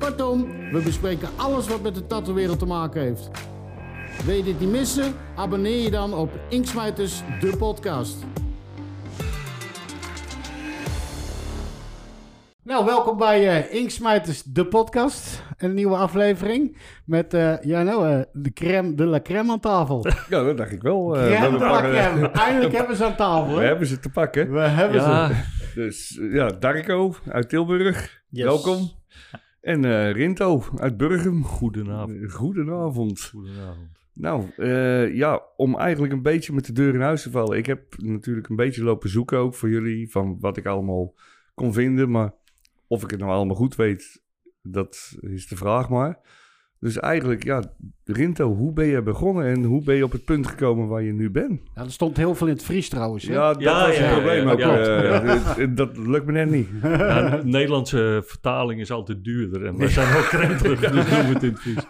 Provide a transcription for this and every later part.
Kortom, we bespreken alles wat met de tattoo-wereld te maken heeft. Wil je dit niet missen? Abonneer je dan op Inksmijters, de podcast. Nou, welkom bij uh, Inksmijters, de podcast. Een nieuwe aflevering met, uh, ja nou, uh, de crème de la crème aan tafel. Ja, dat dacht ik wel. Uh, crème de la crème. Eindelijk hebben ze aan tafel. We hebben ze te pakken. We hebben ja, ze. Dus ja, Darko uit Tilburg, yes. welkom. En uh, Rinto uit Burgum. Goedenavond. Goedenavond. Goedenavond. Nou, uh, ja, om eigenlijk een beetje met de deur in huis te vallen. Ik heb natuurlijk een beetje lopen zoeken ook voor jullie van wat ik allemaal kon vinden. Maar of ik het nou allemaal goed weet, dat is de vraag maar. Dus eigenlijk, ja, Rinto, hoe ben je begonnen en hoe ben je op het punt gekomen waar je nu bent? Ja, er stond heel veel in het Fries trouwens. Hè? Ja, dat Ja, was ja, het probleem ja, ook. ja, eh, dat lukt me net niet. Ja, de Nederlandse vertaling is altijd duurder en wij zijn ook krenterig, dus noemen we het in het Fries.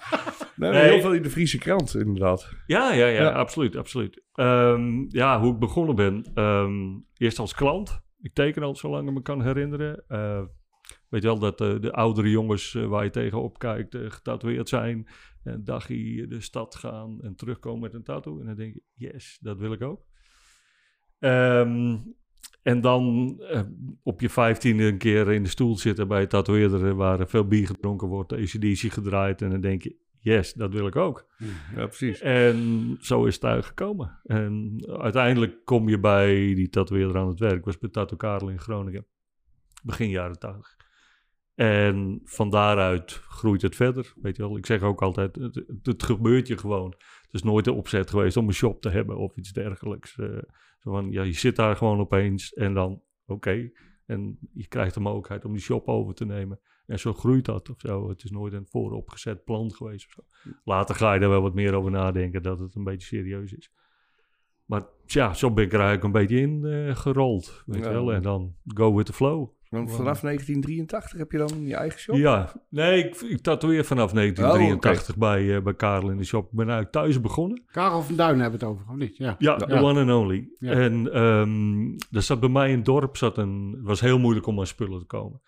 Nee, Nee. Heel veel in de Friese krant, inderdaad. Ja, ja, ja, Ja. absoluut, absoluut. Ehm, ja, hoe ik begonnen ben. ehm, eerst als klant. Ik teken al zo lang ik me kan herinneren. Eh, weet je wel, dat eh, de oudere jongens eh, waar je tegenop kijkt eh, getatoeëerd zijn. En dagje de stad gaan en terugkomen met een tattoo. En dan denk je, yes, dat wil ik ook. Ehm, en dan op je vijftiende een keer in de stoel zitten bij een tatoeëerder... waar veel bier gedronken wordt, ACDC gedraaid. En dan denk je, yes, dat wil ik ook. Ja, precies. En zo is het eigenlijk gekomen. En uiteindelijk kom je bij die tatoeëerder aan het werk. Ik was bij Tattoo Karel in Groningen. Begin jaren 80. En van daaruit groeit het verder. Weet je wel, ik zeg ook altijd, het, het, het gebeurt je gewoon. Het is nooit de opzet geweest om een shop te hebben of iets dergelijks. Eh, zo van, ja, je zit daar gewoon opeens en dan, oké. En je krijgt de mogelijkheid om die shop over te nemen. En zo groeit dat of zo. Het is nooit een vooropgezet plan geweest of zo. Later ga je er wel wat meer over nadenken dat het een beetje serieus is. Maar ja, zo ben ik er eigenlijk een beetje in eh, gerold. Weet Ja. je wel? En dan go with the flow. Want vanaf 1983 heb je dan je eigen shop? Ja, nee, ik, ik tatoeëer vanaf 1983 bij, eh, bij Karel in de shop. Ik ben eigenlijk thuis begonnen. Karel van Duin hebben we het over, of niet? Ja. Ja, the Ja. one and only. Ja. En ehm, er zat bij mij in het dorp, zat een, het was heel moeilijk om aan spullen te komen.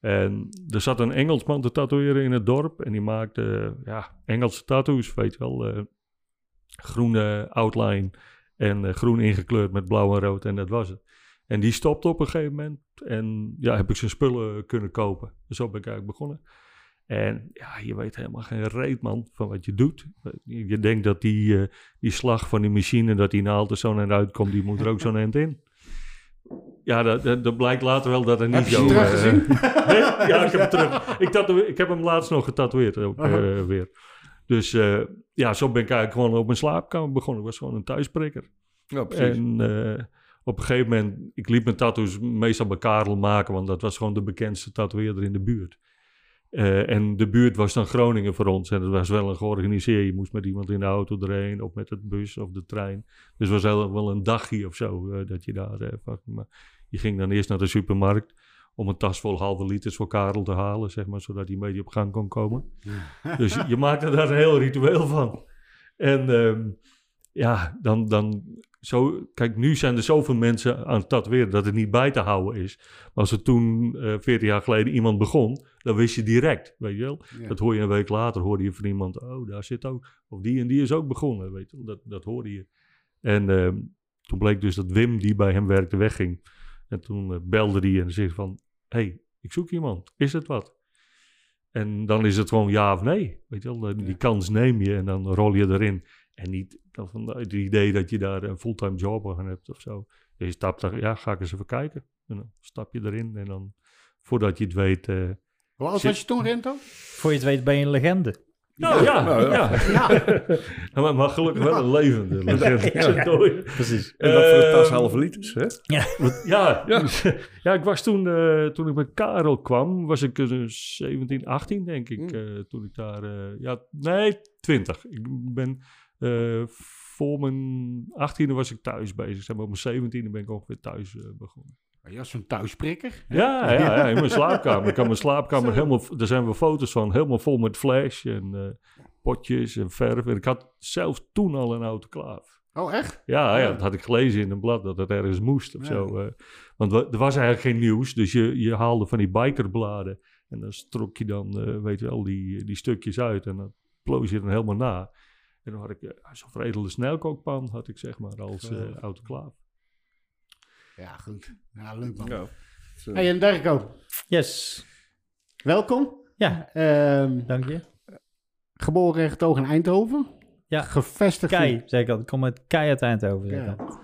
En er zat een Engelsman te tatoeëren in het dorp. En die maakte ja, Engelse tattoos, weet je wel. eh, groene outline en eh, groen ingekleurd met blauw en rood. En dat was het. En die stopte op een gegeven moment. En ja, heb ik zijn spullen kunnen kopen. Dus zo ben ik eigenlijk begonnen. En ja, je weet helemaal geen reet, man, van wat je doet. Je denkt dat die, eh, die slag van die machine, dat die naald er zo naar uitkomt, die moet er ook zo'n eind in. Ja, dat, dat, dat blijkt later wel dat het niet Heb je zo... ze eh, teruggezien? nee, ja, ik heb hem terug. Ik, tatoe- ik heb hem laatst nog getatoeëerd ook eh, weer. Dus eh, ja, zo ben ik eigenlijk gewoon op mijn slaapkamer begonnen. Ik was gewoon een thuispreker. Ja, precies. En eh, op een gegeven moment, ik liet mijn tattoos meestal bij Karel maken, want dat was gewoon de bekendste tatoeëerder in de buurt. Eh, en de buurt was dan Groningen voor ons. En dat was wel een georganiseerd. Je moest met iemand in de auto erheen, of met het bus of de trein. Dus het was wel, wel een dagje of zo eh, dat je daar. van- maar je ging dan eerst naar de supermarkt om een tas vol halve liters voor Karel te halen, zeg maar, zodat hij een beetje op gang kon komen. Dus je, je maakte daar een heel ritueel van. En ehm, ja, dan, dan zo, kijk, nu zijn er zoveel mensen aan het tatoeëren dat het niet bij te houden is. Maar als er toen, 14 jaar geleden, iemand begon, dan wist je direct, weet je wel. Ja. Dat hoor je een week later, hoorde je van iemand, oh, daar zit ook, of die en die is ook begonnen, weet je wel. Dat, dat hoorde je. En ehm, toen bleek dus dat Wim, die bij hem werkte, wegging. En toen eh, belde die en zei van, hey, ik zoek iemand, is het wat? En dan is het gewoon ja of nee, weet je wel. Die Ja. kans neem je en dan rol je erin. En niet dan van het idee dat je daar een fulltime job aan hebt of zo. Je stapt daar, ja, ga ik eens even kijken. En dan stap je erin en dan, voordat je het weet... eh, Hoe oud was je toen, Rento? Voor je het weet ben je een legende. Nou ja, nou ja. ja. Ja, maar, maar gelukkig wel een levende legende. Precies. En dat voor de tas Ehm, halve liters, hè? Ja, ja. ja, ik was toen, eh, toen ik bij Karel kwam, was ik eh, 17, 18 denk ik. Hmm. eh, toen ik daar, eh, ja, nee, 20. Ik ben eh, voor mijn 18e was ik thuis bezig. Zeg maar, op mijn 17e ben ik ongeveer thuis eh, begonnen. ja zo'n thuisprikker. Ja, ja, ja, in mijn slaapkamer. Ik had mijn slaapkamer helemaal, daar zijn wel foto's van, helemaal vol met flash en eh, potjes en verf. En ik had zelfs toen al een autoclaaf. Oh, echt? Ja, ja, Ja. dat had ik gelezen in een blad dat het ergens moest of Ja. zo. want wa- er was eigenlijk geen nieuws, dus je, je haalde van die bikerbladen en dan strok je dan, eh, weet je wel, die, die stukjes uit en dan ploos je dan helemaal na. En dan had ik eh, zo'n veredelde snelkookpan, had ik zeg maar, als autoclaaf. Ja, goed. Ja, leuk man. Ja. Hey, en Derko, Yes. welkom. Ja, Ehm, dank je. geboren en getogen in Eindhoven. Ja. Gevestigd Kei, in- zeg ik al. Ik kom uit Kei uit Eindhoven. Zeg ik Ja.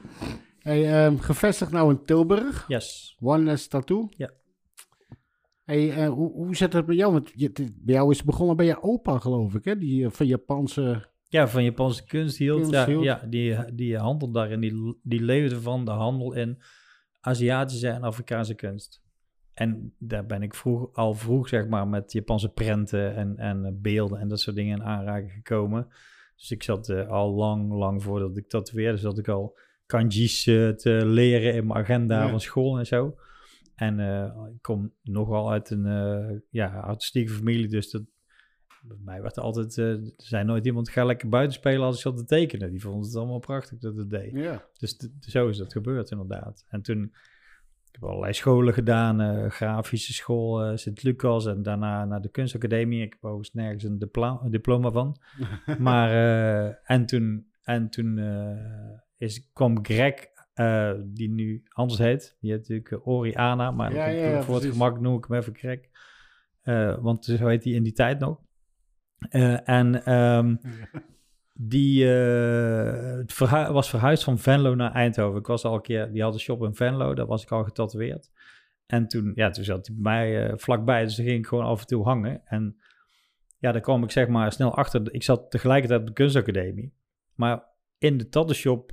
Hey, ehm, gevestigd nou in Tilburg. Yes. One Tattoo. Ja. Hey, eh, hoe, hoe zit het bij jou? Want je, bij jou is het begonnen bij je opa, geloof ik, hè? Die van Japanse... Ja, van Japanse kunst hield. Ja, hield. ja die, die handel daarin. Die, die leefde van de handel in Aziatische en Afrikaanse kunst. En daar ben ik vroeg, al vroeg, zeg maar, met Japanse prenten en, en beelden en dat soort dingen in aanraking gekomen. Dus ik zat eh, al lang, lang voordat ik tatoeëerde, zat ik al kanji's te leren in mijn agenda Ja. van school en zo. En eh, ik kom nogal uit een eh, ja, artistieke familie, dus dat, bij mij werd er altijd, eh, er zei nooit iemand, ga lekker buiten spelen als ik zat te tekenen. Die vonden het allemaal prachtig dat het deed. Ja. Dus zo is dat gebeurd inderdaad. En toen, ik heb allerlei scholen gedaan, eh, grafische school, eh, Sint-Lucas en daarna naar de kunstacademie. Ik heb overigens nergens een dipla- diploma van. maar, en toen, en toen is, kwam Greg, die nu anders heet. Die heet natuurlijk eh, Oriana, maar Ja, voor- ja, ja, voor het gemak noem ik hem even Greg. Want zo heet hij in die tijd nog. Eh, en ehm, die eh, was verhuisd van Venlo naar Eindhoven. Ik was al een keer, die had een shop in Venlo, daar was ik al getatoeëerd. En toen, ja, toen zat hij bij mij eh, vlakbij, dus daar ging ik gewoon af en toe hangen. En ja, daar kwam ik zeg maar snel achter. Ik zat tegelijkertijd op de kunstacademie. Maar in de tattoo shop,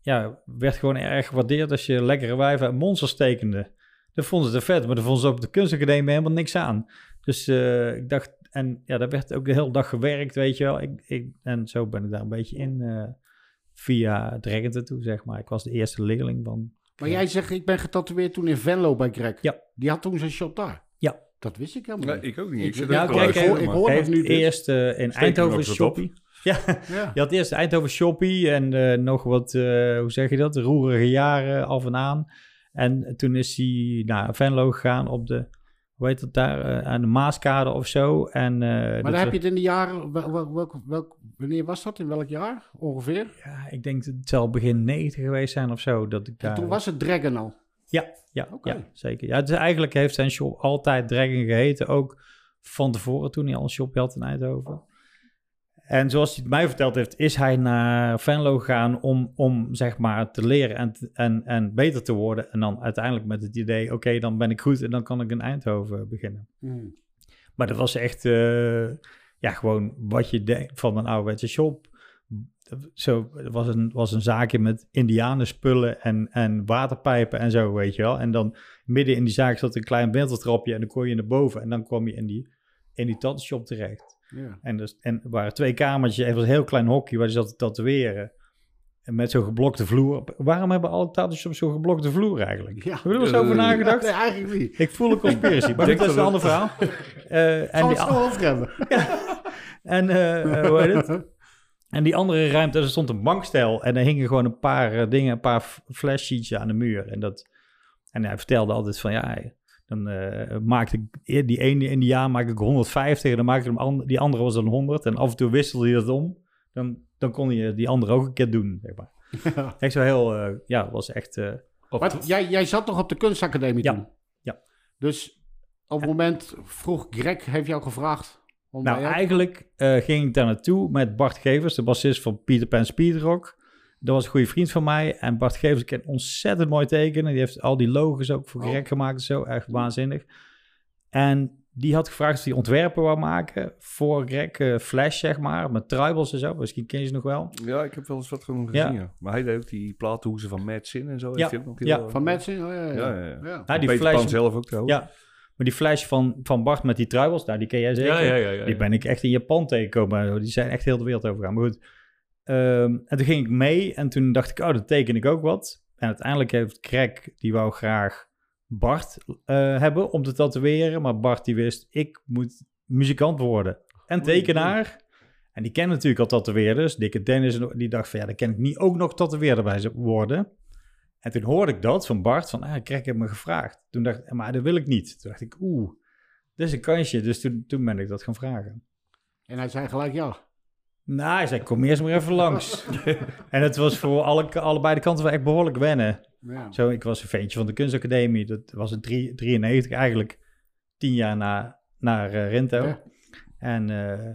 ja, werd gewoon erg gewaardeerd als je lekkere wijven en monsters tekende. Dat vonden ze vet, maar daar vonden ze op de kunstacademie helemaal niks aan. Dus ik dacht, en ja, daar werd ook de hele dag gewerkt, weet je wel. Ik, ik, en zo ben ik daar een beetje in eh, via Dragon Tattoo, zeg maar. Ik was de eerste leerling van... Maar jij zegt, ik ben getatoeëerd toen in Venlo bij Greg. Ja. Die had toen zijn shop daar. Ja. Dat wist ik helemaal Nee, niet. ik ook niet. Ik- Ik zit ja, ook kijk, ik hoor- ik hoor- heeft nu dus. eerst eh, in Eindhoven shoppie. Ja, Ja. je had eerst Eindhoven shoppie en eh, nog wat, eh, hoe zeg je dat, roerige jaren af en aan. En toen is hij naar Venlo gegaan op de, hoe heet dat daar, eh, aan de Maaskade of zo. En, eh, Maar dat dan heb je het in de jaren... Wel, wel, welk, welk- wanneer was dat? In welk jaar ongeveer? Ja, ik denk dat het zal begin 90 geweest zijn of zo. Dat ik En daar... toen was het Dragon al. Ja, ja, Oké. ja zeker. Ja, dus eigenlijk heeft zijn shop altijd Dragon geheten. Ook van tevoren toen hij al een shop had in Eindhoven. En zoals hij het mij verteld heeft, is hij naar Venlo gegaan om, om zeg maar te leren en, en, en beter te worden. En dan uiteindelijk met het idee, oké, dan ben ik goed en dan kan ik in Eindhoven beginnen. Hmm. Maar dat was echt, eh, ja, gewoon wat je denkt van een ouderwetse shop. Zo, het was een, was een zaakje met indianenspullen en, en waterpijpen en zo, weet je wel. En dan midden in die zaak zat een klein wintertrapje en dan kon je naar boven. En dan kwam je in die, in die shop terecht. Ja. En, dus, en er waren twee kamertjes, er was een heel klein hokje waar je zat te tatoeëren. En met zo'n geblokte vloer. Waarom hebben alle tattoo shops zo'n geblokte vloer eigenlijk? Ja. Heb je er wel eens over nagedacht? Nee, eigenlijk niet. Ik voel een conspiracy, maar dat is een ander verhaal. Eh, en we die, het zo over hebben. en, eh, eh, hoe heet het? En die andere ruimte, er stond een bankstel en er hingen gewoon een paar dingen, een paar f- flashsheets aan de muur. En, dat, en hij vertelde altijd van, ja, dan eh, maakte ik, die ene in die jaar maakte ik 150 en dan maakte ik hem die andere was dan 100. En af en toe wisselde hij dat om. Dan, dan kon je die andere ook een keer doen, zeg maar. Ja. Echt zo heel, eh, ja, was echt... eh, Wat, jij, jij zat nog op de kunstacademie Ja. toen? Ja. Dus op het moment vroeg Greg, heeft jou gevraagd om Nou, eigenlijk eh, ging ik daar naartoe met Bart Gevers, de bassist van Peter Pan Speedrock. Dat was een goede vriend van mij. En Bart Gevers kan ontzettend mooi tekenen. Die heeft al die logos ook voor Oh. Greg gemaakt en zo. Echt waanzinnig. En die had gevraagd of hij ontwerpen wou maken voor Greg eh, Flash, zeg maar, met tribals en zo. Misschien ken je ze nog wel. Ja, ik heb wel eens wat van hem Ja. gezien, ja. Maar hij deed ook die platenhoezen van Mad Sin en zo. Ja. Heeft hij ook nog heel, Ja. Van Madsen? Oh, ja, ja. Ja, ja, ja. ja. Ja, Van die Flash, Pan zelf ook trouwens. Ja, maar die Flash van, van Bart met die tribals, nou, die ken jij zeker. Ja, ja, ja. ja, Die ben ik echt in Japan tegengekomen. Die zijn echt heel de wereld overgegaan. Maar goed. Ehm, en toen ging ik mee en toen dacht ik, oh, dat teken ik ook wat. En uiteindelijk heeft Greg, die wou graag Bart eh, hebben om te tatoeëren. Maar Bart die wist, ik moet muzikant worden. En tekenaar. En die kent natuurlijk al tatoeëerders. Dikke Dennis, en die dacht van, ja, dan kan ik niet ook nog tatoeëerder bij worden. En toen hoorde ik dat van Bart, van, ah, Greg heeft me gevraagd. Toen dacht ik, maar dat wil ik niet. Toen dacht ik, oeh, dit is een kansje. Dus toen, toen ben ik dat gaan vragen. En hij zei gelijk ja. Nou, hij zei, kom eerst maar even langs. en het was voor alle, allebei de kanten wel echt behoorlijk wennen. ja. Zo, ik was een ventje van de kunstacademie. Dat was in drie- 93 eigenlijk. Tien jaar na, naar eh, Rinto. Ja. En eh,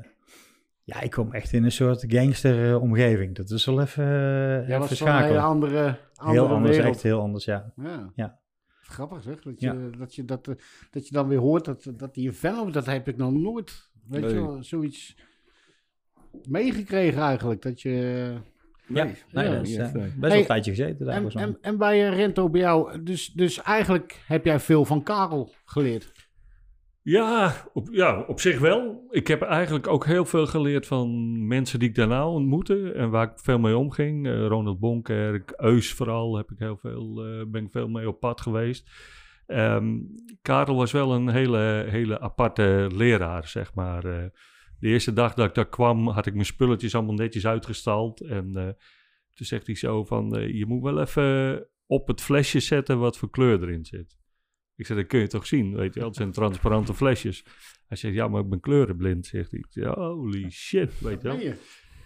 ja, ik kwam echt in een soort gangster eh, omgeving. Dat is wel even, uh, even was van een hele andere, andere Heel anders, wereld. echt heel anders, ja. Ja. Ja. Grappig zeg, dat je, Ja. dat, je dat, dat je dan weer hoort dat, dat die fan, dat heb ik nog nooit, weet Nee. je wel, zoiets meegekregen eigenlijk. Dat je, Ja, Nee, nee, ja, dat is niet eh, best wel Hey, een tijdje gezeten daar. en, volgens mij. en, en bij eh, Rento, bij jou, dus, dus eigenlijk heb jij veel van Karel geleerd. Ja op, ja, op zich wel. Ik heb eigenlijk ook heel veel geleerd van mensen die ik daarna ontmoette en waar ik veel mee omging. Eh, Ronald Bonkerk, Eus vooral, heb ik heel veel, eh, ben ik veel mee op pad geweest. Ehm, Karel was wel een hele, hele aparte leraar, zeg maar. Eh, de eerste dag dat ik daar kwam, had ik mijn spulletjes allemaal netjes uitgestald. En eh, toen zegt hij zo van, eh, je moet wel even op het flesje zetten wat voor kleur erin zit. Ik zei, dat kun je toch zien, weet je wel. Het zijn transparante flesjes. Hij zegt, ja, maar ik ben kleurenblind, zegt hij. Zeg, holy shit, weet je wel.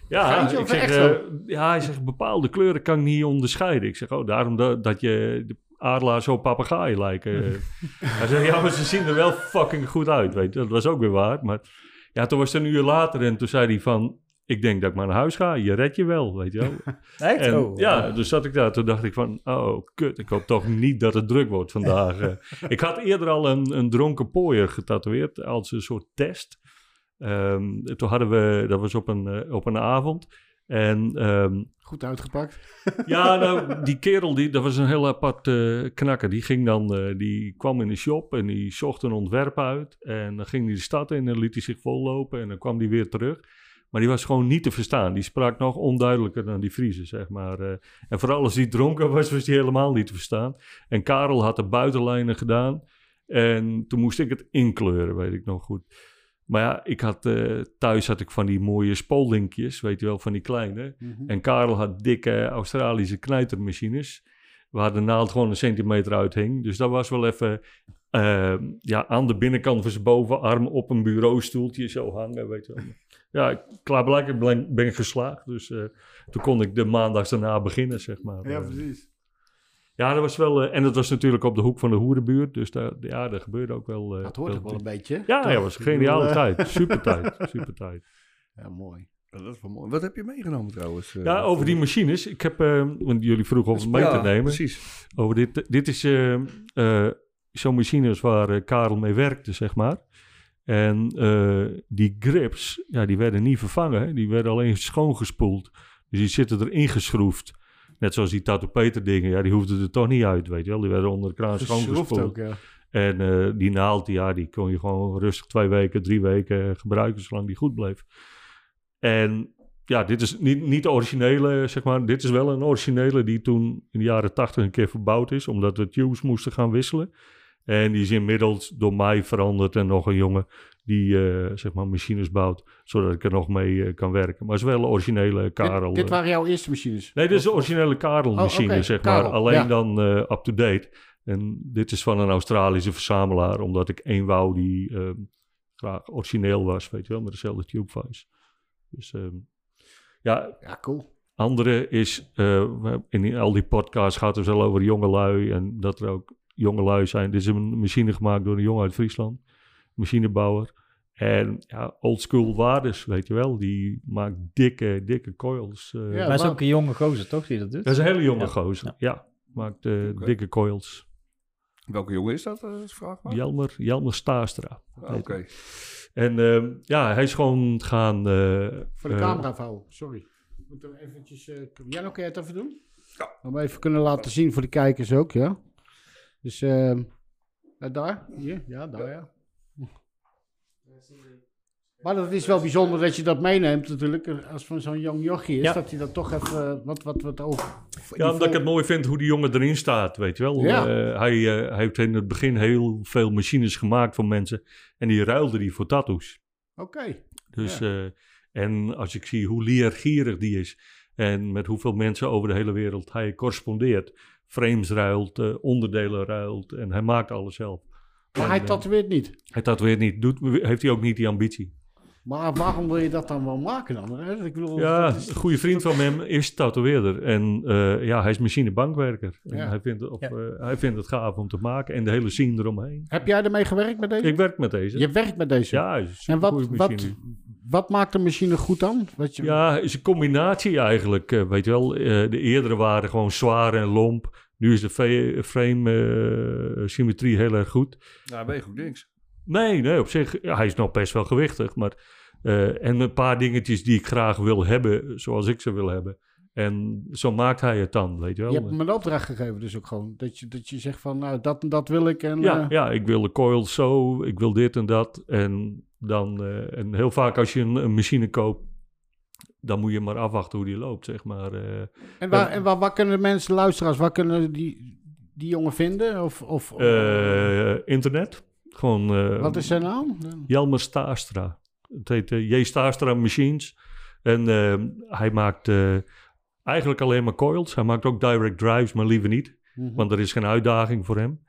Ja, ik zeg, eh, ja, hij zegt, bepaalde kleuren kan ik niet onderscheiden. Ik zeg, oh, daarom dat, dat je de adelaar zo papegaai lijken. hij zegt, ja, maar ze zien er wel fucking goed uit, weet je. Dat was ook weer waar, maar... Ja, toen was het een uur later en toen zei hij van... Ik denk dat ik maar naar huis ga, je redt je wel, weet je wel. Echt? En, Oh, ja, dus zat ik daar. Toen dacht ik van, oh kut, ik hoop toch niet dat het druk wordt vandaag. Eh, ik had eerder al een, een dronken pooier getatoeëerd als een soort test. Ehm, toen hadden we, dat was op een, eh, op een avond. En ehm, Goed uitgepakt. ja, nou, die kerel, die, dat was een heel apart eh, knakker. Die ging dan, eh, die kwam in de shop en die zocht een ontwerp uit. En dan ging hij de stad in en liet hij zich vollopen en dan kwam hij weer terug. Maar die was gewoon niet te verstaan. Die sprak nog onduidelijker dan die Friese, zeg maar. eh. en vooral als hij dronken was, was hij helemaal niet te verstaan. En Karel had de buitenlijnen gedaan. En toen moest ik het inkleuren, weet ik nog goed. Maar ja, ik had, eh, thuis had ik van die mooie spoldinkjes, weet je wel, van die kleine. Mhm. En Karel had dikke Australische knijtermachines. Waar de naald gewoon een centimeter uithing. Dus dat was wel even eh, ja, aan de binnenkant van zijn bovenarm op een bureaustoeltje zo hangen. Weet je wel. Ja, klaarblijkelijk ben, ben ik geslaagd. Dus eh, toen kon ik de maandags daarna beginnen, zeg maar. Ja, precies. Ja, dat was wel... eh, en dat was natuurlijk op de hoek van de hoerenbuurt. Dus daar, ja, dat gebeurde ook wel... eh, Dat hoort ook wel een beetje. Ja, toch? ja, was een geniale eh, tijd. Super tijd. Super tijd. Ja, mooi. Dat is wel mooi. Wat heb je meegenomen trouwens? Ja, over die machines. Ik heb, want jullie vroegen of het mee te nemen. precies. Over dit, dit is eh, zo'n machines waar Karel mee werkte, zeg maar. En die grips, ja, die werden niet vervangen. Die werden alleen schoongespoeld. Dus die zitten erin geschroefd. Net zoals die Tattoo Peter dingen, ja, die hoefden er toch niet uit, weet je wel. Die werden onder de kraan schoongespoeld. ja. En eh, die naald, ja, die kon je gewoon rustig twee weken, drie weken gebruiken, zolang die goed bleef. En ja, dit is niet, niet de originele, zeg maar. Dit is wel een originele die toen in de jaren tachtig een keer verbouwd is, omdat we tubes moesten gaan wisselen. En die is inmiddels door mij veranderd en nog een jongen die, eh, zeg maar, machines bouwt, zodat ik er nog mee eh, kan werken. Maar het is wel een originele Karel. Dit, dit eh. waren jouw eerste machines? Nee, dit is de Of- originele Karel-machine, Oh, zeg maar. Alleen ja. dan up-to-date. En dit is van een Australische verzamelaar, omdat ik één wou die graag origineel was, weet je wel, met dezelfde tubeface. Dus ehm, ja, Ja, cool. andere is, in al die podcasts gaat het wel over jongelui en dat er ook jongelui zijn. Dit is een machine gemaakt door een jongen uit Friesland, machinebouwer. En ja, oldschool waardes, weet je wel. Die maakt dikke, dikke coils. eh. Ja, maar is ook een jonge gozer, toch, die dat doet? Dat is een hele jonge Ja. gozer. Ja. Ja, maakt eh, dikke coils. Welke jongen is dat, uh, vraag maar? Jelmer, Jelmer Staastra. Ah, Oké. En uh, ja, hij is gewoon gaan... Uh, Voor de camera vouwen, sorry. Moet er eventjes... Uh, Jan, kun je het even doen? Ja. Om even kunnen laten zien voor de kijkers ook, ja. Dus uh, daar, hier, ja, daar, ja. Maar dat is wel bijzonder dat je dat meeneemt natuurlijk, als van zo'n jong jochie is, ja. dat hij dat toch even wat, wat, wat over... Ja, omdat ik het mooi vind hoe die jongen erin staat, weet je wel. Ja. Uh, hij, uh, hij heeft in het begin heel veel machines gemaakt voor mensen en die ruilde die voor tattoos. Oké. Okay. Dus, ja. uh, en als ik zie hoe leergierig die is en met hoeveel mensen over de hele wereld hij correspondeert, frames ruilt, onderdelen ruilt en hij maakt alles zelf. Maar en, hij tatoeëert niet? Hij tatoeëert niet, Doet, heeft hij ook niet die ambitie. Maar waarom wil je dat dan wel maken dan? Hè? Ik bedoel, ja, is... een goede vriend van hem is tatoeëerder. En uh, ja, hij is machinebankwerker. En ja. hij, vindt het, of, ja. uh, hij vindt het gaaf om te maken. En de hele scene eromheen. Heb jij ermee gewerkt met deze? Ik werk met deze. Je werkt met deze? Ja, is En wat, wat, wat maakt de machine goed dan? Wat je... Ja, is een combinatie eigenlijk. Uh, weet je wel, de eerdere waren gewoon zwaar en lomp. Nu is de frame symmetrie heel erg goed. Nou, weeg ook niks. Nee, nee, op zich, hij is nog best wel gewichtig. Maar, uh, en een paar dingetjes die ik graag wil hebben, zoals ik ze wil hebben. En zo maakt hij het dan, weet je wel. Je hebt hem een opdracht gegeven dus ook gewoon. Dat je, dat je zegt van, nou, dat en dat wil ik. En, ja, uh... ja, ik wil de coil zo, ik wil dit en dat. En dan, uh, en heel vaak als je een, een, machine koopt, dan moet je maar afwachten hoe die loopt, zeg maar. en waar, en waar, waar kunnen mensen, luisteraars, waar kunnen die, die jongen vinden? Of, of, internet. Gewoon, uh, Wat is zijn naam? Jelmer Staastra. Het heet uh, J. Staastra Machines. En uh, hij maakt eigenlijk alleen maar coils. Hij maakt ook direct drives, maar liever niet. Mm -hmm. Want er is geen uitdaging voor hem.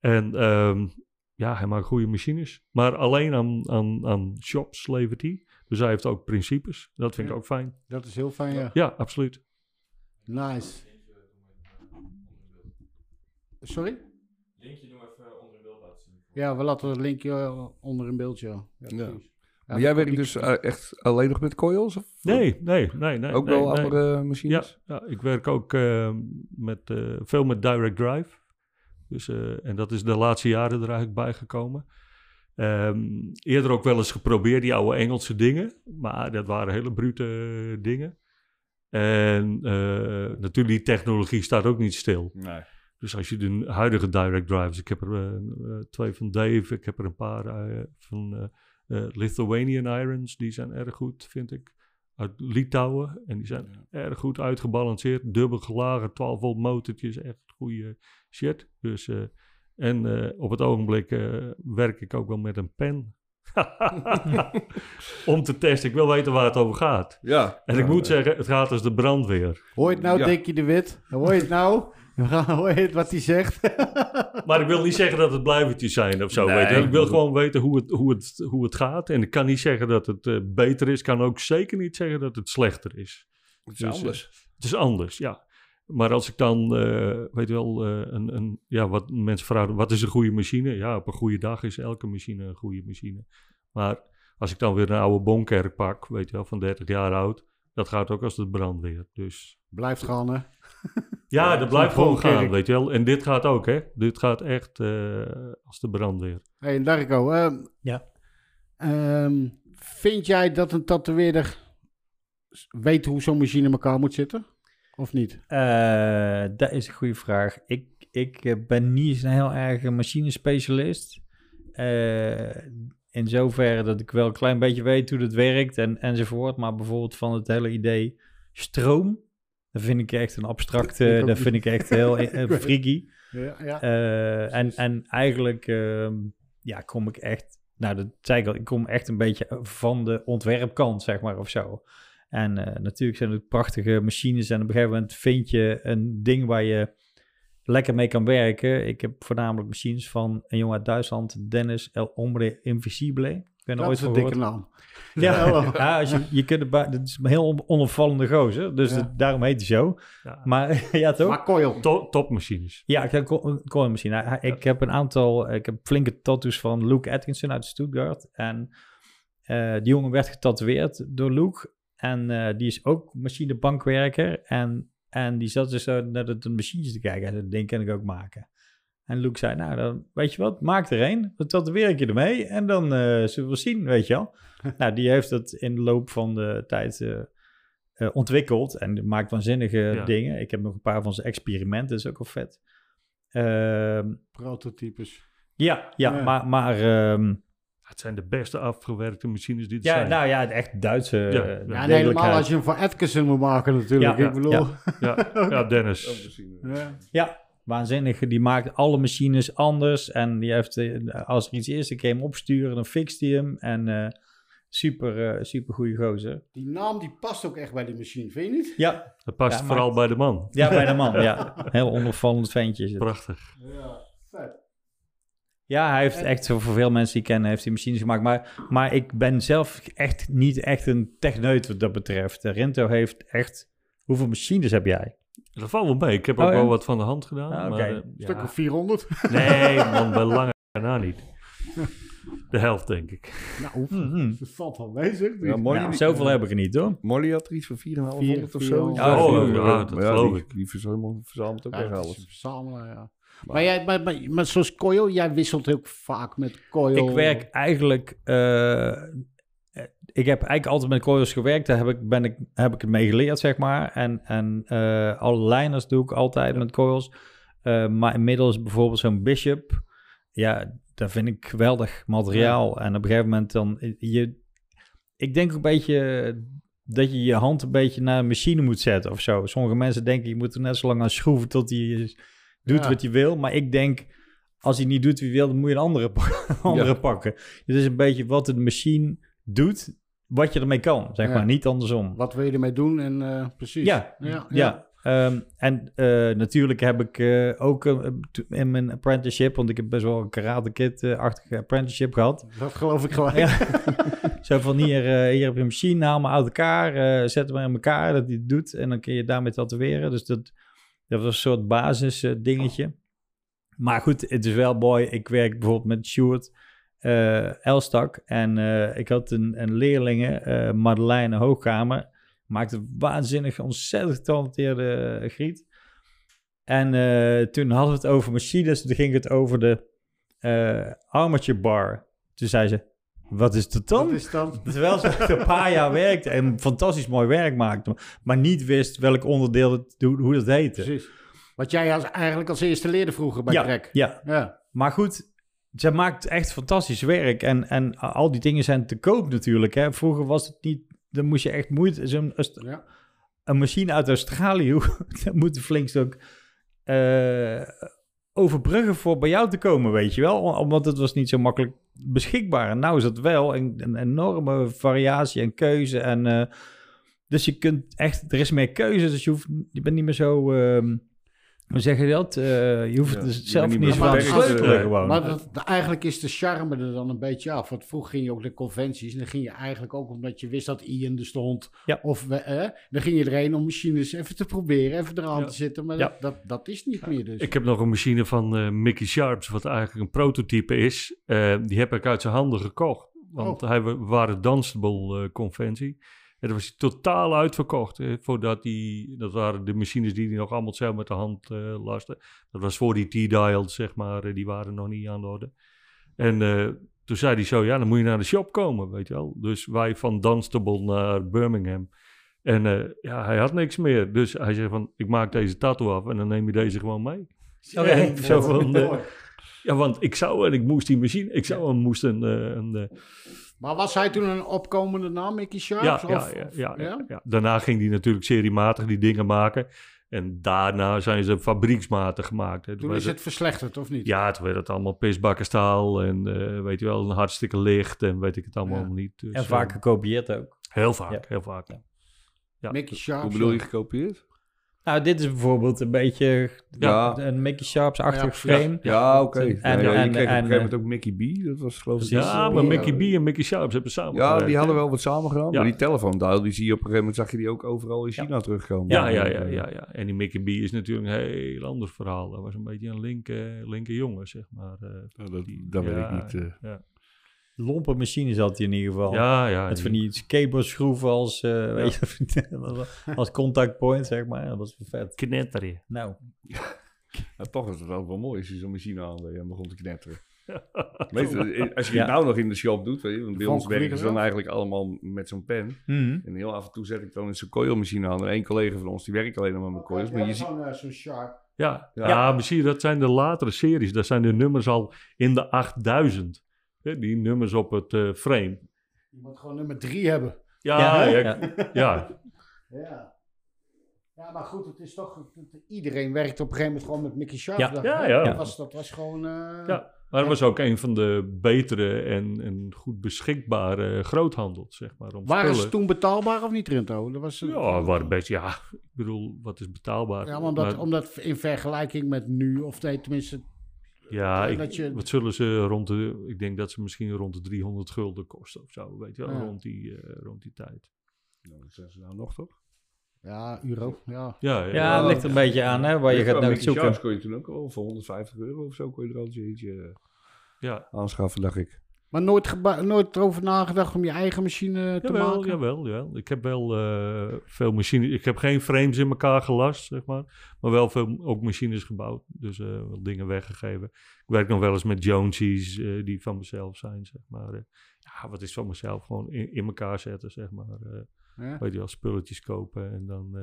En ehm, ja, hij maakt goede machines. Maar alleen aan, aan, aan shops levert hij. Dus hij heeft ook principes. Dat vind ja. ik ook fijn. Dat is heel fijn, ja. Ja, absoluut. Nice. Sorry? Linkje nog even onder in beeld laten zien. Ja, we laten het linkje onder in beeld, ja. ja, ja. maar jij werkt dus uh, echt alleen nog met coils? Of? Nee, nee, nee. nee ook nee, wel nee. andere machines? Ja, ja, ik werk ook uh, met, uh, veel met direct drive. Dus, en dat is de laatste jaren er eigenlijk bijgekomen. Um, eerder ook wel eens geprobeerd, die oude Engelse dingen. Maar dat waren hele brute dingen. En natuurlijk, die technologie staat ook niet stil. Nee. Dus als je de huidige direct drives, ik heb er uh, twee van Dave, ik heb er een paar uh, van uh, Lithuanian Irons, die zijn erg goed, vind ik. Uit Litouwen, en die zijn ja. erg goed uitgebalanceerd. Dubbel gelagen, 12 volt motortjes, echt goede shit. Dus, en op het ogenblik werk ik ook wel met een pen. Om te testen. Ik wil weten waar het over gaat. Ja. En ik moet zeggen, het gaat als de brandweer. Hoor je het nou, ja. Dikkie de Wit? Hoor je het nou? Hoor je het wat hij zegt? maar ik wil niet zeggen dat het blijvertjes zijn of zo. Nee, weet je. Ik wil gewoon weten hoe het, hoe, het, hoe het gaat. En ik kan niet zeggen dat het uh, beter is. Ik kan ook zeker niet zeggen dat het slechter is. Het is dus, anders. Uh, het is anders, ja. Maar als ik dan, uh, weet je wel, een, een, ja, wat mensen vragen, wat is een goede machine? Ja, op een goede dag is elke machine een goede machine. Maar als ik dan weer een oude bonkerk pak, weet je wel, van 30 jaar oud, dat gaat ook als de brandweer. Dus... Blijft gaan, hè? Ja, dat blijft gewoon gaan, weet je wel. En dit gaat ook, hè. Dit gaat echt uh, als de brandweer. Hé, hey, Darko. Uh, ja. Um, vind jij dat een tatoeëerder weet hoe zo'n machine in elkaar moet zitten? Of niet? Uh, dat is een goede vraag. Ik, ik ben niet een heel erg machinespecialist. in zoverre dat ik wel een klein beetje weet hoe dat werkt en, enzovoort. Maar bijvoorbeeld van het hele idee stroom dat vind ik echt een abstracte, dat vind ik echt heel uh, freaky. Ja, ja. Uh, en, en eigenlijk uh, ja, kom ik echt, nou dat zei ik al, ik kom echt een beetje van de ontwerpkant, zeg maar, of zo. En uh, natuurlijk zijn het prachtige machines en op een gegeven moment vind je een ding waar je lekker mee kan werken. Ik heb voornamelijk machines van een jongen uit Duitsland, Dennis El Ombre Invisibile. Ik ben dat ooit is een dikke naam. Ja, ja als je, je kunt het, is een heel onopvallende gozer, dus ja. het, daarom heet hij zo. Ja. Maar ja, toch? Maar coil. To, topmachines. Ja, ik heb een coilmachine. Ik heb een aantal, ik heb flinke tattoos van Luke Atkinson uit Stuttgart. En uh, die jongen werd getatoeëerd door Luke. En uh, die is ook machinebankwerker. En, en die zat dus zo naar het een machine te kijken. En dat ding kan ik ook maken. En Luke zei, nou, dan, weet je wat, maak er een. Dan tatoeëer ik je ermee en dan eh, zullen we zien, weet je wel. nou, die heeft het in de loop van de tijd eh, eh, ontwikkeld en maakt waanzinnige Ja. dingen. Ik heb nog een paar van zijn experimenten, dat is ook wel vet. Ehm, Prototypes. ja, ja, Ja. maar... maar ehm, Het zijn de beste afgewerkte machines die er ja, zijn. nou ja, echt Duitse Ja, en helemaal als je hem voor Atkinson moet maken natuurlijk. Ja, ik bedoel... ja, ja, Dennis. Ja. Ja, waanzinnig. Die maakt alle machines anders. En die heeft, eh, als er iets is, ik kan hem opsturen, dan fixt hij hem. En eh, super, eh, super goede gozer. Die naam die past ook echt bij die machine, vind je niet? Ja, Dat past Ja, vooral maakt- bij de man. ja bij de man. ja. Heel onopvallend ventje. is het. Prachtig. Ja, vet. Ja, hij heeft echt, voor veel mensen die kennen, heeft hij machines gemaakt. Maar, maar ik ben zelf echt niet echt een techneut wat dat betreft. Rinto heeft echt... Hoeveel machines heb jij? Dat valt wel mee. Ik heb ook Oh, ja? wel wat van de hand gedaan. Ah, maar, eh, ja. stuk of 400. Nee, man, bij lange na niet. De helft, denk ik. Nou, Mhm. dat valt wel mee, zeg. Ja. Nou, zoveel heb ik er niet, hoor. Molly had er iets van 4,5 Vier- of zo. Ja, oh, ja, dat maar geloof ik. Die verzamelt, verzamelt ook Ja, echt alles. een verzamelaar, ja. Maar, jij, maar, maar, maar zoals Coil, jij wisselt ook vaak met Coil. Ik werk eigenlijk. eh, ik heb eigenlijk altijd met coils gewerkt. Daar heb ik, ben ik, heb ik het mee geleerd, zeg maar. En, en eh, alle lijners doe ik altijd met coils. Eh, maar inmiddels bijvoorbeeld zo'n Bishop. Ja, dat vind ik geweldig materiaal. En op een gegeven moment dan... Je, ik denk ook een beetje dat je je hand een beetje naar een machine moet zetten of zo. Sommige mensen denken je moet er net zo lang aan schroeven tot hij doet Ja. wat hij wil. Maar ik denk, als hij niet doet wie wil, dan moet je een andere, andere Ja. pakken. Het is een beetje wat de machine doet, wat je ermee kan, zeg Ja. maar. Niet andersom. Wat wil je ermee doen en eh, precies. Ja, ja, ja. Ehm, en eh, natuurlijk heb ik eh, ook in mijn apprenticeship, want ik heb best wel een karate kid-achtige apprenticeship gehad. Dat geloof ik gelijk. Ja. Zo van hier, hier heb je een machine, haal maar uit elkaar, eh, zet hem in elkaar, dat hij het doet. En dan kun je daarmee tatoeëren. Dus dat, dat was een soort basis dingetje. Maar goed, het is wel mooi. Ik werk bijvoorbeeld met Sjoerd eh Elstak. En eh, ik had een, een leerlinge, eh Madeleine Hoogkamer. Maakte waanzinnig, ontzettend getalenteerde griet. En toen hadden we het over machines. Toen ging het over de armature bar. Toen zei ze, wat is dat dan? Is dan... Terwijl ze een paar jaar werkte en fantastisch mooi werk maakte, maar niet wist welk onderdeel het, hoe, hoe dat heette. Precies. Wat jij als, eigenlijk als eerste leerde vroeger bij ja, Trek. ja, Ja. maar goed, ze maakt echt fantastisch werk en, en al die dingen zijn te koop natuurlijk. Hè. Vroeger was het niet, dan moest je echt moeite, zo'n Aust- ja. een machine uit Australië, dat moet een flink stuk eh, overbruggen voor bij jou te komen, weet je wel. Omdat het was niet zo makkelijk beschikbaar. En nou is het wel een, een enorme variatie en keuze. En, eh, dus je kunt echt, er is meer keuze, dus je, hoeft, je bent niet meer zo... ehm, hoe zeg je dat? Eh, je hoeft Ja, dus zelf niet niet zo meer aan te sleutelen gewoon. Maar dat, eigenlijk is de charme er dan een beetje af. Want vroeger ging je ook de conventies. En dan ging je eigenlijk ook omdat je wist dat Ian er stond. Ja. Of we, eh, dan ging je erheen om machines even te proberen. Even eraan Ja. te zitten. Maar Ja. dat, dat, dat is niet meer dus. Ik heb nog een machine van eh, Mickey Sharps, wat eigenlijk een prototype is. Eh, die heb ik uit zijn handen gekocht. Want Oh. hij wa- waren Danceable eh, conventie. En dat was totaal uitverkocht. eh, voordat die, dat waren de machines die hij nog allemaal zelf met de hand eh. Dat was voor die T-dials, zeg maar. eh, die waren nog niet aan de orde. En eh, toen zei hij zo, ja, dan moet je naar de shop komen, weet je wel. Dus wij van Dunstable naar Birmingham. En ja, hij had niks meer. Dus hij zei van, ik maak deze tattoo af en dan neem je deze gewoon mee. Oké. En zo van, Mooi. ja, want ik zou en ik moest die machine, ik zou en moest een, een eh, Maar was hij toen een opkomende naam, Mickey Sharps? ja, ja, ja, ja, ja, ja. Daarna ging hij natuurlijk seriematig die dingen maken. En daarna zijn ze fabrieksmatig gemaakt. hè. Toen is het verslechterd, of niet? Ja, toen werd het allemaal pisbakkenstaal en eh, weet je wel, een hartstikke licht en weet ik het allemaal Ja. niet. Dus, en vaak eh, gekopieerd ook. heel vaak, Ja. heel vaak. Ja. Mickey Sharps. Hoe bedoel je gekopieerd? Nou, dit is bijvoorbeeld een beetje Ja. een Mickey Sharps-achtig Ja, frame. Ja, oké. En- Ja, en- je en- kreeg op een en, gegeven moment ook Mickey B. Dat was geloof ik... Ja, maar Mickey B en Mickey Sharps hebben samen Ja, die hadden wel wat samen gedaan. Ja. Maar die telefoondial, die zie je op een gegeven moment, zag je die ook overal in China terugkomen. Ja, ja, ja, ja, ja. En die Mickey B is natuurlijk een heel ander verhaal. Dat was een beetje een linker, linker jongen, zeg maar. eh. Ja, dat, weet ja, ik niet. Eh. Lompe machines had hij in ieder geval. Ja, ja. Met van die skateboardschroeven als, eh, weet je, als contact point, zeg maar. Dat was vet. Knetteren. Nou, Ja, toch is het ook wel mooi als je zo'n machine aan en begon te knetteren. Meestal, eh, als je Ja. het nou nog in de shop doet, weet je, want bij ons werken ze dan eigenlijk allemaal met zo'n pen. Mhm. En heel af en toe zet ik dan eens zo'n coilmachine aan. En één collega van ons, die werkt alleen nog maar met coils. Maar je ziet... Zo'n zo'n shark. Ja, Ja. ja. maar zie je, dat zijn de latere series. Daar zijn de nummers al in de 8000. Die nummers op het eh, frame. Je moet gewoon nummer drie hebben. Ja, Ja, ja, ja. ja. Maar goed, het is toch... Iedereen werkt op een gegeven moment gewoon met Mickey Sharp. Ja. dacht Ja, ja. Dat was, dat was gewoon... eh, Ja. Maar het was ook een van de betere en, en goed beschikbare groothandels, zeg maar. Om Waren ze spullen. toen betaalbaar of niet, Rinto? Dat was, Ja, waren best, ja, ik bedoel, wat is betaalbaar? Ja, maar omdat, Maar- omdat in vergelijking met nu, of nee, tenminste... ja, eh, ik- dat je- wat zullen ze rond de, ik denk dat ze misschien rond de 300 gulden kosten of zo, weet je wel, Ja. rond, die, eh, rond die tijd. Nou, dat zijn ze nou nog, toch? Ja, euro, ja. Ja, ja. Ja, het ligt er een beetje aan hè, waar je gaat naar zoeken. Sharps kon je toen ook al voor 150 euro of zo kon je er al eentje ja. aanschaffen, dacht ik. Maar nooit, nooit erover nagedacht om je eigen machine te Jawel, maken? jawel, ja. Ik heb wel eh, veel machines. Ik heb geen frames in elkaar gelast, zeg maar. Maar wel veel ook machines gebouwd. Dus eh wel dingen weggegeven. Ik werk nog wel eens met Jonesies eh, die van mezelf zijn, zeg maar. Ja, wat is van mezelf? Gewoon in, in elkaar zetten, zeg maar. Ja. weet je wel, spulletjes kopen en dan...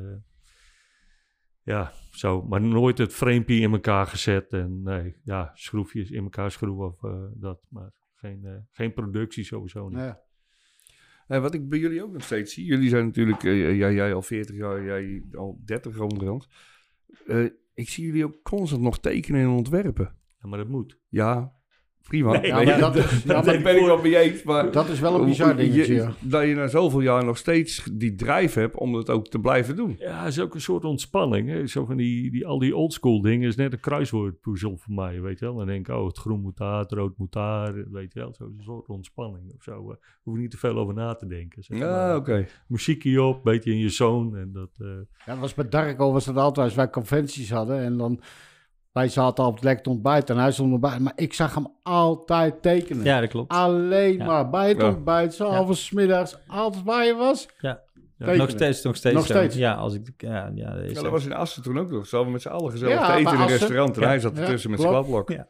ja, zo. Maar nooit het framepje in elkaar gezet. En nee, ja, schroefjes in elkaar schroeven of dat. Maar geen, eh, geen productie sowieso niet. Ja. Wat ik bij jullie ook nog steeds zie. Jullie zijn natuurlijk, eh, jij, jij al 40 jaar, jij al 30 onderhand. Eh ik zie jullie ook constant nog tekenen en ontwerpen. Ja, maar dat moet. Ja, prima. Nee, Ja, maar dat, is, ja, dat maar ben ik wel mee eens, maar... dat is wel een bizar dingetje. ja. Dat je na zoveel jaar nog steeds die drive hebt om het ook te blijven doen. Ja, het is ook een soort ontspanning. Hè? Zo van die, die, al die oldschool dingen is net een kruiswoordpuzzel voor mij, weet je wel. Dan denk ik, oh, het groen moet daar, het rood moet daar, weet je wel. Zo, een soort ontspanning of zo. eh. hoef je niet te veel over na te denken. Zeg Ja, maar. oké. Muziekje op, beetje in je zoon en dat... eh, Ja, dat was bij Darko was dat altijd als wij conventies hadden. En dan, wij zaten op het lekker ontbijt en hij stond erbij. Maar ik zag hem altijd tekenen. Ja, dat klopt. Alleen Ja. maar bij het ontbijt, s'avonds, middags, altijd waar je was. Ja. Tekenen. Nog steeds, nog steeds. Nog zo. steeds. Ja, als ik, ja, ja, dat is Ja, zo. dat was in Assen toen ook nog. Ze hadden met z'n allen gezellig Ja, te eten bij in een restaurant. En Ja. hij zat Ja, ertussen met zijn kladblok. Ja.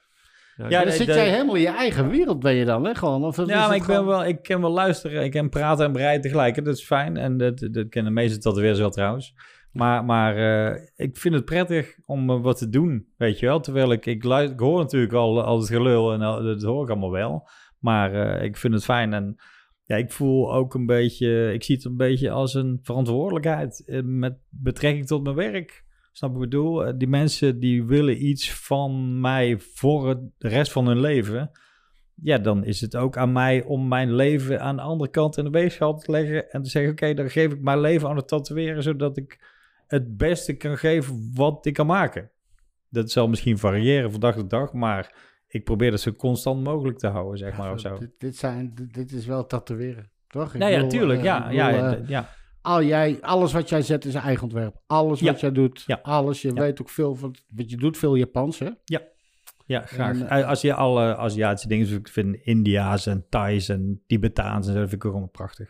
ja, Ja, dan zit de- jij helemaal in je eigen wereld, ben je dan, hè? Gewoon, of is Ja, maar het ik, ben gewoon- wel, ik kan wel luisteren. Ik kan praten en bereiden tegelijk. hè, Dat is fijn. En dat, dat kennen de meeste tatoeëerders wel trouwens. Maar, maar eh, ik vind het prettig om eh, wat te doen, weet je wel. Terwijl ik, ik, ik hoor natuurlijk al, al het gelul en dat hoor ik allemaal wel. Maar eh, ik vind het fijn en ja, ik voel ook een beetje... Ik zie het een beetje als een verantwoordelijkheid met betrekking tot mijn werk. Snap ik bedoel? Die mensen die willen iets van mij voor het- de rest van hun leven ja, dan is het ook aan mij om mijn leven aan de andere kant in de weegschaal te leggen en te zeggen, oké, dan geef ik mijn leven aan het tatoeëren, zodat ik het beste kan geven wat ik kan maken. Dat zal misschien variëren van dag tot dag, maar ik probeer dat zo constant mogelijk te houden, zeg maar, of zo. Dit, dit, zijn, dit, dit is wel tatoeëren, toch? Ik Nou ja, bedoel, tuurlijk, eh, ja, ik ja, bedoel, ja, eh, ja. al jij, alles wat jij zet is eigen ontwerp. Alles Ja. wat jij doet, Ja. alles. Je Ja. weet ook veel van, want je doet veel Japans, hè? Ja, graag. En, eh, Als je alle Aziatische dingen, ik vind India's en Thais en Tibetaans en zo, vind ik ook allemaal prachtig.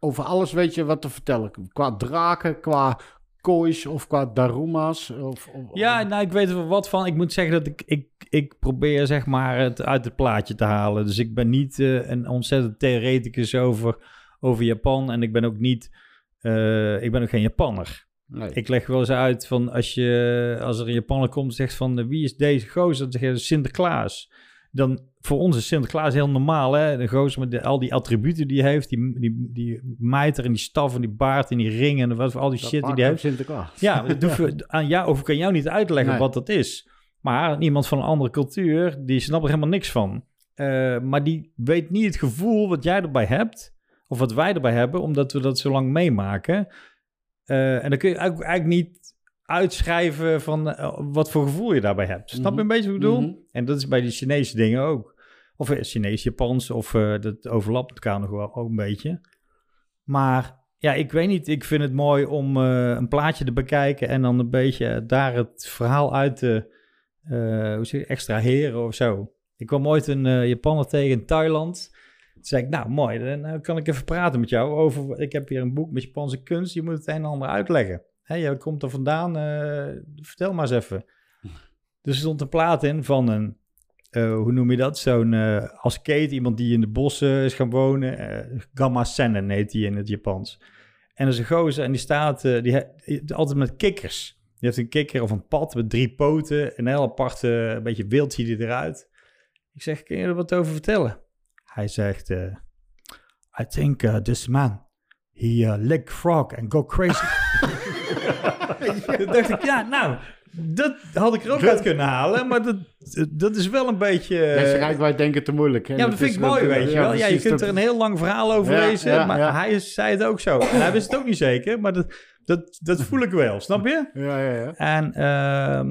Over alles weet je wat te vertellen. Qua draken, qua koois of qua daruma's. Of, of, Ja, nou, ik weet er wat van. Ik moet zeggen dat ik, ik, ik probeer zeg maar het uit het plaatje te halen. Dus ik ben niet eh, een ontzettend theoreticus over, over Japan. En ik ben ook niet, eh, ik ben ook geen Japanner. nee. Ik leg wel eens uit van als, je, als er een Japanner komt en zegt van wie is deze gozer? Dan zeg je Sinterklaas. Dan voor ons is Sinterklaas heel normaal. Hè? De gozer met de- al die attributen die hij heeft. Die, die, die mijter en die staf en die baard en die ringen en wat al die Dat shit die hij heeft. Sinterklaas. Ja, dat hoef je, aan jou, of ik kan jou niet uitleggen Nee. wat dat is. Maar iemand van een andere cultuur, die snapt er helemaal niks van. Eh, maar die weet niet het gevoel wat jij erbij hebt, of wat wij erbij hebben, omdat we dat zo lang meemaken. Eh, en dan kun je eigenlijk, eigenlijk niet uitschrijven van eh, wat voor gevoel je daarbij hebt. Snap je een beetje wat ik bedoel? Mhm. En dat is bij die Chinese dingen ook. Of eh, Chinees, Japans, of eh, dat overlapt elkaar nog wel ook een beetje. Maar ja, ik weet niet. Ik vind het mooi om een plaatje te bekijken en dan een beetje daar het verhaal uit te hoe zeg je, extraheren of zo. Ik kwam ooit een eh Japaner tegen in Thailand. Toen zei ik, nou mooi, dan kan ik even praten met jou over... Ik heb hier een boek met Japanse kunst, je moet het een en ander uitleggen. Hé, jij komt er vandaan, eh, vertel maar eens even. Dus er stond een plaat in van een, eh, hoe noem je dat? Zo'n eh als Kate, iemand die in de bossen is gaan wonen. eh Gamma Sennen heet die in het Japans. En dat is een gozer en die staat eh, die he- altijd met kikkers. Die heeft een kikker of een pad met drie poten. Een heel apart, eh, een beetje wild ziet hij eruit. Ik zeg, kun je er wat over vertellen? Hij zegt, eh, I think uh, this man, he uh, lick frog and go crazy. Toen dacht ik, ja, nou, dat had ik er ook uit kunnen halen. Maar dat, dat is wel een beetje... Mensen rijdt wij denken te moeilijk. hè. Ja, dat Dat vind ik mooi, weet je wel. Ja, je kunt er een heel lang verhaal over Ja, lezen, ja, maar ja. hij is- zei het ook zo. En hij wist het ook niet zeker, maar dat, dat, dat voel ik wel, snap je? Ja, ja, ja. En ehm,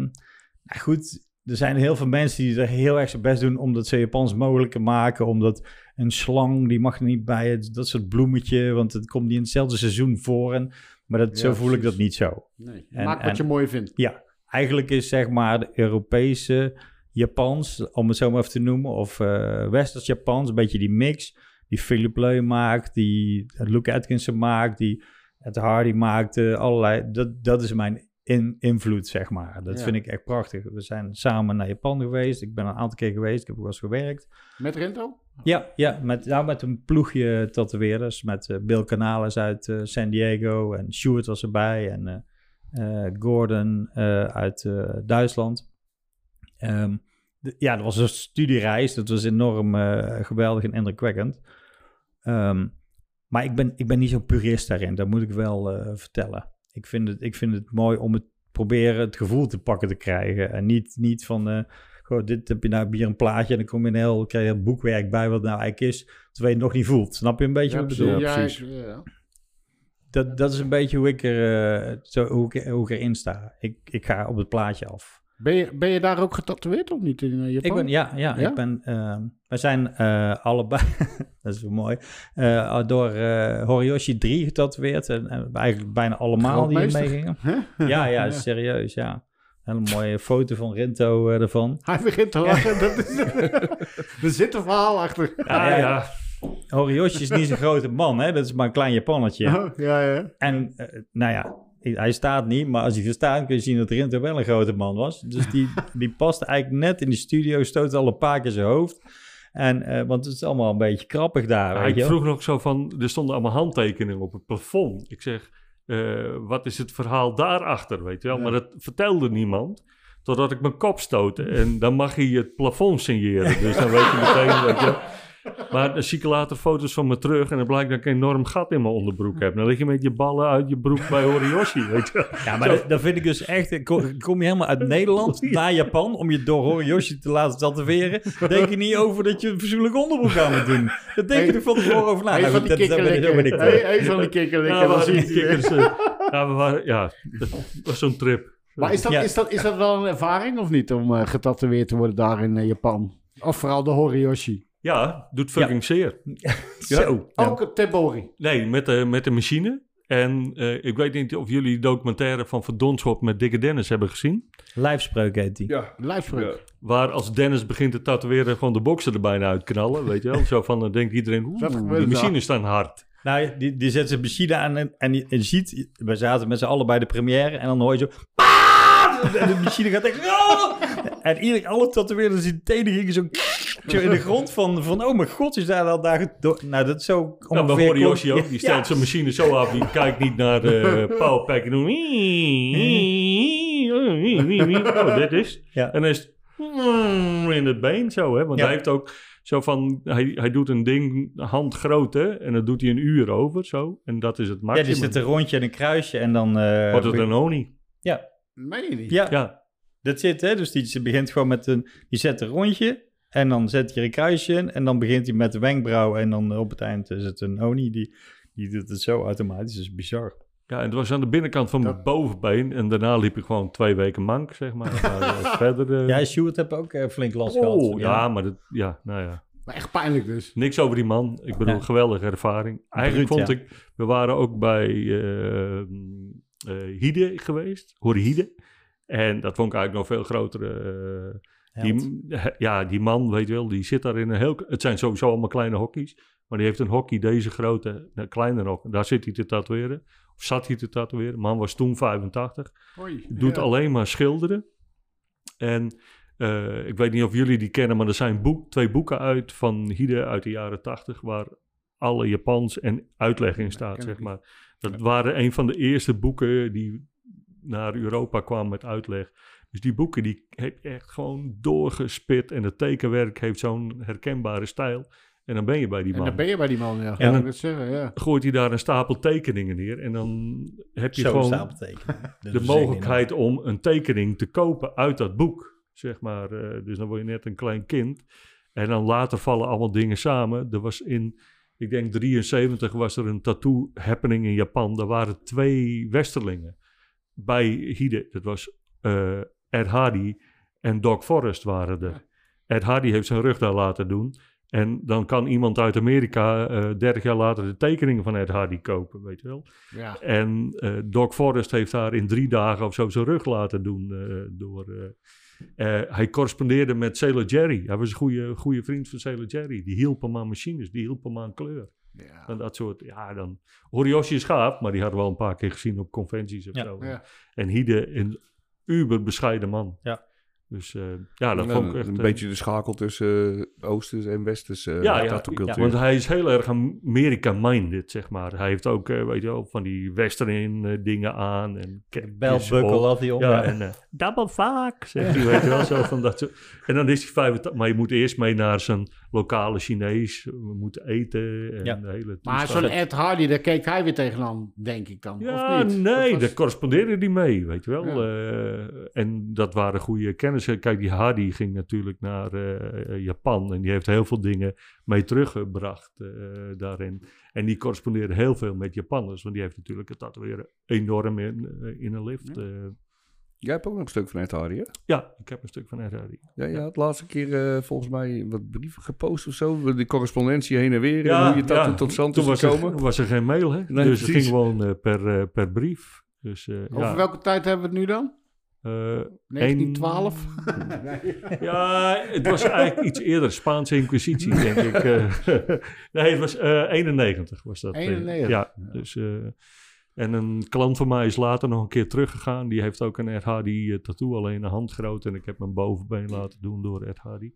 nou goed, er zijn heel veel mensen die er heel erg zijn best doen om dat zo Japans mogelijk te maken. Omdat een slang, die mag er niet bij, het, dat soort bloemetje, want het komt niet in hetzelfde seizoen voor. En, maar dat, Ja, zo voel ik dat niet zo. Nee. En- Maak wat en- je mooi vindt. Ja, eigenlijk is zeg maar de Europese Japans, om het zo maar even te noemen, of eh Westers Japans, een beetje die mix die Philip Leu maakt, die Luke Atkinson maakt, die Ed Hardy maakte, allerlei, dat, dat is mijn in, invloed, zeg maar. Dat Ja. vind ik echt prachtig. We zijn samen naar Japan geweest, ik ben een aantal keer geweest, ik heb ook wel eens gewerkt. Met Rento? Ja, ja met, nou, met een ploegje tatoeëerders. Met eh, Bill Canales uit eh, San Diego. En Stuart was erbij. En eh, Gordon uit Duitsland. Ehm, ja, dat was een studiereis. Dat was enorm geweldig en indrukwekkend. Ehm, maar ik ben, ik ben niet zo'n purist daarin. Dat moet ik wel vertellen. Ik vind, het, ik vind het mooi om het proberen het gevoel te pakken te krijgen. En niet, niet van... eh, Goh, dit heb je nou hier een plaatje en dan kom je een heel, krijg je een boekwerk bij wat nou eigenlijk is, terwijl je het nog niet voelt. Snap je een beetje Ja, wat ik bedoel? precies. Ja, precies. ik- ja. Dat, dat is een beetje hoe ik, er, eh, zo, hoe ik, hoe ik erin sta. Ik, ik ga op het plaatje af. Ben, je, ben je daar ook getatoeëerd of niet in eh, Japan? Ik ben, ja, ja, Ja? ik ben, ehm, wij zijn eh, allebei, dat is wel mooi, eh, door Horiyoshi 3 getatoeëerd. En, en eigenlijk bijna allemaal die meegingen. Ja, ja, serieus, ja. Hele mooie foto van Rinto ervan. Hij begint te lachen. Dat is, er zit een verhaal achter. Ja, ja. Horiyoshi is niet zo'n grote man, hè? dat is maar een klein Japannetje. Ja, ja. ja. En nou ja, hij staat niet, maar als hij er staat kun je zien dat Rinto wel een grote man was. Dus die, die past eigenlijk net in de studio, stoot al een paar keer zijn hoofd. En, eh, want het is allemaal een beetje krappig daar, Ja, weet ik je vroeg nog zo van, er stonden allemaal handtekeningen op het plafond. Ik zeg, eh, wat is het verhaal daarachter, weet je wel? Ja. Maar dat vertelde niemand, totdat ik mijn kop stootte. En dan mag hij het plafond signeren, dus dan weet je meteen, weet je. Maar dan zie ik later foto's van me terug en dan blijkt dat ik een enorm gat in mijn onderbroek heb. Dan lig je met je ballen uit je broek bij Horiyoshi, weet je. Ja, maar dat, dat vind ik dus echt... Kom, kom je helemaal uit Nederland naar Japan om je door Horiyoshi te laten tatoeëren... denk je niet over dat je een verzoenlijk onderbroek aan moet doen. Dat denk je er van tevoren over na. Eén Nou, van die dat- dat ben ik- dat ben ik, kikkerlikken. Eén van die kikkerlikken. Ja, we waren kikkers, eh, ja, we waren, ja, dat was zo'n trip. Maar is dat, Ja. is, dat, is dat wel een ervaring of niet om eh, getatoeëerd te worden daar in eh, Japan? Of vooral de Horiyoshi? Ja, doet fucking zeer. Zo. Ja. Ook het Tebori. Nee, met de, met de machine. En eh, ik weet niet of jullie de documentaire van Verdonschop met Dikke Dennis hebben gezien. Lijfspreuk heet die. Ja. Lijfspreuk. Waar als Dennis begint te tatoeëren, gewoon de boksen er bijna uitknallen. Weet je wel? Zo van, dan denkt iedereen, oeh, gebeurt die machines staan hard. Nou, die, die zet zijn machine aan en, en je, je ziet, we zaten met z'n allen bij de première en dan hoor je zo... En de machine gaat echt... En iedereen, alle tatoeëerders die tenen gingen zo, zo in de grond van, van... Oh mijn god, is daar dan daar... Nou, dat is zo Nou, we ongeveer... horen Yoshi klonk- ook, die stelt Ja. zijn machine zo af, die kijkt niet naar de powerpack en doet... Oh, dit is... Ja. En dan is het in het been zo, hè. Want Ja. hij heeft ook zo van... Hij, hij doet een ding handgroot, hè. En dan doet hij een uur over, zo. En dat is het Ja, maximum. die zit een rondje en een kruisje en dan... eh, Wordt het een honing. Ja, Meen je niet? ja, Ja. Dat zit, hè. Dus die ze begint gewoon met een... Die zet een rondje en dan zet hij er een kruisje in en dan begint hij met de wenkbrauw en dan op het eind is het een Oni. Die, die doet het zo automatisch, dat is bizar. Ja, en het was aan de binnenkant van mijn Dat- bovenbeen. En daarna liep ik gewoon twee weken mank, zeg maar. maar eh, verder... eh, Ja, Stuart heb ook eh, flink last gehad. oh, ja, maar dat... Ja, nou ja. Maar echt pijnlijk dus. Niks over die man. Ik bedoel, Ja. geweldige ervaring. Eigenlijk vond ik... We waren ook bij eh, eh, Hide geweest. Horihide. En dat vond ik eigenlijk nog veel grotere... eh, die, ja, die man, weet je wel, die zit daar in een heel... Het zijn sowieso allemaal kleine hockey's. Maar die heeft een hockey deze grote, nou, kleiner nog. Daar zit hij te tatoeëren. Of zat hij te tatoeëren. Man was toen 85. Hoi. Doet Ja. alleen maar schilderen. En eh, ik weet niet of jullie die kennen, maar er zijn boek, twee boeken uit van Hide uit de jaren tachtig, waar alle Japans en uitleg in staat, zeg maar. Dat waren een van de eerste boeken die naar Europa kwamen met uitleg. Dus die boeken die heeft echt gewoon doorgespit en het tekenwerk heeft zo'n herkenbare stijl. En dan ben je bij die En man. dan ben je bij die man, ja. En dan- ik zeggen, ja. Gooit hij daar een stapel tekeningen neer en dan heb je Zo gewoon de mogelijkheid om een tekening te kopen uit dat boek. Zeg maar. eh, dus dan word je net een klein kind. En dan later vallen allemaal dingen samen. Er was in, ik denk 73 was er een tattoo happening in Japan. Daar waren twee westerlingen bij Hide. Dat was eh, Ed Hardy en Doc Forrest waren er. Ed Hardy heeft zijn rug daar laten doen. En dan kan iemand uit Amerika eh 30 jaar later de tekeningen van Ed Hardy kopen, weet je wel. ja. En eh, Doc Forrest heeft daar in drie dagen of zo zijn rug laten doen. door, hij correspondeerde met Sailor Jerry. Hij was een goede, goede vriend van Sailor Jerry. Die hielp hem aan machines, die hielp hem aan kleur. Ja. En dat soort, ja, dan... Horiyoshi is gaaf, maar die hadden we al een paar keer gezien op conventies of Ja. zo. Ja. En Hide, een uber bescheiden man. Ja. Dus eh, ja, dat Ja, vond ik echt... een eh, beetje de schakel tussen eh, Oosters en Westers uh, Ja. Want hij is heel erg America-minded, zeg maar. Hij heeft ook, weet je wel, van die western dingen aan. En Belbukkel op. had hij om. Ja, en eh, double fuck, zegt hij, weet je wel, zo van dat soort. En dan is hij 85, maar je moet eerst mee naar zijn lokale Chinees. We moeten eten en Ja. de hele Maar zo'n Ed Hardy, daar keek hij weer tegenaan, denk ik dan. Ja, of niet? nee, Dat was- daar correspondeerde hij mee, weet je wel. Ja. Eh, en dat waren goede kennissen. Kijk, die Hardy ging natuurlijk naar eh, Japan en die heeft heel veel dingen mee teruggebracht eh, daarin. En die correspondeerde heel veel met Japanners, want die heeft natuurlijk het tatoeëren enorm in, eh, in een lift. Ja. Jij hebt ook nog een stuk van Ed Hardy, hè? ja, ik heb een stuk van Ed Hardy. Ja, je had de laatste keer eh, volgens mij wat brieven gepost of zo. De correspondentie heen en weer. en hoe je tattoo tot stand toen is was gekomen. er, was er geen mail, hè? Nee, dus het ging gewoon eh, per, eh, per brief. Dus, eh, Over ja, welke tijd hebben we het nu dan? eh, 1912? Ja, het was eigenlijk iets eerder. Spaanse Inquisitie, denk ik. eh. nee, het was eh 91 was dat. eh. 91, Ja, dus... en een klant van mij is later nog een keer teruggegaan. Die heeft ook een Hardy eh, tattoo, alleen een handgroot. En ik heb mijn bovenbeen laten doen door Hardy.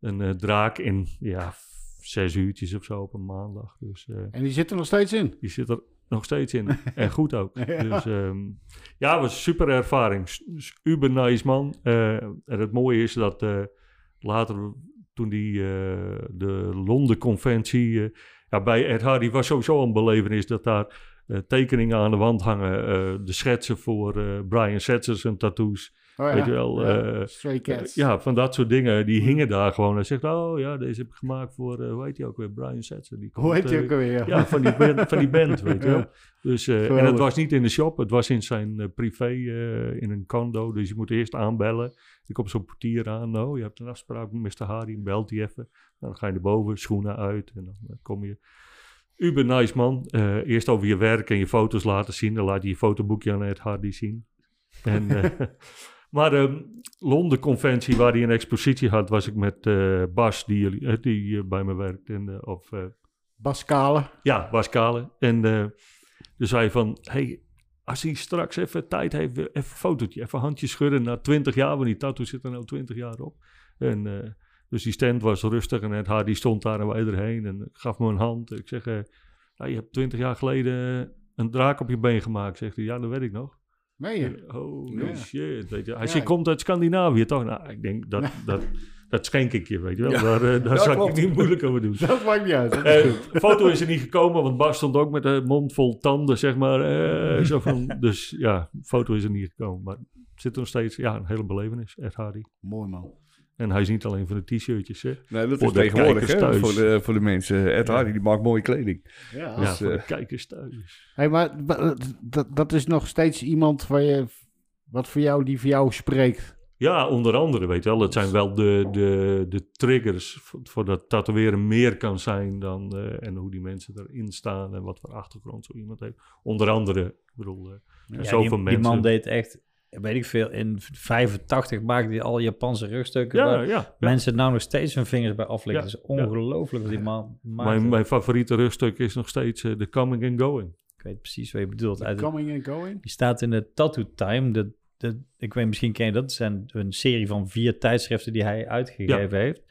Een eh, draak in, ja, zes uurtjes of zo op een maandag. Dus... eh, En die zit er nog steeds in. die zit er nog steeds in. en goed ook. Ja. Dus ehm, ja, het was een super ervaring. Uber nice man. En het mooie is dat later, toen die de Londen conventie... eh, ja, bij Hardy was sowieso een belevenis dat daar tekeningen aan de wand hangen. eh, de schetsen voor eh, Brian Setzers en tattoos. Oh, ja. Weet je wel, Ja, eh, Stray Cats. ja, van dat soort dingen. Die hingen daar gewoon. Hij zegt, oh ja, deze heb ik gemaakt voor, eh, hoe heet ook weer? Brian Setzer. Die Hoe komt, heet die eh, ook alweer? ja, van die band, van die band weet je wel. Dus, eh, en het was niet in de shop, het was in zijn eh, privé, eh, in een condo. Dus je moet eerst aanbellen. Er komt zo'n portier aan. Nou, je hebt een afspraak met Mr. Hardy, belt hij even. Dan ga je naar boven, schoenen uit en dan eh, kom je. Uber nice man. Eh, eerst over je werk en je foto's laten zien. Dan laat je je fotoboekje aan Ed Hardy zien. En, eh, maar de Londen conventie waar hij een expositie had, was ik met eh, Bas, die, jullie- die bij me werkt. En, of Bas Kale. ja, Bas Kale. En dus zei van, hey, als hij straks even tijd heeft, even een fotootje, even handje schudden. Na 20 jaar, want die tattoo zit er nou 20 jaar op. En dus die stand was rustig en het haar die stond daar en wij erheen en gaf me een hand. Ik zeg, eh, nou, je hebt 20 jaar geleden een draak op je been gemaakt. Zegt hij, ja, dat weet ik nog. Meen je? Ja. shit, weet je. Ja. komt uit Scandinavië toch? Nou, ik denk, dat, dat, dat schenk ik je, weet je wel. Ja. Daar, eh, daar zou ik niet moeilijk over doen. Dat maakt niet uit. Eh, de foto is er niet gekomen, want Bas stond ook met een mond vol tanden, zeg maar. eh, zo van, dus ja, de foto is er niet gekomen. Maar het zit er nog steeds, ja, een hele belevenis, Ed Hardy. Mooi man. En hij is niet alleen van de t-shirtjes, hè. Nee, dat Voor is de tegenwoordig kijkers hè, thuis. voor de, voor de mensen. Ed Ja. Hardy die maakt mooie kleding. Ja. ja, Dus, voor de eh, kijkers thuis. Hey, maar wa- dat, dat is nog steeds iemand waar je, wat voor jou, die voor jou spreekt. Ja, onder andere, weet je wel. Het zijn wel de, de, de triggers voor, voor dat tatoeëren meer kan zijn dan... eh, en hoe die mensen erin staan en wat voor achtergrond zo iemand heeft. Onder andere, ik bedoel, eh, Ja, zoveel die, mensen. die man deed echt, weet ik veel, in 85 maakte hij al Japanse rugstukken. ja, waar ja, ja. Mensen nou nog steeds hun vingers bij aflikken. Ja, Het is ongelooflijk wat die man maakt. Mijn, mijn favoriete rugstuk is nog steeds The Coming and Going. Ik weet precies wat je bedoelt. Uit, Coming and going. die staat in de Tattoo Time, de de, ik weet misschien ken je dat, het zijn een serie van vier tijdschriften die hij uitgegeven heeft.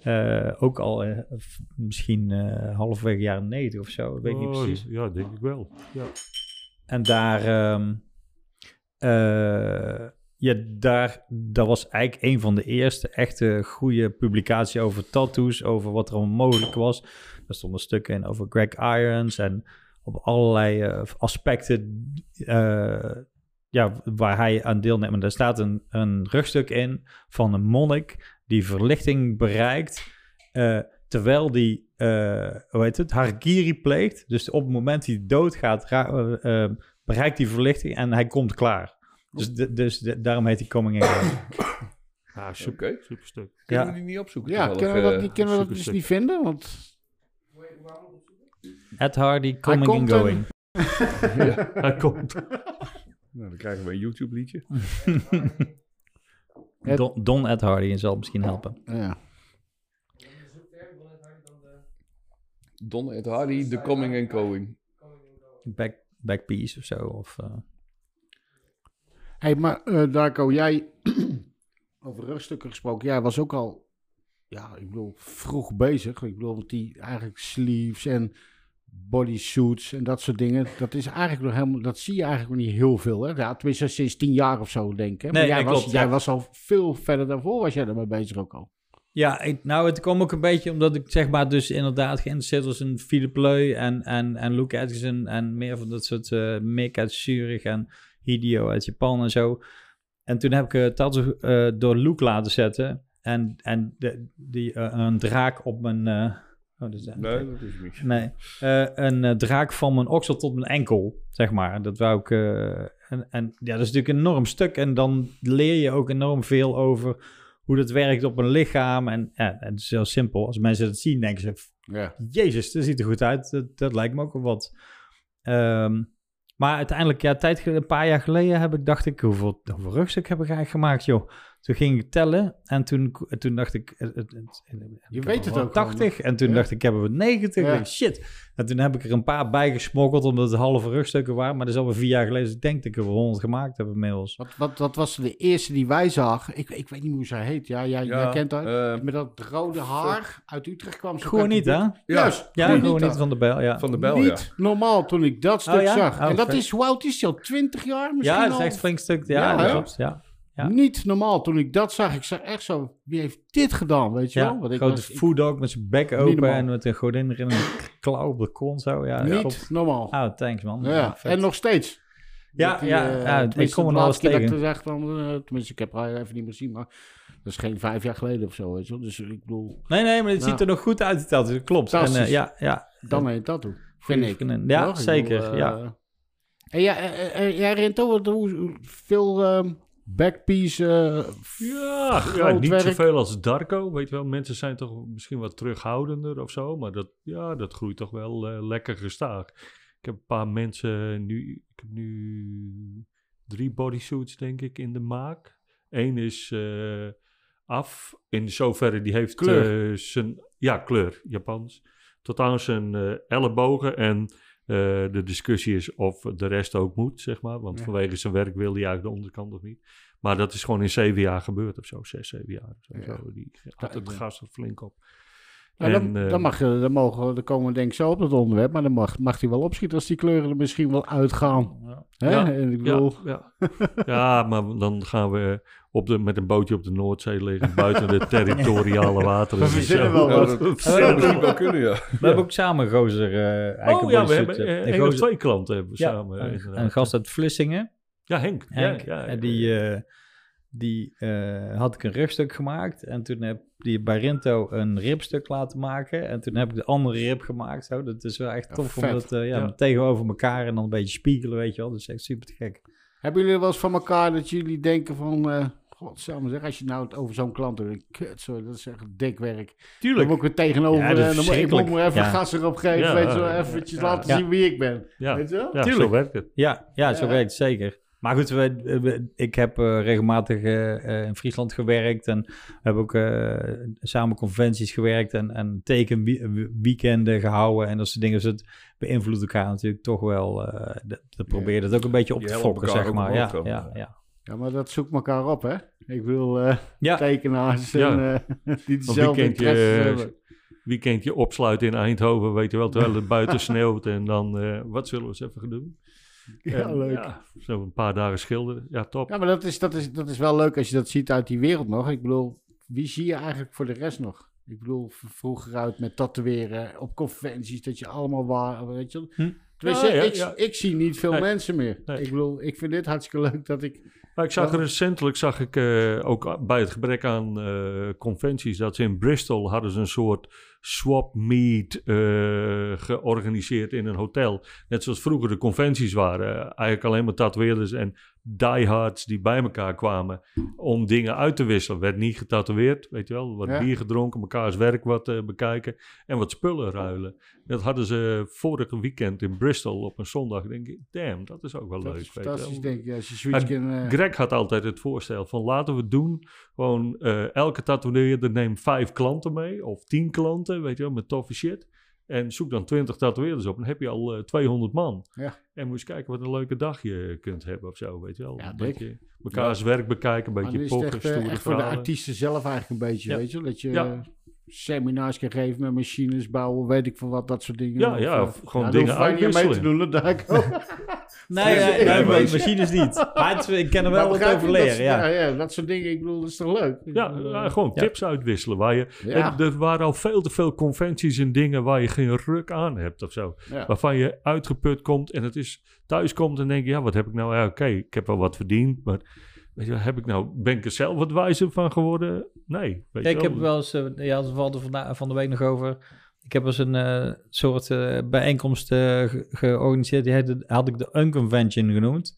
Eh, ook al eh, f- misschien eh halverwege jaren 90 of zo, weet ik niet Oh, precies. Ja, denk ik wel. Ja. En daar, ehm, eh, ja, daar, dat was eigenlijk een van de eerste echte goede publicaties over tattoos, over wat er allemaal mogelijk was. Er stonden stukken in over Greg Irons en op allerlei eh, aspecten eh, ja, waar hij aan deelneemt. En daar staat een, een rugstuk in van een monnik die verlichting bereikt, eh, terwijl die, eh, hoe heet het, harikiri pleegt. Dus op het moment dat hij doodgaat, eh, eh, bereikt die verlichting en hij komt klaar. Dus, de- dus de- daarom heet hij Coming in. Going. Ah, super, stuk. Kunnen Ja. we die niet opzoeken? Ja, kunnen we dat, niet, kunnen we dat dus niet vinden? Want Ed Hardy, Coming een- Going. Hij komt. Nou, dan krijgen we een YouTube-liedje. Don, Don Ed Hardy zal misschien helpen. ja. Don Ed Hardy, The Coming and Going. Back, backpiece of zo. Of, eh, hey, maar eh Darko, jij over rugstukken gesproken. Jij was ook al, ja, ik bedoel, vroeg bezig. Ik bedoel, want die eigenlijk sleeves en bodysuits en dat soort dingen. Dat is eigenlijk nog helemaal, dat zie je eigenlijk nog niet heel veel. Hè? Ja, tenminste sinds tien jaar of zo, denk ik. hè. Maar Nee, jij, was, klopt, jij ja. was al veel verder daarvoor, was jij ermee bezig ook al. Ja, ik, nou, het kwam ook een beetje omdat ik zeg maar dus inderdaad geïnteresseerd was in Philip Leu en, en, en Luke Edgerton en meer van dat soort eh Mick uit Zurich en Hideo uit Japan en zo. En toen heb ik het tattoo eh, door Luke laten zetten en, en de, die, eh, een draak op mijn... eh, oh, dat is Nee, dat is niet. Nee, eh, een eh, draak van mijn oksel tot mijn enkel, zeg maar. Dat wou ik... eh, en, en ja, dat is natuurlijk een enorm stuk. En dan leer je ook enorm veel over hoe dat werkt op een lichaam. En ja, het is heel simpel. Als mensen dat zien, denken ze... Ja. Jezus, dat ziet er goed uit. Dat, dat lijkt me ook wel wat. Ehm, maar uiteindelijk, ja, tijd, een paar jaar geleden heb ik, dacht ik, hoeveel, hoeveel rugzak heb ik eigenlijk gemaakt, joh? Toen ging ik tellen en toen, toen dacht ik... Het, het, het- Je weet het ook gewoon, 80 en toen Ja. dacht ik, ik heb er 90. Ja. Ik, Shit. En toen heb ik er een paar bij gesmokkeld omdat het halve rugstukken waren. Maar dat is alweer vier jaar geleden. Dus ik denk dat ik er wel 100 gemaakt heb inmiddels. Wat, wat, wat was de eerste die wij zagen? Ik, ik weet niet hoe zij heet. Ja, jij, jij kent haar. eh, Met dat rode haar uit Utrecht kwam ze. Gewoon niet, hè? ja, Juist, Ja, gewoon gewoon niet. van de bel, ja. van de bel, ja. niet normaal toen ik dat stuk Oh ja? zag. Oh, en dat is, hoe oud is die al? 20 jaar misschien Ja, dat is al? echt flink stuk. Ja, Ja, dat hè? klopt. Ja, ja. Niet normaal. Toen ik dat zag, ik zag echt zo, wie heeft dit gedaan, weet je ja. wel? Want ik grote was- ik- food dog met zijn bek open en met een godin erin en een klauw op de kont zo. Ja, niet klopt. normaal. Oh, thanks man. ja, en nog steeds. Ja, Dat die, ja, eh, ja, ik kom er nog eens dat ik tegen. dan, eh, tenminste, ik heb haar even niet meer zien, maar dat is geen vijf jaar geleden of zo, weet je wel. Dus ik bedoel, Nee, nee, maar het Nou. ziet er nog goed uit, die tattoo. Dat klopt. En, eh, ja, ja. dan een tattoo, vind ik. Ja? Ik zeker. bedoel, ja. En jij, eh, jij rent ook hoe- hoe- veel ehm, backpiece, eh, Ja, ja niet werk. zoveel als Darko. Weet je wel, mensen zijn toch misschien wat terughoudender of zo. Maar dat, ja, dat groeit toch wel eh, lekker gestaag. Ik heb een paar mensen nu... Ik heb nu drie bodysuits, denk ik, in de maak. Eén is eh, af. In zoverre, die heeft Kleur. zijn... Ja, kleur, Japans. Tot aan zijn ellebogen. En de discussie is of de rest ook moet, zeg maar. Want Ja. vanwege zijn werk wil hij eigenlijk de onderkant nog niet. Maar dat is gewoon in zeven jaar gebeurd of zo. Zes, zeven jaar. Of zo. Ja. Die had het gas er flink op. Nou, En, dan, eh, dan, mag, je- dan, mogen, dan komen we denk ik zo op dat onderwerp, maar dan mag, mag hij wel opschieten als die kleuren er misschien wel uitgaan. Ja. Hè? Ja, En ik bedoel, ja. ja, maar dan gaan we op de, met een bootje op de Noordzee liggen. Buiten de territoriale wateren. We verzinnen wel Ja, wat. dat zou misschien wel kunnen, ja. We hebben ook samen een gozer uh, eigenlijk Oh ja, we hebben eh, eh, één of twee klanten hebben we ja, samen. een, gast uit Vlissingen. Ja, Henk. Henk, Ja, ja, en die, eh, die eh, had ik een rugstuk gemaakt. En toen heb die bij Rinto een ribstuk laten maken. En toen heb ik de andere rib gemaakt. Zo. Dat is wel echt tof. vet. om dat eh, ja, Ja. tegenover elkaar en dan een beetje spiegelen, weet je wel. Dat is echt super te gek. hebben jullie wel eens van elkaar dat jullie denken van, eh godsamme zeg, als je nou het over zo'n klant doet, kut, sorry, dat is echt dik werk. Dan Tuurlijk. moet ik weer tegenover, en dan moet ik moet verschrikkelijk. maar even Ja. gas erop geven, Ja, weet je wel, eventjes ja. laten Ja. zien wie ik ben. Ja, Weet je wel? ja zo Tuurlijk. werkt het. Ja, ja zo Ja. werkt het zeker. Maar goed, we, we- ik heb eh, regelmatig eh, eh, in Friesland gewerkt en heb ook eh, samen conventies gewerkt en, en tekenweekenden gehouden en dat soort dingen. Dus het beïnvloedt elkaar natuurlijk toch wel. eh dat, dat probeer je dat ook een beetje op te fokken, zeg maar. Ja, ja, ja. Ja, maar dat zoekt elkaar op, hè? Ik bedoel, eh, Ja. tekenaars Ja. en, die Een dezelfde weekendje, interesses hebben. weekendje opsluiten in Eindhoven, weet je wel, terwijl het buiten sneeuwt. En dan, eh, wat zullen we eens even gaan doen? Ja, leuk. Ja, zo een paar dagen schilderen. Ja, top. Ja, maar dat is, dat, is, dat is wel leuk als je dat ziet uit die wereld nog. Ik bedoel, wie zie je eigenlijk voor de rest nog? Ik bedoel, vroeger uit met tatoeëren, op conventies, dat je allemaal waar, weet je. Hm. Tenminste, Ja, ja, ik, ja. ik zie niet veel Nee. mensen meer. Nee. Ik bedoel, ik vind dit hartstikke leuk dat ik... Maar ik zag recentelijk, zag ik eh, ook bij het gebrek aan eh, conventies, dat ze in Bristol hadden ze een soort swap meet eh, georganiseerd in een hotel. Net zoals vroeger de conventies waren. Eh, eigenlijk alleen maar tatoeëerders en diehards die bij elkaar kwamen om dingen uit te wisselen. Werd niet getatoeëerd, weet je wel. Wat Ja. bier gedronken, mekaars werk wat eh, bekijken en wat spullen ruilen. Dat hadden ze vorige weekend in Bristol op een zondag. Denk ik, damn, dat is ook wel Dat leuk. weet je fantastisch, wel. denk ik. Als je zoiets kan... eh, Greg had altijd het voorstel van laten we doen. Gewoon eh, elke tatoeëerder neemt vijf klanten mee. Of tien klanten, weet je wel, met toffe shit. En zoek dan 20 tatoeëerders op. Dan heb je al eh, 200 man. Ja. En moet eens kijken wat een leuke dag je kunt hebben of zo, weet je wel. Ja, een beetje werk bekijken, een beetje pokken, echt, eh, stoere echt voor de artiesten zelf eigenlijk een beetje, weet je wel. Dat je eh, seminars kan geven met machines bouwen, weet ik veel wat, dat soort dingen. Ja, ja, eh, of gewoon daar dingen aan mee te uitwisselen. doen, dat daar ook. Nee, nee, Ja, nee, maar- machines niet. Maar het, ik kan er wel wat over dat leren, soort- ja. ja. ja, dat soort dingen, ik bedoel, dat is toch leuk? Ik Ja, eh, gewoon Ja. tips uitwisselen. Waar je, en er waren al veel te veel conventies en dingen waar je geen ruk aan hebt of zo. ja. waarvan je uitgeput komt en het is thuis komt en denk je, ja, wat heb ik nou? Ja, oké, ik heb wel wat verdiend, maar weet je, wel, heb ik nou, ben ik er zelf wat wijzer van geworden? Nee. Weet Ja, ik heb wel eens, eh, ja, we hadden vanda- van de week nog over. Ik heb eens een eh, soort eh, bijeenkomst ge- georganiseerd. Die heette, had ik de Unconvention genoemd.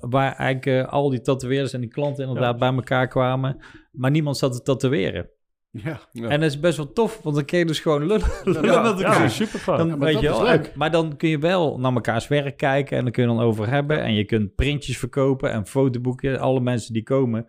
Waar eigenlijk al die tatoeëerders en die klanten inderdaad bij elkaar kwamen. Maar niemand zat te tatoeëren. Ja. Ja. En dat is best wel tof, want dan kun je dus gewoon lullen, lullen met Ja, elkaar. super fijn. Dan, Ja, maar weet dat je is wel, leuk. en- maar dan kun je wel naar mekaars werk kijken en dan kun je dan over hebben. En je kunt printjes verkopen en fotoboeken. Alle mensen die komen,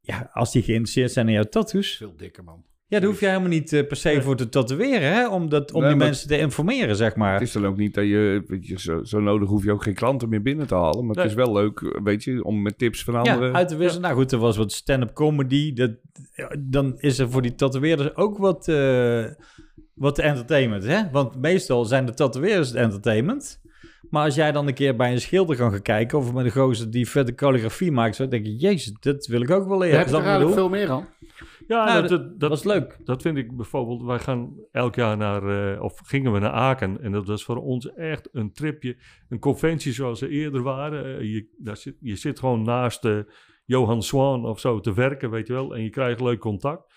ja, als die geïnteresseerd zijn in jouw tattoos, Veel dikker, man. Ja, daar hoef je helemaal niet eh, per se voor te tatoeëren, hè? Om, dat, om Nee, die mensen te informeren, zeg maar. Het is dan ook niet dat je, weet je zo, zo nodig hoef je ook geen klanten meer binnen te halen. Maar Nee. het is wel leuk, weet je, om met tips van ja, anderen. uit te wisselen. Nou goed, er was wat stand-up comedy. Dat, ja, dan is er voor die tatoeëerders ook wat, eh, wat entertainment, hè? Want meestal zijn de tatoeëerders het entertainment. Maar als jij dan een keer bij een schilder kan gaan kijken... of met een gozer die vette calligrafie maakt... zo denk je, jezus, dat wil ik ook wel leren. Daar heb je er veel meer aan. Ja, Nou, dat, dat, was leuk. dat vind ik bijvoorbeeld, wij gaan elk jaar naar, eh, of gingen we naar Aken. En dat was voor ons echt een tripje, een conventie zoals ze eerder waren. Eh, je, daar zit, je zit gewoon naast eh, Johan Swan of zo te werken, weet je wel. En je krijgt leuk contact.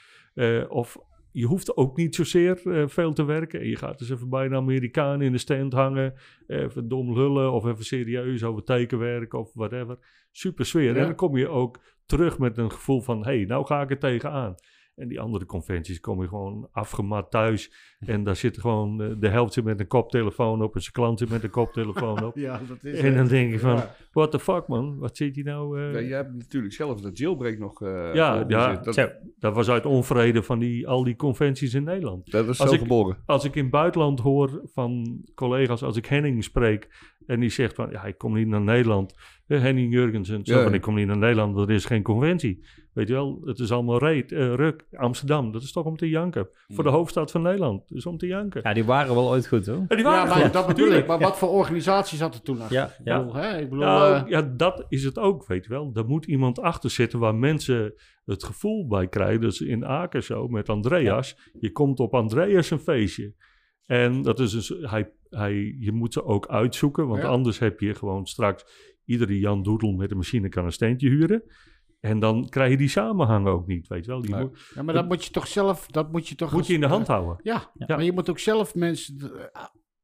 Of je hoeft ook niet zozeer veel te werken. En je gaat dus even bij een Amerikaan in de stand hangen. Even dom lullen of even serieus over tekenwerk of whatever. Super sfeer. Ja. En dan kom je ook terug met een gevoel van... hé, hey, nou ga ik er tegenaan. En die andere conventies kom je gewoon afgemat thuis. En daar zit gewoon eh, de helft zit met een koptelefoon op... en zijn klant zit met een koptelefoon op. Ja, dat is... En dan denk je van, ja. what the fuck man? Wat zit hier nou... eh, Ja, je hebt natuurlijk zelf dat jailbreak nog eh Ja, ja, dat, Zo. Dat was uit onvrede van die, al die conventies in Nederland. dat is Als zo ik- geboren. Als ik in het buitenland hoor van collega's, als ik Henning spreek... en die zegt van, ja, ik kom niet naar Nederland. Henning Jurgensen, zo Ja, van, ik kom niet naar Nederland, want er is geen conventie. Weet je wel, het is allemaal reet, ruk. Amsterdam, dat is toch om te janken. Voor de hoofdstad van Nederland, dus om te janken. Ja, die waren wel ooit goed, hoor. En die Ja, waren maar goed, dat bedoel ik. tuurlijk. Maar wat voor organisaties had er toen Ja, eigenlijk? ja. Ik bedoel, hè? Ik bedoel, Nou, eh, ja, dat is het ook, weet je wel. Daar moet iemand achter zitten waar mensen het gevoel bij krijgen. Dus in Aken zo, met Andreas. Je komt op Andreas een feestje. En dat is dus, hij, hij, je moet ze ook uitzoeken, want Ja. anders heb je gewoon straks... Iedere Jan Doedel met een machine kan een steentje huren. En dan krijg je die samenhang ook niet, weet je wel. Die Nee. moet, ja, maar dat moet je toch zelf... Dat moet je toch... moet als- je in de hand houden. Ja, Ja. maar je moet ook zelf mensen... Daar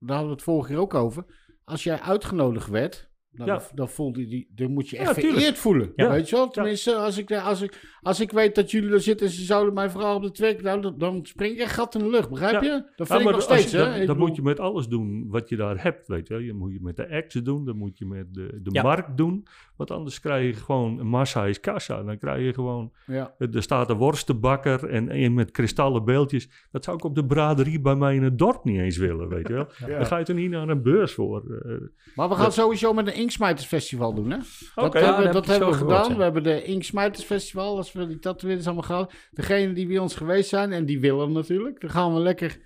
hadden we het vorige keer ook over. Als jij uitgenodigd werd... Nou, Ja. dan, dan, voelde die, dan moet je Ja, echt vereerd voelen. Ja. Weet je wel? Tenminste, als ik, als, ik, als ik weet dat jullie er zitten en ze zouden mij vooral op de trek... Nou, dan, dan spring ik echt gat in de lucht. Begrijp Ja. je? Dat Ja, vind ik nog je- steeds, hè? Dat, Ik dat bedoel- moet je met alles doen wat je daar hebt, weet je wel. Je moet je met de acts doen, dat moet je met de, de Ja. markt doen. Want anders krijg je gewoon, massa is kassa. Dan krijg je gewoon, Ja. er staat een worstenbakker en een met kristallen beeldjes. Dat zou ik op de braderie bij mij in het dorp niet eens willen, weet je wel. Ja. Dan ga je er niet naar een beurs voor. eh. Maar we gaan Dat- sowieso met een Inksmijters Festival doen, hè? Dat. Ja, dat dat heb ik hebben we gedaan. gehoord. We hebben de Inksmijters Festival, als we die tatoeëerders allemaal gehad. Degene die bij ons geweest zijn, en die willen natuurlijk, dan gaan we lekker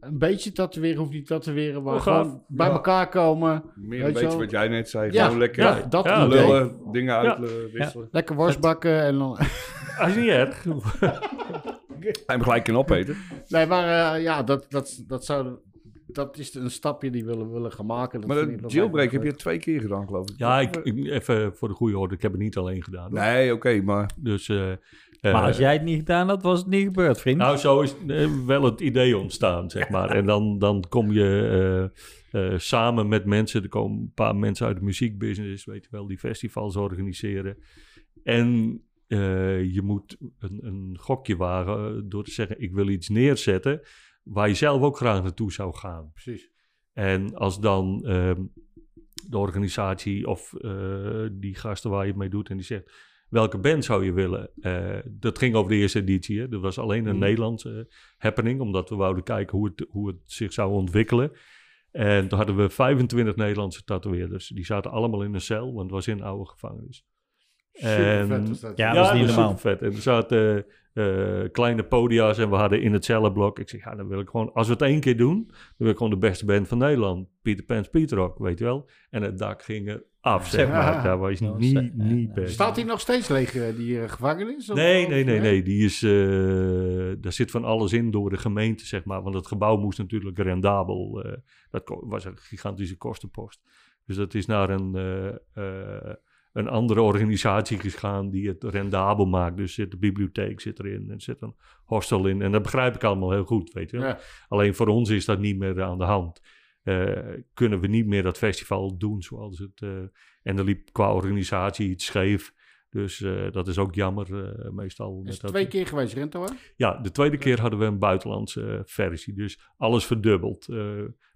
een beetje tatoeëren, hoeft niet tatoeëren, maar Oh, gewoon bij Ja. elkaar komen. Meer een je beetje wel? wat jij net zei. Ja, Gewoon lekker ja, dat Ja, idee. lullen, dingen uitwisselen. Lekker worstbakken en dan... Dat is niet erg. En hem gelijk kunnen opeten. Nee, maar eh, ja, dat, dat, dat zou... Dat is een stapje die we willen, willen gaan maken. Dat Maar dat jailbreak heb je twee keer gedaan, geloof ik. Ja, ik, ik- even voor de goede orde. Ik heb het niet alleen gedaan. hoor. Nee, oké, maar... Dus, eh, Maar eh, als jij het niet gedaan had, was het niet gebeurd, vriend. Nou, zo is eh, wel het idee ontstaan, zeg maar. En dan, dan kom je eh, eh, samen met mensen. Er komen een paar mensen uit de muziekbusiness, weet je wel, die festivals organiseren. En eh, je moet een, een gokje wagen door te zeggen: ik wil iets neerzetten waar je zelf ook graag naartoe zou gaan. Precies. En als dan ehm, de organisatie of eh, die gasten waar je het mee doet en die zegt welke band zou je willen? Eh, dat ging over de eerste editie. Hè? Dat was alleen een Mhm. Nederlandse happening, omdat we wouden kijken hoe het, hoe het zich zou ontwikkelen. En toen hadden we 25 Nederlandse tatoeëerders. Die zaten allemaal in een cel, want het was in een oude gevangenis. Super vet En- was dat. Ja, dat is niet was normaal. supervet. En er zaten eh, kleine podia's en we hadden in het cellenblok. Ik zeg, ja, dan wil ik gewoon, als we het één keer doen, dan wil ik gewoon de beste band van Nederland. Peter Pan's Pete Rock, weet je wel. En het dak ging er af, zeg Ja. maar. Daar was was, niet, niet eh, best. Staat hij nog steeds leeg, eh, die eh, gevangenis? Of- Nee, nee, nee, nee. Die is, eh, daar zit van alles in door de gemeente, zeg maar. Want het gebouw moest natuurlijk rendabel. eh, dat was een gigantische kostenpost. Dus dat is naar een, eh, eh, een andere organisatie gegaan die het rendabel maakt. Dus zit de bibliotheek zit erin en zit een hostel in. En dat begrijp ik allemaal heel goed, weet je. Ja. Alleen voor ons is dat niet meer aan de hand. Eh, kunnen we niet meer dat festival doen zoals het... eh, en er liep qua organisatie iets scheef. Dus eh, dat is ook jammer meestal. Is het dat- twee keer geweest, Rento, hè? Ja, de tweede keer hadden we een buitenlandse versie. Dus alles verdubbeld.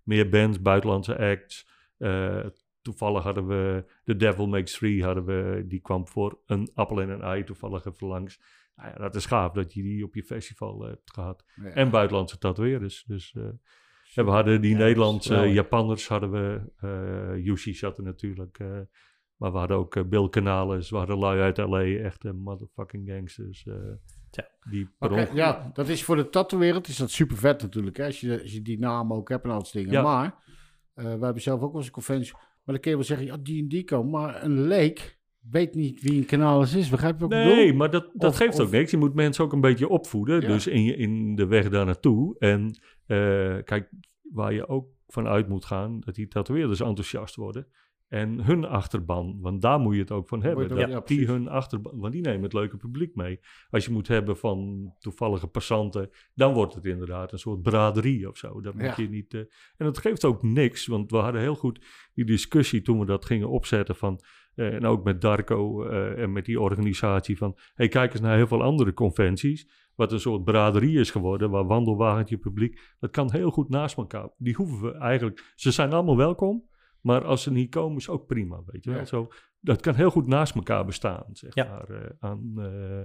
Meer bands, buitenlandse acts. Eh, toevallig hadden we The Devil Makes Three. Hadden we, die kwam voor een appel en een ei toevallig even langs. Nou ja, dat is gaaf dat je die op je festival hebt gehad. Ja. En buitenlandse tatoeëerders. Dus, eh, we hadden die Ja, Nederlandse. Japanners. Hadden we, eh Yushi zat er natuurlijk. eh, maar we hadden ook Bill Canales. We hadden lui uit L.A. Echte motherfucking gangsters. Tja. Die ja, dat is voor de tattoo-wereld is dat super vet natuurlijk. Hè? Als, je, als je die naam ook hebt en al dat dingen. Ja. Maar we hebben zelf ook wel eens een conventie. Maar dan kun je wel zeggen, ja, die en die komen. Maar een leek weet niet wie een kanalis is. Begrijp je wat ik Nee, bedoel? maar dat, dat Of- geeft ook of- niks. Je moet mensen ook een beetje opvoeden. Ja. Dus in, in de weg daar naartoe. En eh, kijk, waar je ook van uit moet gaan, dat die tatoeëerders enthousiast worden. En hun achterban, want daar moet je het ook van hebben. Dat ja, die hun achterban, want die nemen het leuke publiek mee. Als je moet hebben van toevallige passanten, dan wordt het inderdaad een soort braderie of zo. Dat moet je niet. eh, en dat geeft ook niks, want we hadden heel goed die discussie toen we dat gingen opzetten van. eh, en ook met Darko eh, en met die organisatie van. hey, kijk eens naar heel veel andere conventies. Wat een soort braderie is geworden, waar wandelwagentje publiek. Dat kan heel goed naast elkaar. Die hoeven we eigenlijk. Ze zijn allemaal welkom. Maar als ze niet komen, is ook prima. Weet je wel. Ja. Zo, dat kan heel goed naast elkaar bestaan, zeg Ja. maar, eh, aan, eh,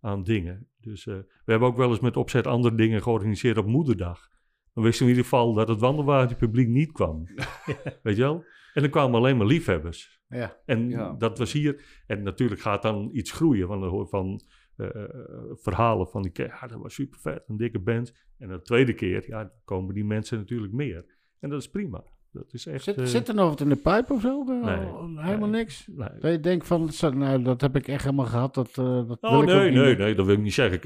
aan dingen. Dus eh, we hebben ook wel eens met opzet andere dingen georganiseerd op Moederdag. Dan wisten we in ieder geval dat het wandelwagentje publiek niet kwam. Weet je wel? En dan kwamen alleen maar liefhebbers. Ja. En Ja. dat was hier. En natuurlijk gaat dan iets groeien. Van eh, verhalen van die keer. Ja, dat was super vet. Een dikke band. En de tweede keer, ja, komen die mensen natuurlijk meer. En dat is prima. Dat is echt. Zit, eh, zit er nog wat in de pijp of zo? Eh, Nee, helemaal nee. niks? nee. Dat je denkt van, nou, dat heb ik echt helemaal gehad. Dat, eh, dat wil Oh nee, nee, nee, dat wil ik niet zeggen.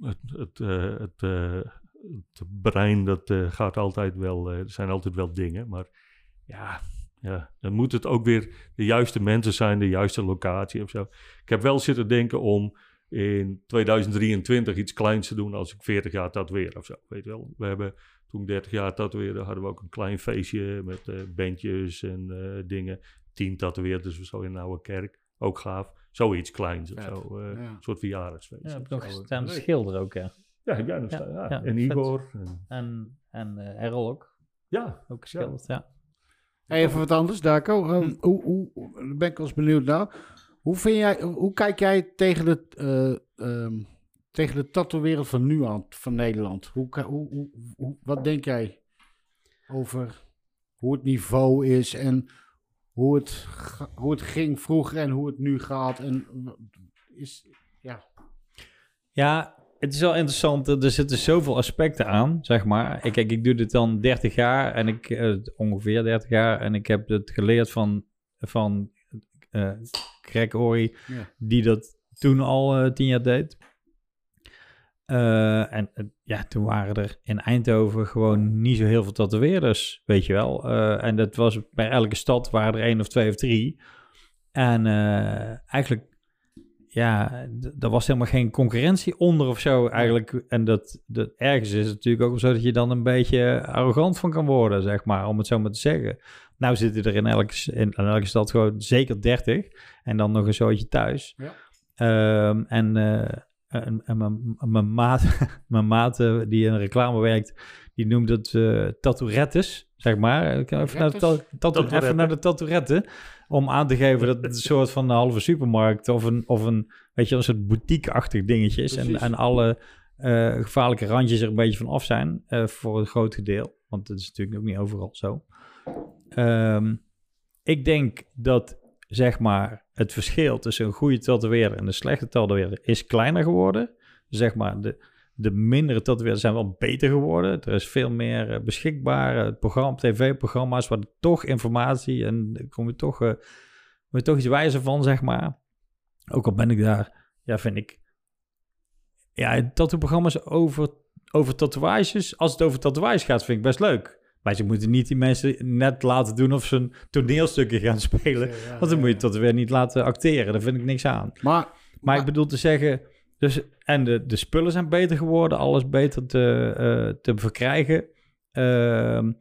Het, het, het, brein, dat gaat altijd wel, er zijn altijd wel dingen, maar ja, ja, dan moet het ook weer de juiste mensen zijn, de juiste locatie of zo. Ik heb wel zitten denken om in 2023 iets kleins te doen als ik 40 jaar tatoeëer of zo, weet je wel. We hebben toen ik 30 jaar tatoeëerde, hadden we ook een klein feestje met eh bandjes en eh, dingen. Tien tatoeëerders of zo in een oude kerk, ook gaaf. Zoiets kleins of Vet, zo, eh, ja. een soort verjaardagsfeest. Ja, heb ik nog staan Leuk. schilder ook, ja. Ja, heb jij nog Ja, staan, ja. ja, en. Igor. En, En, en Errol ook. ja, Ook geschilderd, ja. Hey, even wat anders, Darko. Um, hoe, hoe, daar ben ik wel eens benieuwd naar. Hoe, vind jij, hoe kijk jij tegen de, eh ehm, tegen de tattoo-wereld van nu aan, van Nederland? Hoe, hoe, hoe, wat denk jij over hoe het niveau is en hoe het, hoe het ging vroeger en hoe het nu gaat. En is, ja, Ja, het is wel interessant. Er zitten zoveel aspecten aan, zeg maar. Ik, kijk, ik doe dit dan 30 jaar en ik, eh, ongeveer 30 jaar. En ik heb het geleerd van, van eh Ja. die dat toen al eh, tien jaar deed. Eh, en eh, ja, toen waren er in Eindhoven gewoon niet zo heel veel tatoeëerders, weet je wel. Eh, en dat was bij elke stad waren er één of twee of drie. En eigenlijk ja, er was helemaal geen concurrentie onder of zo eigenlijk. En dat, dat ergens is het natuurlijk ook zo dat je dan een beetje arrogant van kan worden, zeg maar, om het zo maar te zeggen. Nou zitten er in elke, in, in elke stad gewoon zeker 30 en dan nog een zootje thuis. Ja. Ehm, en en, en mijn, mijn maat, mijn maat eh, die in reclame werkt, die noemt het eh tattoorettes, zeg maar. Ik kan even naar, de ta- tattoo- even naar de om aan te geven dat het een soort van een halve supermarkt of een, of een, weet je, een soort boutique-achtig dingetje is. En, en alle eh, gevaarlijke randjes er een beetje van af zijn, eh, voor een groot gedeelte. Want dat is natuurlijk ook niet overal zo. Ehm, ik denk dat, zeg maar, het verschil tussen een goede tatoeëerder en een slechte tatoeëerder is kleiner geworden. Zeg maar, de, de mindere tatoeëerders zijn wel beter geworden. Er is veel meer eh, beschikbaar. eh, programma, tv-programma's waar toch informatie en daar kom toch, je toch iets wijzer van, zeg maar. Ook al ben ik daar, ja, vind ik... Ja, tattoo-programma's over, over tatoeages, als het over tatoeages gaat, vind ik best leuk. Maar ze moeten niet die mensen net laten doen of ze een toneelstukje gaan spelen. Ja, Want dan ja, moet je het weer niet laten acteren. Daar vind ik niks aan. Maar, Maar ik bedoel te zeggen, dus, en de, de spullen zijn beter geworden, alles beter te, eh, te verkrijgen. Ehm,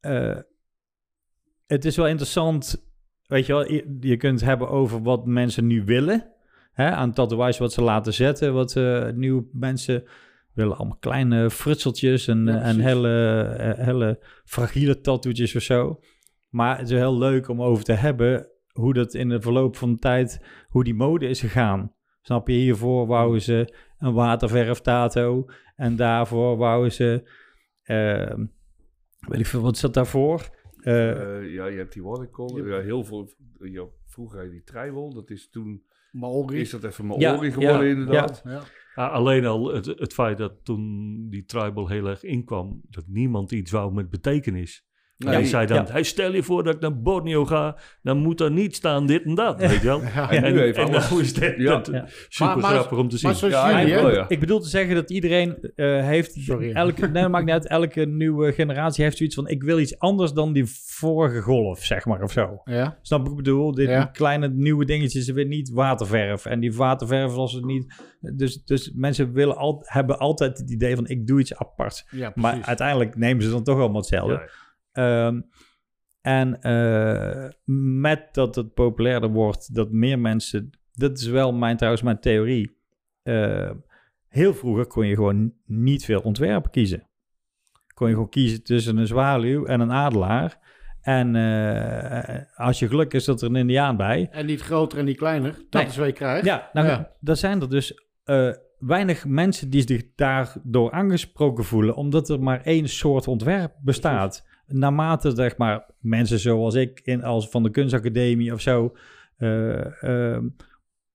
eh, het is wel interessant, weet je wel, je, je kunt het hebben over wat mensen nu willen. Hè, aan tatoeages wat ze laten zetten, wat eh nieuwe mensen willen allemaal kleine frutseltjes en, Ja, eh, en hele, eh, hele fragiele tattoetjes of zo. Maar het is heel leuk om over te hebben hoe dat in de verloop van de tijd, hoe die mode is gegaan. Snap je, hiervoor wouden ze een waterverf tato en daarvoor wouden ze, ehm, weet ik veel, wat zat daarvoor? Eh, ja, je hebt die watercolor. Ja, heel veel. Ja, vroeger had je die tribal. Dat is toen. Maori. Is dat even mijn Ja, oren geworden, ja, inderdaad. Ja. Alleen al het, het feit dat toen die tribal heel erg inkwam, dat niemand iets wou met betekenis. Nee, Die zei dan, ja. hey, stel je voor dat ik naar Borneo ga, dan moet er niet staan dit en dat, weet je wel. Ja. En nu heeft en alles- is dit Ja. dat- super Maar- maar- grappig om te zien. Maar zoals Ja, jullie, ja, hè? wel, ja. Ik bedoel te zeggen dat iedereen eh, heeft, Sorry. elke, nee, dat maakt niet uit, elke nieuwe generatie heeft zoiets van, ik wil iets anders dan die vorige golf, zeg maar, of zo. Ja. Snap ik wat ik bedoel? Dit die kleine nieuwe dingetjes, weer niet waterverf. En die waterverf was het niet. Dus, dus mensen willen al, hebben altijd het idee van ik doe iets apart. Ja, Maar uiteindelijk nemen ze dan toch allemaal hetzelfde. Ehm, en eh, met dat het populairder wordt, dat meer mensen. Dat is wel mijn, trouwens mijn theorie. Eh, heel vroeger kon je gewoon niet veel ontwerpen kiezen. Kon je gewoon kiezen tussen een zwaluw en een adelaar. En eh, als je geluk is, dat er een indiaan bij. En niet groter en niet kleiner. Dat Nee. is wat je krijgt. Ja, nou, Ja. daar zijn er dus weinig mensen die zich daardoor aangesproken voelen, omdat er maar één soort ontwerp bestaat. Naarmate zeg maar, mensen zoals ik in, als van de kunstacademie of zo eh, ehm,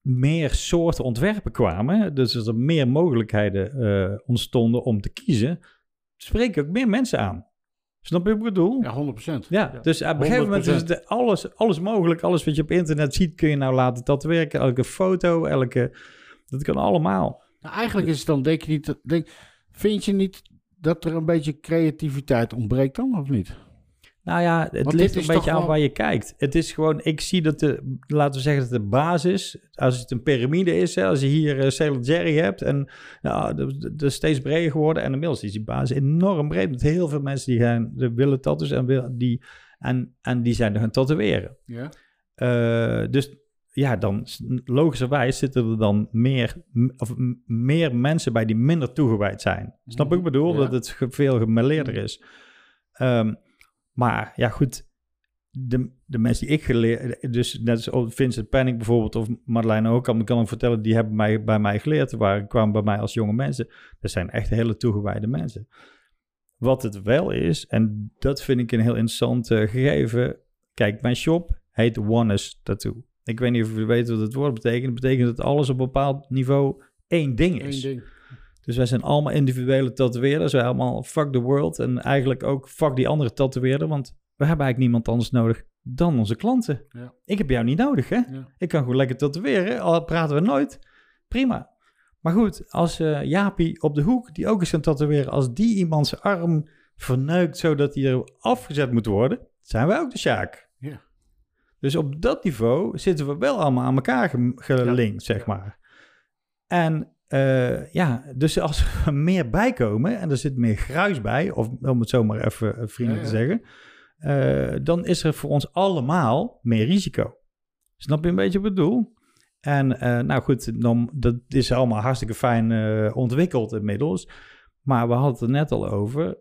meer soorten ontwerpen kwamen, dus dat er meer mogelijkheden eh, ontstonden om te kiezen, spreken ook meer mensen aan. Snap je wat ik bedoel? Ja, 100%. Ja, Ja, dus op een gegeven moment is het alles, alles mogelijk. Alles wat je op internet ziet kun je nou laten tatoeëren. Elke foto, elke... Dat kan allemaal. Nou, eigenlijk is het dan, denk je niet, dat- denk, vind je niet dat er een beetje creativiteit ontbreekt dan, of niet? Nou ja, het ligt een beetje aan wel- waar je kijkt. Het is gewoon, ik zie dat de, laten we zeggen dat de basis, als het een piramide is, hè, als je hier uh, Sailor Jerry hebt en nou, dat is steeds breder geworden en inmiddels is die basis enorm breed met heel veel mensen die gaan, die willen tattoos en, wil, die, en, en die zijn er gaan tatoeëren. Ja. Eh, dus ja, dan logischerwijs zitten er dan meer, of meer mensen bij die minder toegewijd zijn. Snap ik bedoel? Ja. Dat het veel gemeleerder is. Ehm, maar ja, goed. De, de mensen die ik geleerd... Dus net als Vincent Penning bijvoorbeeld... of Madeleine ook kan, kan ik vertellen... die hebben mij, bij mij geleerd... waren, kwamen bij mij als jonge mensen. Dat zijn echt hele toegewijde mensen. Wat het wel is... en dat vind ik een heel interessant eh, gegeven... Kijk, mijn shop heet Oneness Tattoo. Ik weet niet of jullie weten wat het woord betekent. Het betekent dat alles op een bepaald niveau één ding is. Eén ding. Dus wij zijn allemaal individuele tatoeëerders. Wij allemaal fuck the world. En eigenlijk ook fuck die andere tatoeëerder. Want we hebben eigenlijk niemand anders nodig dan onze klanten. Ja. Ik heb jou niet nodig, hè? Ja. Ik kan gewoon lekker tatoeëren. Al praten we nooit. Prima. Maar goed, als eh Jaapie op de hoek, die ook eens kan tatoeëren... als die iemand zijn arm verneukt zodat hij er afgezet moet worden... zijn wij ook de Sjaak. Dus op dat niveau zitten we wel allemaal aan elkaar ge- gelinkt, zeg maar. En eh, ja, dus als er meer bijkomen en er zit meer gruis bij, of om het zo maar even eh, vriendelijk Ja, te zeggen, eh, dan is er voor ons allemaal meer risico. Snap je een beetje wat ik bedoel? En nou goed, dan, dat is allemaal hartstikke fijn ontwikkeld inmiddels. Maar we hadden het er net al over.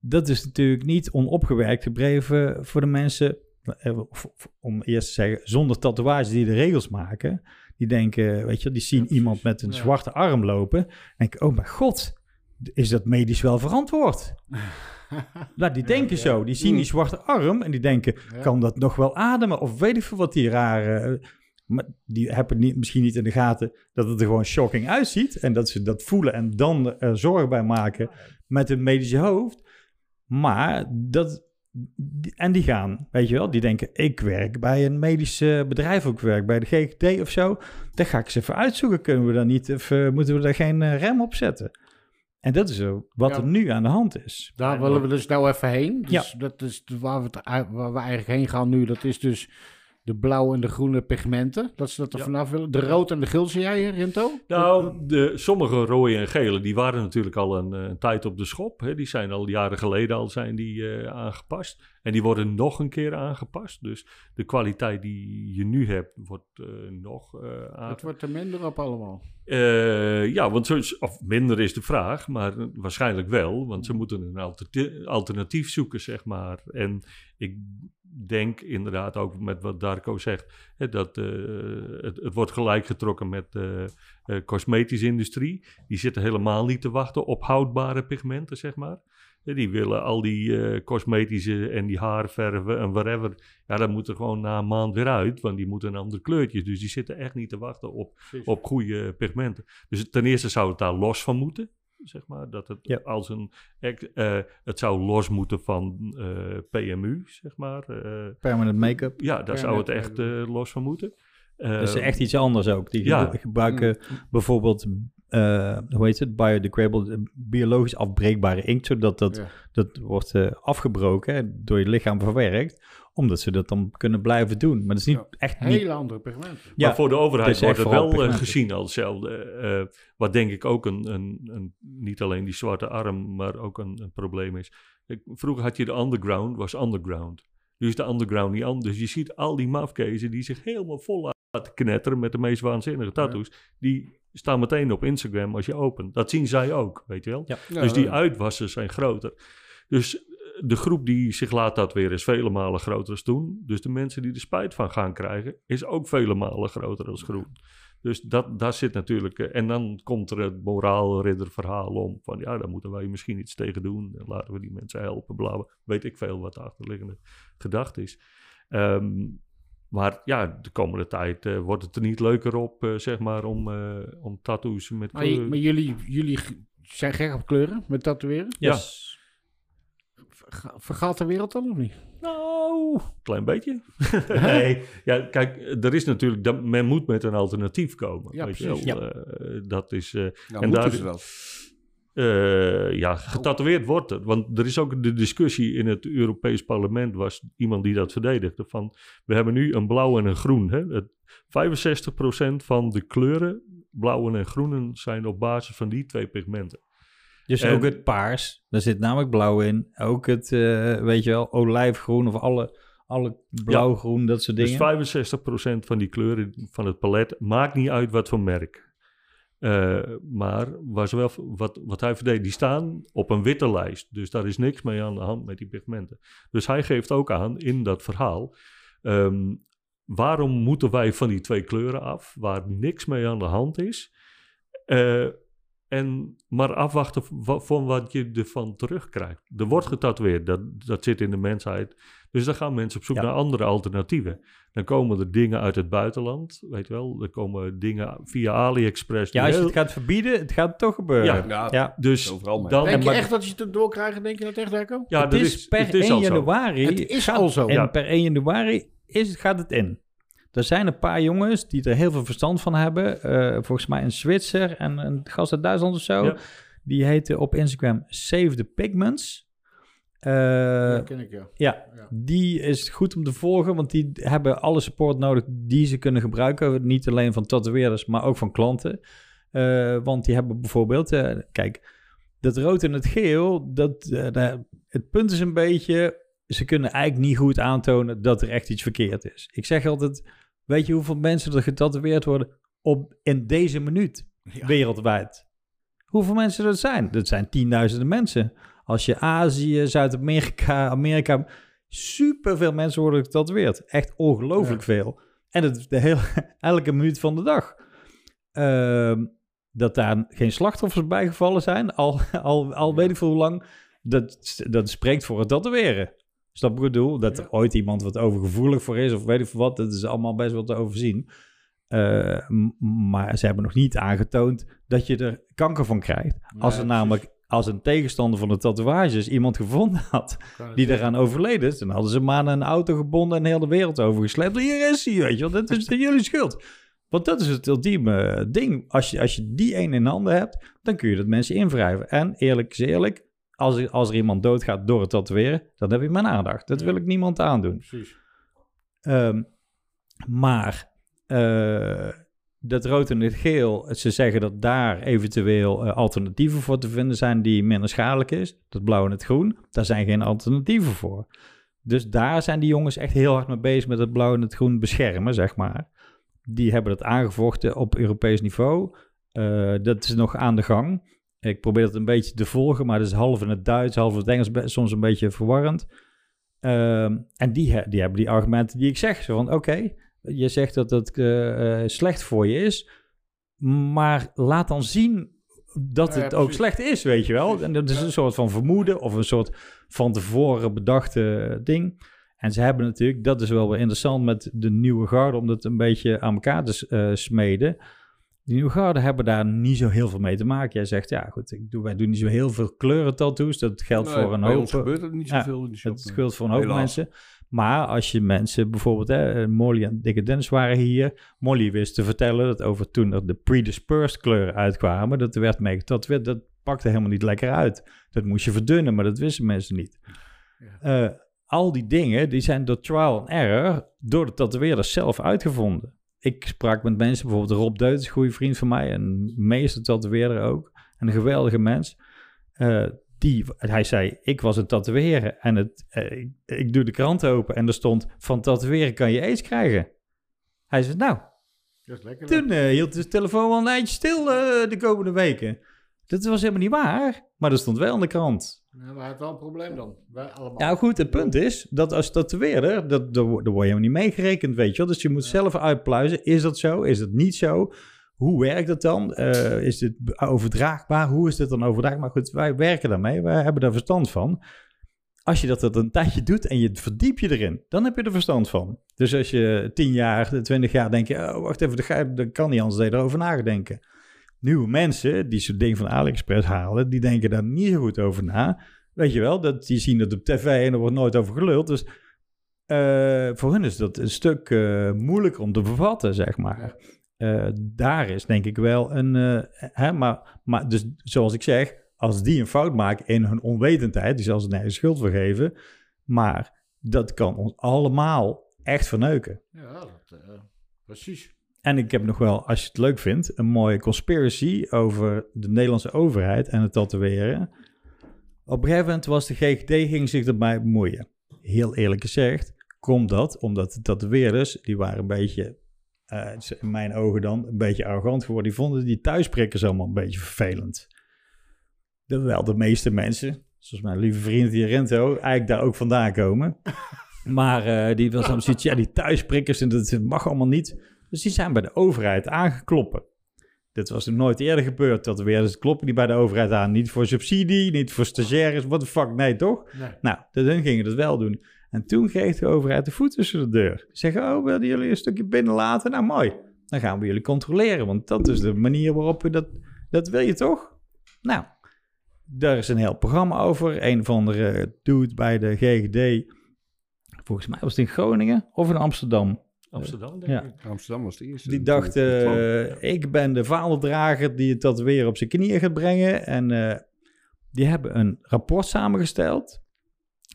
Dat is natuurlijk niet onopgewerkt gebleven voor de mensen, of- of om eerst te zeggen, zonder tatoeages die de regels maken. Die denken, weet je, die zien Ja, iemand met een Ja. zwarte arm lopen. En denken, oh mijn god, is dat medisch wel verantwoord? Nou, die denken ja. zo. Die zien die Mm. zwarte arm en die denken, kan dat nog wel ademen? Of weet ik veel wat die rare... Maar die hebben niet, misschien niet in de gaten dat het er gewoon shocking uitziet. En dat ze dat voelen en dan er zorg bij maken met hun medische hoofd. Maar dat... En die gaan, weet je wel, die denken, ik werk bij een medisch eh, bedrijf, ook werk bij de GGD of zo. Dan ga ik ze even uitzoeken. Kunnen we daar niet, even, moeten we daar geen eh, rem op zetten? En dat is zo wat Ja. er nu aan de hand is. Daar willen we dus nou even heen. Dus Ja. dat is waar we, waar we eigenlijk heen gaan nu. Dat is dus de blauwe en de groene pigmenten. Dat ze dat er Ja. vanaf willen. De rood en de geel zie jij, Rinto? Nou, de, sommige rode en gele, die waren natuurlijk al een, een tijd op de schop. Hè. Die zijn al jaren geleden al zijn die, eh, aangepast. En die worden nog een keer aangepast. Dus de kwaliteit die je nu hebt, wordt eh, nog eh Het wordt er minder op allemaal. Ja, want zo of minder is de vraag, maar waarschijnlijk wel. Want ze moeten een alternati- alternatief zoeken, zeg maar. En ik denk inderdaad ook met wat Darko zegt, hè, dat eh, het, het wordt gelijk getrokken met de eh, cosmetische industrie. Die zitten helemaal niet te wachten op houdbare pigmenten, zeg maar. Die willen al die eh, cosmetische en die haarverven en whatever. Ja, dat moet er gewoon na een maand weer uit, want die moeten een ander kleurtje. Dus die zitten echt niet te wachten op op goede pigmenten. Dus ten eerste zou het daar los van moeten, zeg maar. Dat het Ja. als een... eh, het zou los moeten van eh, PMU, zeg maar. Eh, Permanent make-up. ja, daar zou het echt eh, los van moeten. Dat is Eh, echt iets anders ook. Die ja. gebru- gebruiken bijvoorbeeld, eh, hoe heet het, biodegradable, biologisch afbreekbare inkt, zodat dat, Ja. dat wordt eh, afgebroken, door je lichaam verwerkt, omdat ze dat dan kunnen blijven doen. Maar dat is niet Ja. echt niet... Hele andere pigmenten. Ja, maar voor de overheid is wordt het wel eh, pigmenten. gezien als hetzelfde. Eh, wat denk ik ook een, een, een, niet alleen die zwarte arm, maar ook een, een probleem is. Ik, vroeger had je de underground, was underground. Nu is de underground niet anders. Dus je ziet al die mafkezen die zich helemaal vol laten knetteren met de meest waanzinnige tattoos. Die staan meteen op Instagram als je opent. Dat zien zij ook, weet je wel. Ja. dus die uitwassen zijn groter. Dus de groep die zich laat tatoeëren is vele malen groter dan toen. Dus de mensen die er spijt van gaan krijgen, is ook vele malen groter als groep. Dus dat, daar zit natuurlijk... eh, en dan komt er het moraalridderverhaal om. Van ja, daar moeten wij misschien iets tegen doen. En laten we die mensen helpen, bla bla. Weet ik veel wat de achterliggende gedachte is. Ehm, maar ja, de komende tijd eh, wordt het er niet leuker op, eh, zeg maar, om, eh, om tattoos met Maar, je- kleur- maar jullie, jullie zijn gek op kleuren met tatoeëren? Yes. Verga- Vergaat de wereld dan of niet? Nou, klein beetje. nee, ja, kijk, er is natuurlijk, dat, men moet met een alternatief komen. Ja, weet je wel. Eh, dat is, eh, Nou, En daar- ze dat? eh, ja, getatoeëerd wordt het. Want er is ook de discussie in het Europees Parlement, was iemand die dat verdedigde, van we hebben nu een blauw en een groen. Hè? Het, 65% van de kleuren, blauwe en groenen, zijn op basis van die twee pigmenten. Dus ook het paars, daar zit namelijk blauw in. Ook het, eh, weet je wel, olijfgroen of alle, alle blauwgroen, dat soort dingen. Dus 65% van die kleuren van het palet maakt niet uit wat voor merk. Eh, maar waar ze wel, wat, wat hij verdedigt, die staan op een witte lijst. Dus daar is niks mee aan de hand met die pigmenten. Dus hij geeft ook aan in dat verhaal. ehm, waarom moeten wij van die twee kleuren af, waar niks mee aan de hand is? Eh, En maar afwachten van wat je ervan terugkrijgt. Er wordt getatoeëerd, dat, dat zit in de mensheid. Dus dan gaan mensen op zoek Ja. naar andere alternatieven. Dan komen er dingen uit het buitenland, weet je wel. Er komen dingen via AliExpress. Ja, als je heel- het gaat verbieden, het gaat toch gebeuren. Ja. Ja, Ja. dus overal dan, Denk je maar- echt dat je het erdoor krijgen? Denk je dat echt, Derko? ja, het is, per het is 1 al zo. Dus januari. Het is gaat- al zo. En Ja. per 1 januari is, gaat het in. Er zijn een paar jongens die er heel veel verstand van hebben. Eh, volgens mij een Zwitser en een gast uit Duitsland of zo. Ja. Die heten op Instagram Save the Pigments. Eh, ja, ken ik, ja. ja, Ja. die is goed om te volgen, want die hebben alle support nodig die ze kunnen gebruiken. Niet alleen van tatoeëerders, maar ook van klanten. Eh, want die hebben bijvoorbeeld, kijk, dat rood en het geel, dat, daar- het punt is een beetje, ze kunnen eigenlijk niet goed aantonen dat er echt iets verkeerd is. Ik zeg altijd, weet je hoeveel mensen er getatoeëerd worden op, in deze minuut Ja. wereldwijd? Hoeveel mensen dat zijn? Dat zijn tienduizenden mensen. Als je Azië, Zuid-Amerika, Amerika, superveel mensen worden getatoeëerd. Echt ongelooflijk veel. En het de hele, elke minuut van de dag. Ehm, dat daar geen slachtoffers bij gevallen zijn, al, al, al weet ik veel hoe lang, dat, dat spreekt voor het tatoeëren. Snap ik wat ik bedoel? Dat er ooit iemand wat overgevoelig voor is, of weet ik veel wat, dat is allemaal best wel te overzien. Eh, maar ze hebben nog niet aangetoond dat je er kanker van krijgt. Als er namelijk, als een tegenstander van de tatoeages iemand gevonden had die eraan overleden is, dan hadden ze maar aan een auto gebonden en heel de wereld overgesleept. Hier is hij, weet je wel, dat is jullie schuld. Want dat is het ultieme ding. Als je, als je die een in handen hebt, dan kun je dat mensen invrijven. En eerlijk is eerlijk, als er, als er iemand doodgaat door het tatoeëren, dan heb je mijn aandacht. Dat Ja. wil ik niemand aandoen. Precies. Ehm, maar eh, dat rood en het geel, ze zeggen dat daar eventueel eh, alternatieven voor te vinden zijn die minder schadelijk is. Dat blauw en het groen, daar zijn geen alternatieven voor. Dus daar zijn die jongens echt heel hard mee bezig met het blauw en het groen beschermen, zeg maar. Die hebben dat aangevochten op Europees niveau. Eh, dat is nog aan de gang. Ik probeer het een beetje te volgen, maar dat is half in het Duits, half in het Engels, soms een beetje verwarrend. Ehm, en die, die hebben die argumenten die ik zeg. Zo van, oké, je zegt dat het eh, eh, slecht voor je is, maar laat dan zien dat Ja, ja, het ook slecht is, weet je wel. En dat is een soort van vermoeden of een soort van tevoren bedachte ding. En ze hebben natuurlijk, dat is wel weer interessant met de nieuwe garde, om dat een beetje aan elkaar te eh, smeden. Die nieuwe garde hebben daar niet zo heel veel mee te maken. Jij zegt, ja goed, ik doe, wij doen niet zo heel veel kleuren tattoos. Dat geldt Nee, voor een hoop... gebeurt het niet Ja, zoveel in de shop. Het geldt voor een hoop Helaas. mensen. Maar als je mensen, bijvoorbeeld hè, Molly en Dikke Dennis waren hier. Molly wist te vertellen dat over toen er de predispersed kleuren uitkwamen, dat er werd mee getatoeëerd. Dat pakte helemaal niet lekker uit. Dat moest je verdunnen, maar dat wisten mensen niet. Eh, al die dingen, die zijn door trial and error door de tatoeëerders zelf uitgevonden. Ik sprak met mensen, bijvoorbeeld Rob Deut is een goede vriend van mij, een meester tatoeëerder ook, en een geweldige mens. Eh, die, hij zei, ik was een tatoeëren en het, eh, ik, ik doe de krant open en er stond, van tatoeëren kan je aids krijgen. Hij zei, nou, Dat is lekker. toen eh, hield de telefoon wel een eindje stil de komende weken. Dat was helemaal niet waar, maar dat stond wel in de krant. Ja, maar wel een probleem dan. Wij allemaal. Ja, goed, het punt is dat als tatoeëerder, dat, daar wo- daar word je helemaal niet meegerekend, weet je wel. Dus je moet zelf uitpluizen, is dat zo, is het niet zo? Hoe werkt dat dan? Eh, is dit overdraagbaar? Hoe is dit dan overdraagbaar? Maar goed, wij werken daarmee, wij hebben daar verstand van. Als je dat, dat een tijdje doet en je verdiep je erin, dan heb je er verstand van. Dus als je tien jaar, twintig jaar denk je, oh, wacht even, dat ga- dat kan niet anders dat je erover nadenken. Nieuwe mensen die zo'n ding van AliExpress halen, die denken daar niet zo goed over na. Weet je wel, dat, die zien het op tv en er wordt nooit over geluld. Dus eh, voor hun is dat een stuk eh, moeilijker om te bevatten, zeg maar. Eh, daar is denk ik wel een... hè, maar, maar dus zoals ik zeg, als die een fout maken in hun onwetendheid, die zal ze nergens schuld voor geven. Maar dat kan ons allemaal echt verneuken. Ja, dat, precies. En ik heb nog wel, als je het leuk vindt, een mooie conspiracy over de Nederlandse overheid en het tatoeëren. Op een gegeven moment was de GGD, ging zich erbij bemoeien. Heel eerlijk gezegd, komt dat omdat de tatoeëerders, die waren een beetje, eh, in mijn ogen dan, een beetje arrogant geworden. Die vonden die thuisprikkers allemaal een beetje vervelend. Terwijl de meeste mensen, zoals mijn lieve vriend hier Rento, eigenlijk daar ook vandaan komen. Maar eh, die was dan zoiets, ja, die thuisprikkers, en dat mag allemaal niet. Dus die zijn bij de overheid aangekloppen. Dit was nog nooit eerder gebeurd. Dat weer, dus het klopt niet bij de overheid aan. Niet voor subsidie, niet voor stagiaires. What the fuck, nee toch? Nee. Nou, dus hun gingen dat wel doen. En toen kreeg de overheid de voet tussen de deur. Die zeggen, oh, willen jullie een stukje binnenlaten? Nou, mooi. Dan gaan we jullie controleren, want dat is de manier waarop we dat... Dat wil je toch? Nou, daar is een heel programma over. Een van de dude bij de GGD. Volgens mij was het in Groningen of in Amsterdam. Amsterdam, denk Ja. ik. Amsterdam was de eerste. Die dacht, eh, ik ben de vaandeldrager die het weer op zijn knieën gaat brengen. En eh, die hebben een rapport samengesteld.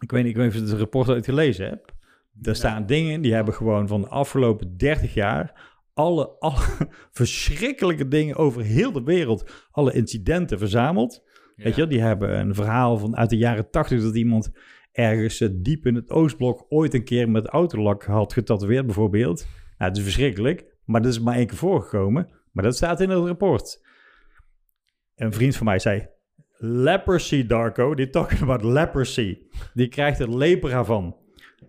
Ik weet niet, ik weet niet of je het rapport ooit gelezen hebt. Daar staan dingen, die hebben gewoon van de afgelopen 30 jaar... alle, alle verschrikkelijke dingen over heel de wereld, alle incidenten verzameld. Weet je, die hebben een verhaal van uit de jaren 80 dat iemand ergens eh, diep in het Oostblok ooit een keer met autolak had getatoeëerd bijvoorbeeld. Nou, het is verschrikkelijk, maar dat is maar één keer voorgekomen. Maar dat staat in het rapport. Een vriend van mij zei, leprosy, Darko, die talking about leprosy. Die krijgt er lepra van.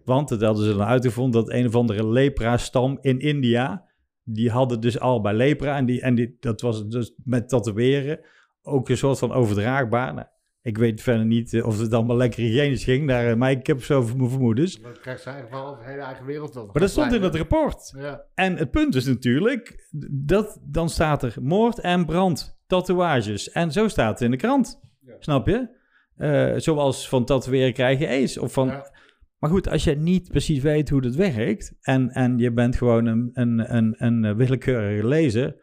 Want dat hadden ze dan uitgevonden dat een of andere lepra-stam in India, die hadden dus al bij lepra en, die, en die, dat was dus met tatoeëren ook een soort van overdraagbaar. Ik weet verder niet eh, of het allemaal lekker hygiënisch ging, daar, eh, maar ik heb zo mijn vermoedens. Dat krijgt ze eigenlijk wel de hele eigen wereld dan. Maar dat stond in het rapport. Ja. En het punt is natuurlijk, dat dan staat er moord en brand, tatoeages. En zo staat het in de krant. Snap je? Eh, zoals van tatoeëren krijg je aids. Of van... Ja. Maar goed, als je niet precies weet hoe dat werkt... en, en je bent gewoon een, een, een, een willekeurige lezer...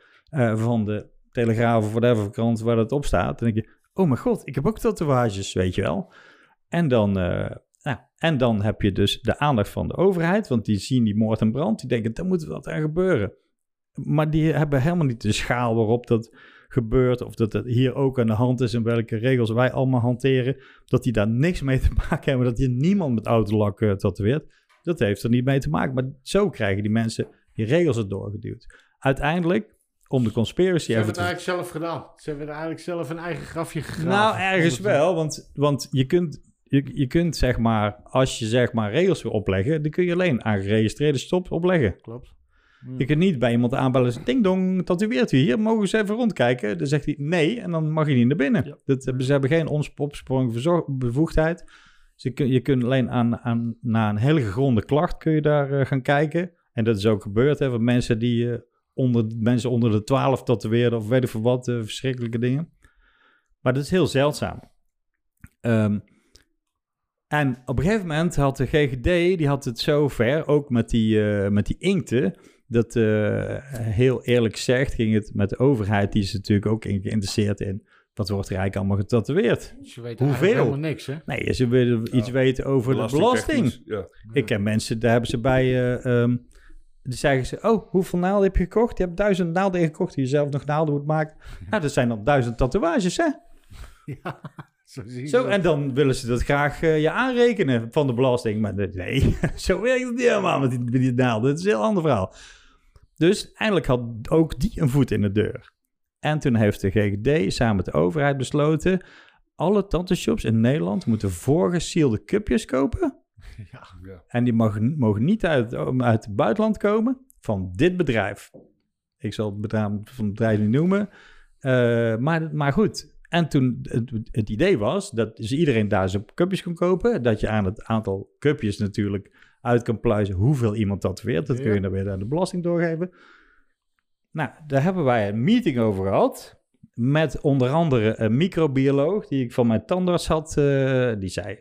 van de Telegraaf of whatever krant waar dat op staat... dan denk je, oh mijn god, ik heb ook tatoeages, weet je wel. En dan, eh, nou, en dan heb je dus de aandacht van de overheid... want die zien die moord en brand, die denken, daar moet wat aan gebeuren. Maar die hebben helemaal niet de schaal waarop dat gebeurt... of dat het hier ook aan de hand is... en welke regels wij allemaal hanteren... dat die daar niks mee te maken hebben... dat hier niemand met autolak uh, tatoeëert. Dat heeft er niet mee te maken. Maar zo krijgen die mensen die regels er doorgeduwd. Uiteindelijk, om de conspiracy Ze hebben het eigenlijk zelf gedaan. Ze hebben er eigenlijk zelf een eigen grafje gegraven. nou, ergens wel, want, want je, kunt, je, je kunt zeg maar, als je zeg maar regels wil opleggen, dan kun je alleen aan geregistreerde stops opleggen. Klopt. Je kunt niet bij iemand aanbellen, en zeggen, ding dong, tatoeëert u hier, mogen eens even rondkijken? Dan zegt hij nee en dan mag je niet naar binnen. Ja. Dat, hebben- ze hebben geen ons- opsporingsbevoegdheid. Ze kun, je kunt alleen aan, aan, na een hele gegronde klacht kun je daar eh, gaan kijken. En dat is ook gebeurd, hè, van mensen die eh, onder, mensen onder de 12 tatoeëerden of weet ik veel wat, eh, verschrikkelijke dingen. Maar dat is heel zeldzaam. Ehm, en op een gegeven moment had de GGD, die had het zo ver, ook met die, eh, met die inkten, dat eh, heel eerlijk gezegd ging het met de overheid, die is natuurlijk ook in geïnteresseerd in, wat wordt er eigenlijk allemaal getatoeëerd? Ze weten Hoeveel? eigenlijk helemaal niks, hè? Nee, ze willen iets weten over de belasting. Ja. Ik ken mensen, daar hebben ze bij, eh ehm, dan zeggen ze, oh, hoeveel naalden heb je gekocht? Je hebt duizend naalden ingekocht die je zelf nog naalden moet maken. Nou, dat zijn dan duizend tatoeages, hè? Ja, zo zie je Zo, en dan willen ze dat graag eh, je aanrekenen van de belasting. Maar nee, zo werkt het niet helemaal met die, met die naalden. Het is een heel ander verhaal. Dus eindelijk had ook die een voet in de deur. En toen heeft de GGD samen met de overheid besloten... alle tattoo-shops in Nederland moeten voorgesielde cupjes kopen. Ja. Ja. En die mogen, mogen niet uit, uit het buitenland komen van dit bedrijf. Ik zal het bedrijf van het bedrijf niet noemen. Eh, maar, maar goed. En toen het, het idee was dat dus iedereen daar zijn cupjes kon kopen. Dat je aan het aantal cupjes natuurlijk uit kan pluizen hoeveel iemand tatoeëert. Dat kun je dan weer aan de belasting doorgeven. Nou, daar hebben wij een meeting over gehad. Met onder andere een microbioloog die ik van mijn tandarts had. eh, die zei,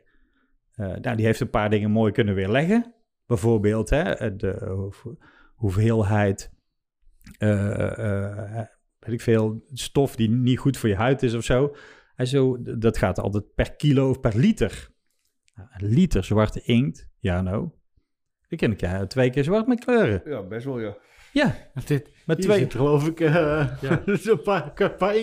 nou, die heeft een paar dingen mooi kunnen weerleggen. Bijvoorbeeld hè, de hoe- hoeveelheid, eh, eh, weet ik veel, stof die niet goed voor je huid is of zo. Hij zo, dat gaat altijd per kilo of per liter. Nou, een liter zwarte inkt, ja nou. Die ken ik ja, twee keer zwart met kleuren. ja, best wel ja. Ja, Dit, met hier twee... zit geloof ik uh, zo'n paar, een paar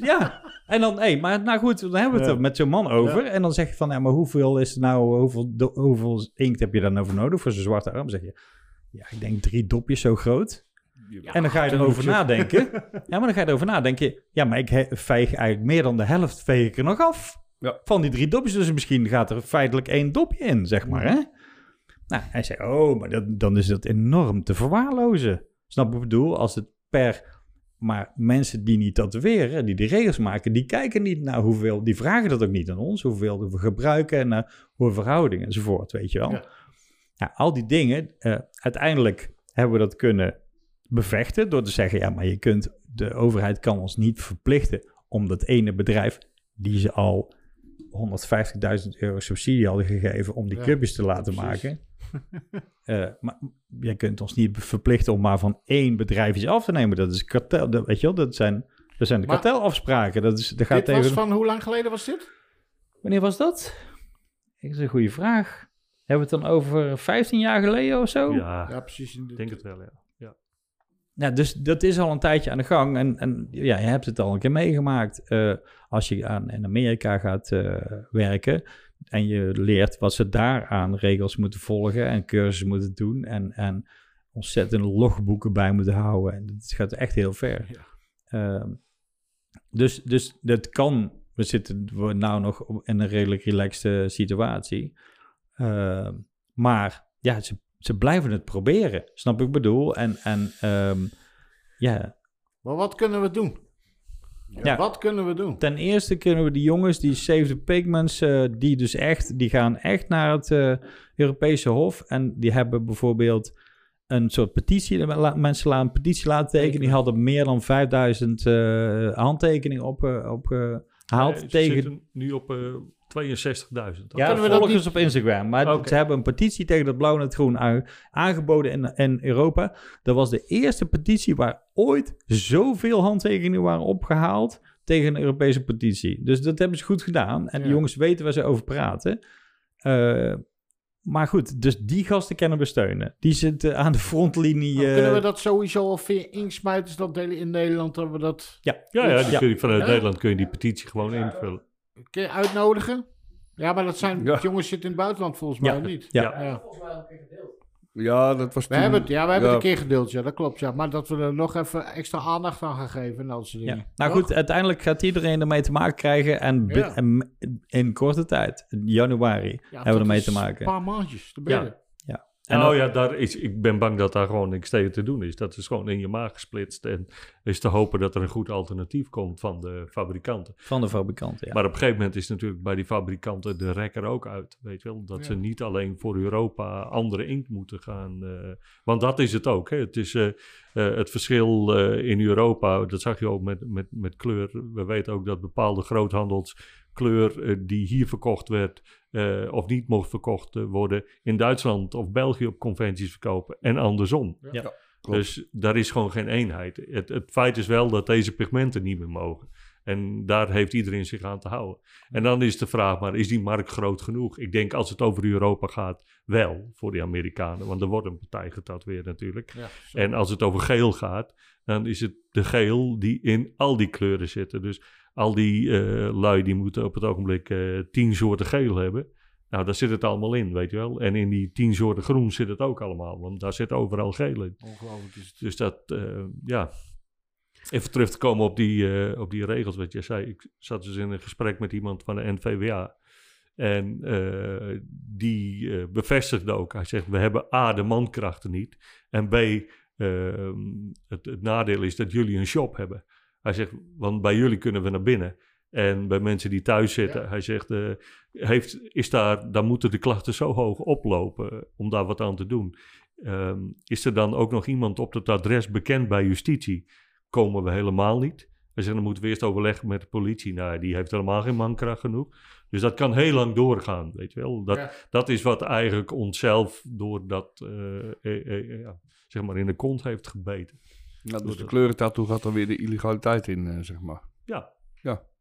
ja. En dan, hé, maar nou goed, dan hebben we het Ja. er met zo'n man over. Ja. En dan zeg je van, ja, maar hoeveel is er nou, hoeveel, do- hoeveel inkt heb je dan over nodig voor zo'n zwarte arm? Zeg je, ja, ik denk drie dopjes zo groot. en dan ga je erover nadenken. Ja, maar dan ga je erover nadenken. Ja, maar ik veeg eigenlijk meer dan de helft veeg ik er nog af. Ja. Van die drie dopjes. Dus misschien gaat er feitelijk één dopje in, zeg maar, hè? Nou, hij zei, oh, maar dat, dan is dat enorm te verwaarlozen. Snap ik bedoel? Als het per Maar mensen die niet tatoeëren, die de regels maken, die kijken niet naar hoeveel, die vragen dat ook niet aan ons, hoeveel we gebruiken en naar hoe verhoudingen enzovoort, weet je wel. Ja. Ja. al die dingen, eh, uiteindelijk hebben we dat kunnen bevechten door te zeggen, ja, maar je kunt, de overheid kan ons niet verplichten om dat ene bedrijf die ze al 150.000 euro subsidie hadden gegeven om die Ja, te laten precies. maken. Eh, maar jij kunt ons niet verplichten om maar van één bedrijf iets af te nemen. Dat is kartel, dat, weet je wel, dat zijn, dat zijn de Maar- kartelafspraken. Dat, is, dat gaat Dit tegen... was van, hoe lang geleden was dit? Wanneer was dat? Dat is een goede vraag. Hebben we het dan over 15 jaar geleden of zo? Ja, Ja, precies. In ik denk het wel, ja. Nou, dus dat is al een tijdje aan de gang. En, en ja, je hebt het al een keer meegemaakt. Eh, als je aan, in Amerika gaat eh, werken en je leert wat ze daar aan regels moeten volgen en cursussen moeten doen en, en ontzettend logboeken bij moeten houden. En het gaat echt heel ver. Ja. Ehm, dus, dus dat kan. We zitten we nou nog in een redelijk relaxte situatie. Ehm, maar ja, ze, ze blijven het proberen. Snap ik bedoel? En, en ehm, ja, Maar wat kunnen we doen? Ja. Wat kunnen we doen? ten eerste kunnen we die jongens, die Save the Pigments, eh, die dus echt, die gaan echt naar het eh, Europese Hof. En die hebben bijvoorbeeld een soort petitie, la- mensen laten een petitie laten tekenen. Die hadden meer dan 5000 eh, handtekeningen opgehaald op, eh, gehaald Nee, ze tegen zitten nu op eh 62.000. Ja, Kunnen we dat volgers niet- op Instagram. Maar ze hebben een petitie tegen dat blauw en het groen aan- aangeboden in, in Europa. Dat was de eerste petitie waar ooit zoveel handtekeningen waren opgehaald tegen een Europese petitie. Dus dat hebben ze goed gedaan. En Ja. die jongens weten waar ze over praten. Eh, maar goed, dus die gasten kunnen we steunen. Die zitten aan de frontlinie. Nou, eh, kunnen we dat sowieso al via inksmijters dat delen in Nederland? Dat we dat Ja, Ja, ja, die Ja. kun je, vanuit Ja. Nederland kun je die petitie gewoon invullen. Kun je uitnodigen? Ja, maar dat zijn Ja. jongens zitten in het buitenland volgens Ja. mij of niet. Ja. ja. Ja, dat was We toen- hebben het, ja, we hebben ja. het een keer gedeeld, ja, dat klopt. Ja. Maar dat we er nog even extra aandacht aan gaan geven en dat soort dingen. Ja. Nou Toch? goed, uiteindelijk gaat iedereen ermee te maken krijgen. En, bi- Ja. en in korte tijd, in januari, Ja, hebben we ermee te maken. Een paar maandjes, te binnen. En nou ja, daar is, ik ben bang dat daar gewoon niks tegen te doen is. Dat is gewoon in je maag gesplitst. En is te hopen dat er een goed alternatief komt van de fabrikanten. Van de fabrikanten, ja. Maar op een gegeven moment is natuurlijk bij die fabrikanten de rek er ook uit. Weet je wel? Dat Ja. ze niet alleen voor Europa andere inkt moeten gaan. eh, want dat is het ook. Hè? Het is eh, eh, het verschil eh, in Europa. Dat zag je ook met, met, met kleur. We weten ook dat bepaalde groothandels kleur die hier verkocht werd. Eh, of niet mocht verkocht eh, worden. in Duitsland of België op conventies verkopen. En andersom. Ja. Dus daar is gewoon geen eenheid. Het, het feit is wel dat deze pigmenten niet meer mogen. En daar heeft iedereen zich aan te houden. En dan is de vraag, maar is die markt groot genoeg? Ik denk als het over Europa gaat, wel voor die Amerikanen. Want er wordt een partij getatoeëerd natuurlijk. Ja. En als het over geel gaat, dan is het de geel die in al die kleuren zitten. Dus al die eh, lui die moeten op het ogenblik eh, tien soorten geel hebben. Nou, daar zit het allemaal in, weet je wel. En in die tien soorten groen zit het ook allemaal. Want daar zit overal geel in. Ongelooflijk is het. Dus dat, eh, ja. Even terug te komen op die, op die regels, wat jij zei. Ik zat dus in een gesprek met iemand van de NVWA. En die bevestigde ook. Hij zegt, we hebben A, de mankrachten niet. En B, ehm, het, het nadeel is dat jullie een shop hebben. Hij zegt, want bij jullie kunnen we naar binnen. En bij mensen die thuis zitten, Ja. hij zegt, eh, heeft, is daar, dan moeten de klachten zo hoog oplopen om daar wat aan te doen. Ehm, is er dan ook nog iemand op dat adres bekend bij justitie? Komen we helemaal niet. Hij zegt, dan moeten we eerst overleggen met de politie. Nou, die heeft helemaal geen mankracht genoeg. Dus dat kan heel lang doorgaan, weet je wel. Dat, Ja. dat is wat eigenlijk onszelf door dat, eh, eh, eh, ja, zeg maar, in de kont heeft gebeten. Dus de kleurentattoo gaat dan weer de illegaliteit in, eh, zeg maar. Ja,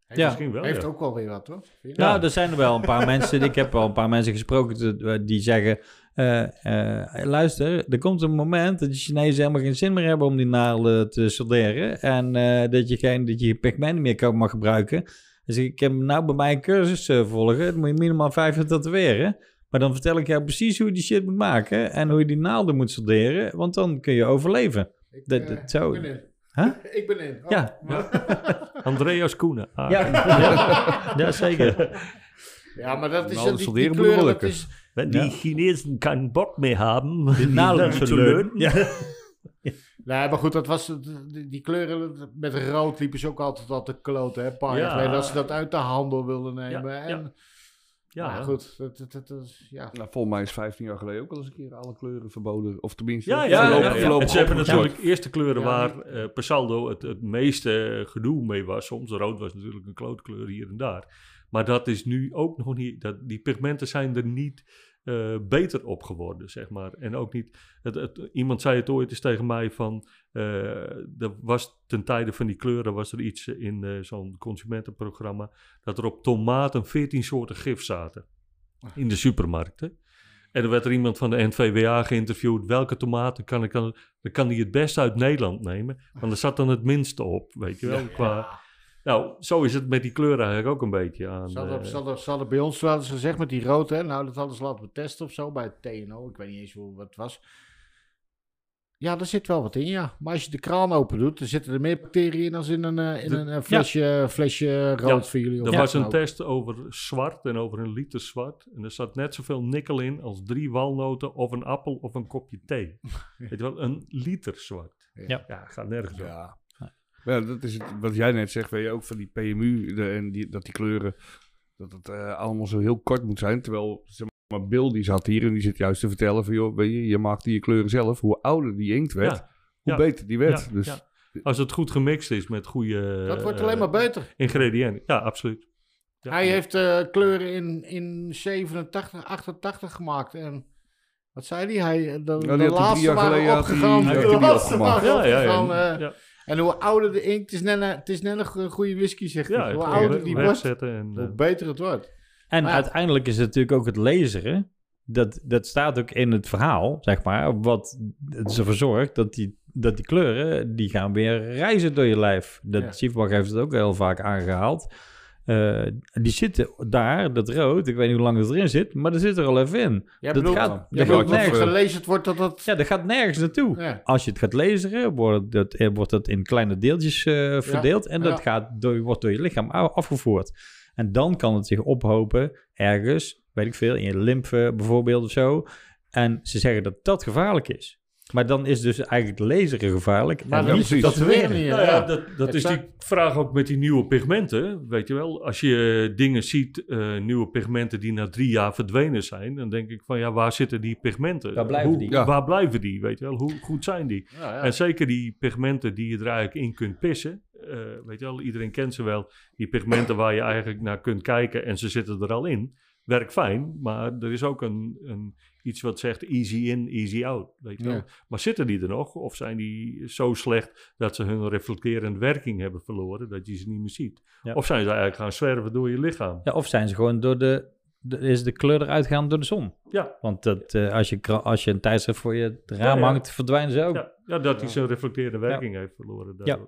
Heeft, Ja. misschien wel. heeft ja. ook wel weer wat, hoor. Je? Nou, er zijn er wel een paar mensen. Ik heb al een paar mensen gesproken te- die zeggen: eh, eh, luister, er komt een moment dat de Chinezen helemaal geen zin meer hebben om die naalden te solderen. En eh, dat je geen dat je pigment meer kan mag gebruiken. Dus ik heb nou bij mij een cursus eh, volgen. Dan moet je minimaal vijf jaar tatoeëren. Maar dan vertel ik jou precies hoe je die shit moet maken. En hoe je die naalden moet solderen. Want dan kun je overleven. Ik, dat- eh, dat zo- ik ben in. Huh? ik ben in. Oh, Ja. Andreas Koenen. Ah, Ja, ja, ja, zeker. ja, maar dat is... Nou, die, die wel dat is... Wenn die Chinesen keinen Bock Die naalden zu zu löten. löten, Ja. Nee, maar goed, dat was, die, die kleuren met rood liepen ze ook altijd al te kloten, hè? Een paar jaar geleden, dat ze dat uit de handel wilden nemen. Ja, en, ja. maar goed, dat, dat, dat, dat is- ja. Nou, volgens mij is 15 jaar geleden ook al eens een keer alle kleuren verboden. Of tenminste, Ja, ja, ja, voorlopig- ja. En ze hebben natuurlijk eerst de kleuren Ja, waar eh per saldo het, het meeste eh, gedoe mee was. Soms rood was natuurlijk een klootkleur hier en daar. Maar dat is nu ook nog niet. Dat, die pigmenten zijn er niet eh, beter op geworden, zeg maar. En ook niet. Het, het, iemand zei het ooit eens tegen mij van. eh, er was ten tijde van die kleuren was er iets in eh, zo'n consumentenprogramma. dat er op tomaten 14 soorten gif zaten. In de supermarkten. En er werd er iemand van de NVWA geïnterviewd. Welke tomaten kan ik dan... Dan kan hij het best uit Nederland nemen. Want er zat dan het minste op, weet je wel. Qua, nou, zo is het met die kleuren eigenlijk ook een beetje aan. Ze hadden, eh, ze, hadden, ze hadden bij ons wel eens gezegd met die rood, hè? Nou, dat hadden ze laten testen of zo bij het TNO. Ik weet niet eens hoe wat het was. Ja, er zit wel wat in, ja. Maar als je de kraan open doet, dan zitten er meer bacteriën in dan in een, eh, in De- een eh, flesje, flesje rood Ja, voor jullie. of Er was een test over zwart en over een liter zwart. En er zat net zoveel nikkel in als drie walnoten of een appel of een kopje thee. Weet je wel, een liter zwart. Ja. Ja, gaat nergens op. Ja. Ja, dat is het, wat jij net zegt, weet je ook van die PMU de, en die, dat die kleuren, dat het eh, allemaal zo heel kort moet zijn. Terwijl, zeg maar, Bill die zat hier en die zit juist te vertellen van, joh, weet je, je maakt die kleuren zelf. Hoe ouder die inkt werd, Ja. hoe Ja. beter die werd. Ja, dus ja. Als het goed gemixt is met goede Dat wordt eh, alleen maar beter. ingrediënten. Ja, absoluut. Ja. Hij heeft eh, kleuren in, in 87, 88 gemaakt. En wat zei hij? hij de, die de laatste waren opgegaan. De die laatste waren Ja, ja, ja. opgegaan, ja. En hoe ouder de inkt, het is net een, het is net een go- goede whisky, zegt hij. Ja, Hoe ouder die wordt, en, hoe eh, beter het wordt. En Maar uiteindelijk is het natuurlijk ook het laseren. Dat, dat staat ook in het verhaal, zeg maar. Wat ervoor zorgt dat die, dat die kleuren, die gaan weer reizen door je lijf. Dat Ja. Heeft het ook heel vaak aangehaald. Eh, die zitten daar, dat rood, ik weet niet hoe lang het erin zit, maar dat zit er al even in. Jij dat bedoelt, gaat, jij dat bedoelt gaat dat nergens. het gelezen wordt dat dat... Ja, dat gaat nergens naartoe. Ja. Als je het gaat lezen, wordt dat, eh, wordt dat in kleine deeltjes eh, verdeeld en dat ja. gaat door, wordt door je lichaam afgevoerd. En dan kan het zich ophopen ergens, weet ik veel, in je lymfe bijvoorbeeld of zo. En ze zeggen dat dat gevaarlijk is. Maar dan is dus eigenlijk het lezen gevaarlijk. Maar dan niet dat weer niet. Nou ja, ja. dat, dat is die vraag ook met die nieuwe pigmenten. Weet je wel, als je eh, dingen ziet, eh, nieuwe pigmenten die na drie jaar verdwenen zijn, dan denk ik van ja, waar zitten die pigmenten? Waar blijven Hoe- die? Ja. Waar blijven die? Weet je wel, hoe goed zijn die? Ja, ja. En zeker die pigmenten die je er eigenlijk in kunt pissen. eh, weet je wel, iedereen kent ze wel. Die pigmenten waar je eigenlijk naar kunt kijken en ze zitten er al in. Werkt fijn, maar er is ook een, een, iets wat zegt easy in, easy out. Weet je wel. Maar zitten die er nog? Of zijn die zo slecht dat ze hun reflecterende werking hebben verloren, dat je ze niet meer ziet? Ja. Of zijn ze eigenlijk gaan zwerven door je lichaam? Ja, of zijn ze gewoon door de, de- is de kleur eruit gegaan door de zon? Ja, Want dat, eh, als, je, als je een tijdschrift voor je raam hangt, verdwijnen ze ook. ja, ja dat hij zijn reflecterende werking heeft verloren. Ja.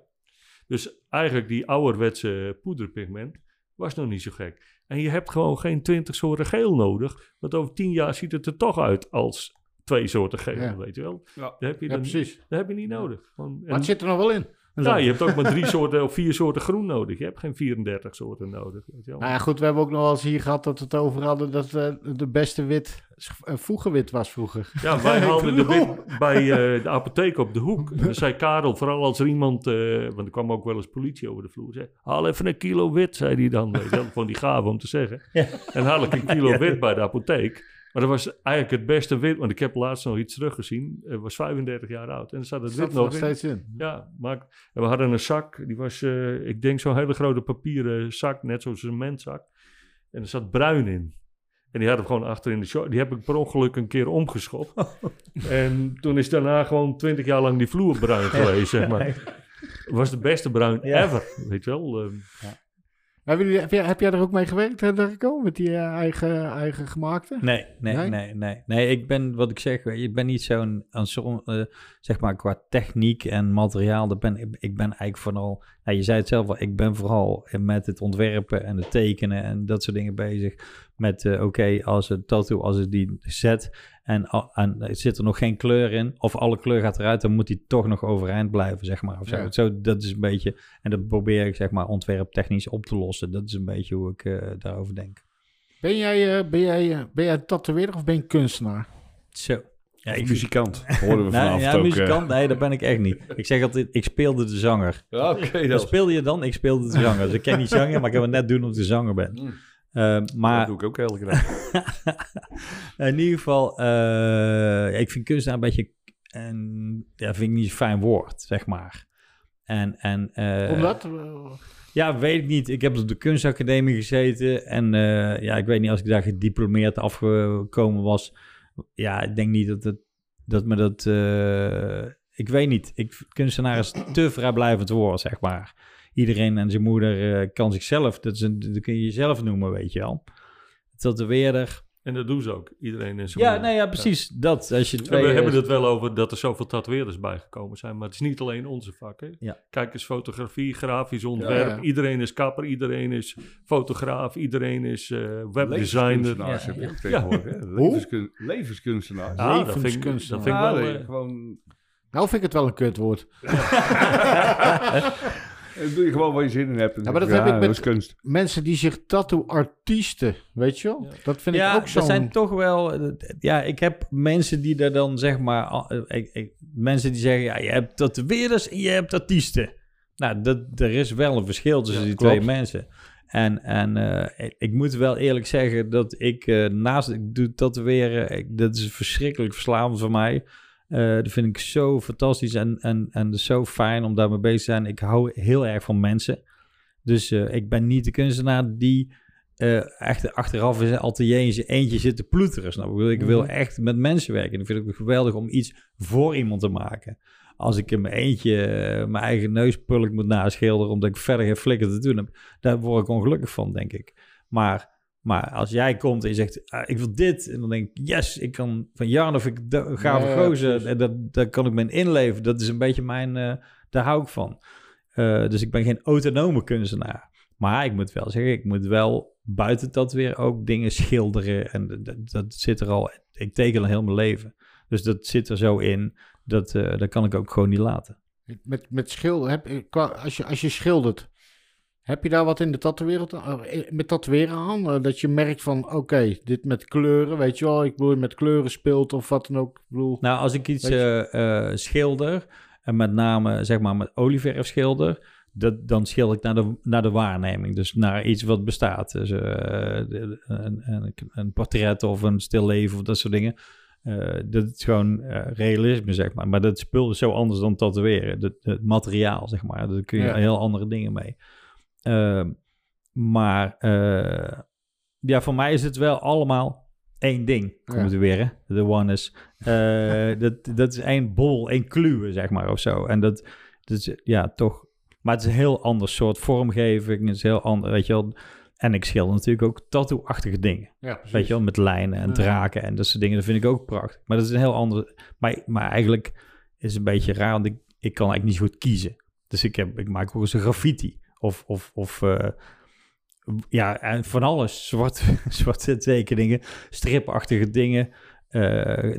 Dus eigenlijk die ouderwetse poederpigment was nog niet zo gek. En je hebt gewoon geen twintig soorten geel nodig, want over tien jaar ziet het er toch uit als twee soorten geel, Ja. weet je wel. Ja. Dat heb je, Ja, dan, precies. dat heb je niet nodig. Gewoon- Maar het zit er nog wel in. Ja, je hebt ook maar drie soorten of vier soorten groen nodig. Je hebt geen 34 soorten nodig. Weet je wel. Nou ja, goed, we hebben ook nog wel eens hier gehad dat we het over hadden dat eh, de beste wit uh, voegenwit was vroeger. Ja, wij haalden de wit bij eh, de apotheek op de hoek. En dan zei Karel, vooral als er iemand, eh, want er kwam ook wel eens politie over de vloer, zei, haal even een kilo wit, zei hij dan. Weet je wel, vond die gaaf om te zeggen. En haal ik een kilo wit bij de apotheek. Maar dat was eigenlijk het beste wit, want ik heb laatst nog iets teruggezien. Het was 35 jaar oud en er zat het Dat wit er nog steeds in. Ja, maar en we hadden een zak, die was, eh, ik denk zo'n hele grote papieren zak, net zo'n cementzak. En er zat bruin in. En die hadden we gewoon achter in de show. Die heb ik per ongeluk een keer omgeschopt. en toen is daarna gewoon twintig jaar lang die vloer bruin geweest, zeg maar. Het was de beste bruin Ja. ever, weet je wel. ehm. Hebben jullie, heb, jij, heb jij er ook mee gewerkt, hè, Darko, met die eh, eigen, eigen gemaakte? Nee, nee, Nee? nee, nee, nee. ik ben, wat ik zeg, ik ben niet zo'n, eh, zeg maar, qua techniek en materiaal, dat ben, ik, ik ben eigenlijk vooral, ja, je zei het zelf al, ik ben vooral met het ontwerpen en het tekenen en dat soort dingen bezig. Met, eh, oké, als het tattoo, als ik die zet en, en zit er nog geen kleur in, of alle kleur gaat eruit, dan moet die toch nog overeind blijven, zeg maar. Of zo. Ja. zo dat is een beetje, en dat probeer ik, zeg maar, ontwerptechnisch op te lossen. Dat is een beetje hoe ik eh, daarover denk. Ben jij, eh, ben, jij, eh, ben jij tatoeëerder of ben je kunstenaar? Zo. Ja, ik muzikant, horen we Nee, vanavond ja, ook. muzikant, nee, dat ben ik echt niet. Ik zeg altijd, ik speelde de zanger. Ja, Oké, dat speel je dan? Ik speelde de zanger. Dus ik kan niet zingen, maar ik kan het net doen of ik de zanger ben. Mm. Eh, dat maar doe ik ook elke dag. in ieder geval, eh, ik vind kunstenaar een beetje, en, ja, vind ik niet zo'n fijn woord, zeg maar. En, en, eh, Omdat? Ja, weet ik niet. Ik heb op de kunstacademie gezeten en eh, ja, ik weet niet als ik daar gediplomeerd afgekomen was. Ja, ik denk niet dat het, dat me dat, eh, ik weet niet. Ik, kunstenaar is te vrijblijvend woord, zeg maar. Iedereen en zijn moeder eh, kan zichzelf, dat, is een, dat kun je jezelf noemen, weet je wel. Tatoeëerder. En dat doen ze ook. Iedereen in zijn Ja, moeder. nee, ja, precies. Dat, als je twee... we hebben eh, het wel over dat er zoveel tatoeëerders bijgekomen zijn. Maar het is niet alleen onze vak. Hè? Ja. Kijk eens, fotografie, grafisch ontwerp. ja. Iedereen is kapper, iedereen is fotograaf, iedereen is eh, webdesigner. Levenskunstenaars Ja, heb je tegenwoordig. hè? Levenskun- Levenskunstenaars. Ja, dat vind, ik, dat vind ik wel... gewoon... Nou vind ik het wel een kutwoord. Dan doe je gewoon waar je zin in hebt. Ja, maar dat heb ik met- kunst. Mensen die zich tattoo-artiesten, weet je wel? Ja. Dat vind ja, ik ook er zo'n... zijn toch wel... eh, Ja, ik heb mensen die daar dan zeg maar... eh, Ik, ik, mensen die zeggen, ja, je hebt tatoeëerders en je hebt artiesten. Nou, dat, er is wel een verschil tussen Ja, die klopt. twee mensen. En, en eh, ik, moet wel eerlijk zeggen dat ik eh, naast... Ik doe tatoeëren, ik, dat is verschrikkelijk verslavend voor mij. Eh, dat vind ik zo fantastisch en, en, en dus zo fijn om daarmee bezig te zijn. Ik hou heel erg van mensen. Dus eh, ik ben niet de kunstenaar die eh, echt achteraf in zijn atelier in zijn eentje zit te ploeteren. Snap? Ik, wil- ik wil Mhm. echt met mensen werken. Ik vind het ook geweldig om iets voor iemand te maken. Als ik in mijn eentje mijn eigen neuspulk moet naschilderen... omdat ik verder geen flikker te doen heb... daar word ik ongelukkig van, denk ik. Maar, maar als jij komt en je zegt... ah, ik wil dit, en dan denk ik... yes, ik kan van Jan of ik gave Ja, gozer... en dat, daar kan ik me in inleven. Dat is een beetje mijn... eh, daar hou ik van. Eh, dus ik ben geen autonome kunstenaar. Maar ik moet wel zeggen, ik moet wel buiten dat weer ook dingen schilderen. En dat, zit er al. Ik teken al heel mijn leven. Dus dat zit er zo in. Dat, eh, dat kan ik ook gewoon niet laten. Met, met schil, heb, als, je, als je schildert, heb je daar wat in de tatoeëren, eh, met tatoeëren aan? Eh, dat je merkt van, oké, dit met kleuren, weet je wel, ik bedoel, je met kleuren speelt of wat dan ook. Ik bedoel, Nou, als ik iets eh, eh, schilder, en met name zeg maar met olieverf schilder, dat, dan schilder ik naar de, naar de waarneming. Dus naar iets wat bestaat. Dus, eh, een, een, een portret of een stil leven of dat soort dingen. Eh, dat is gewoon eh, realisme, zeg maar. Maar dat spul is zo anders dan tatoeëren. Het, het materiaal, zeg maar. Daar kun je Ja. heel andere dingen mee. Ehm, maar eh, ja, voor mij is het wel allemaal één ding. Komt Ja. het weer, hè? De one is. Eh, dat, dat is één bol, één kluwe, zeg maar, of zo. En dat, dat is, ja, toch... Maar het is een heel ander soort vormgeving. Het is heel ander, weet je wel. En ik schilder natuurlijk ook tattoo-achtige dingen. ja, Weet je wel, met lijnen en draken en dat soort dingen. Dat vind ik ook prachtig. Maar dat is een heel ander... Maar, maar eigenlijk is het een beetje raar, want ik, ik kan eigenlijk niet zo goed kiezen. Dus ik, heb, ik maak ook eens een graffiti. Of, of, of eh, ja, en van alles. Zwart, zwarte tekeningen, stripachtige dingen. eh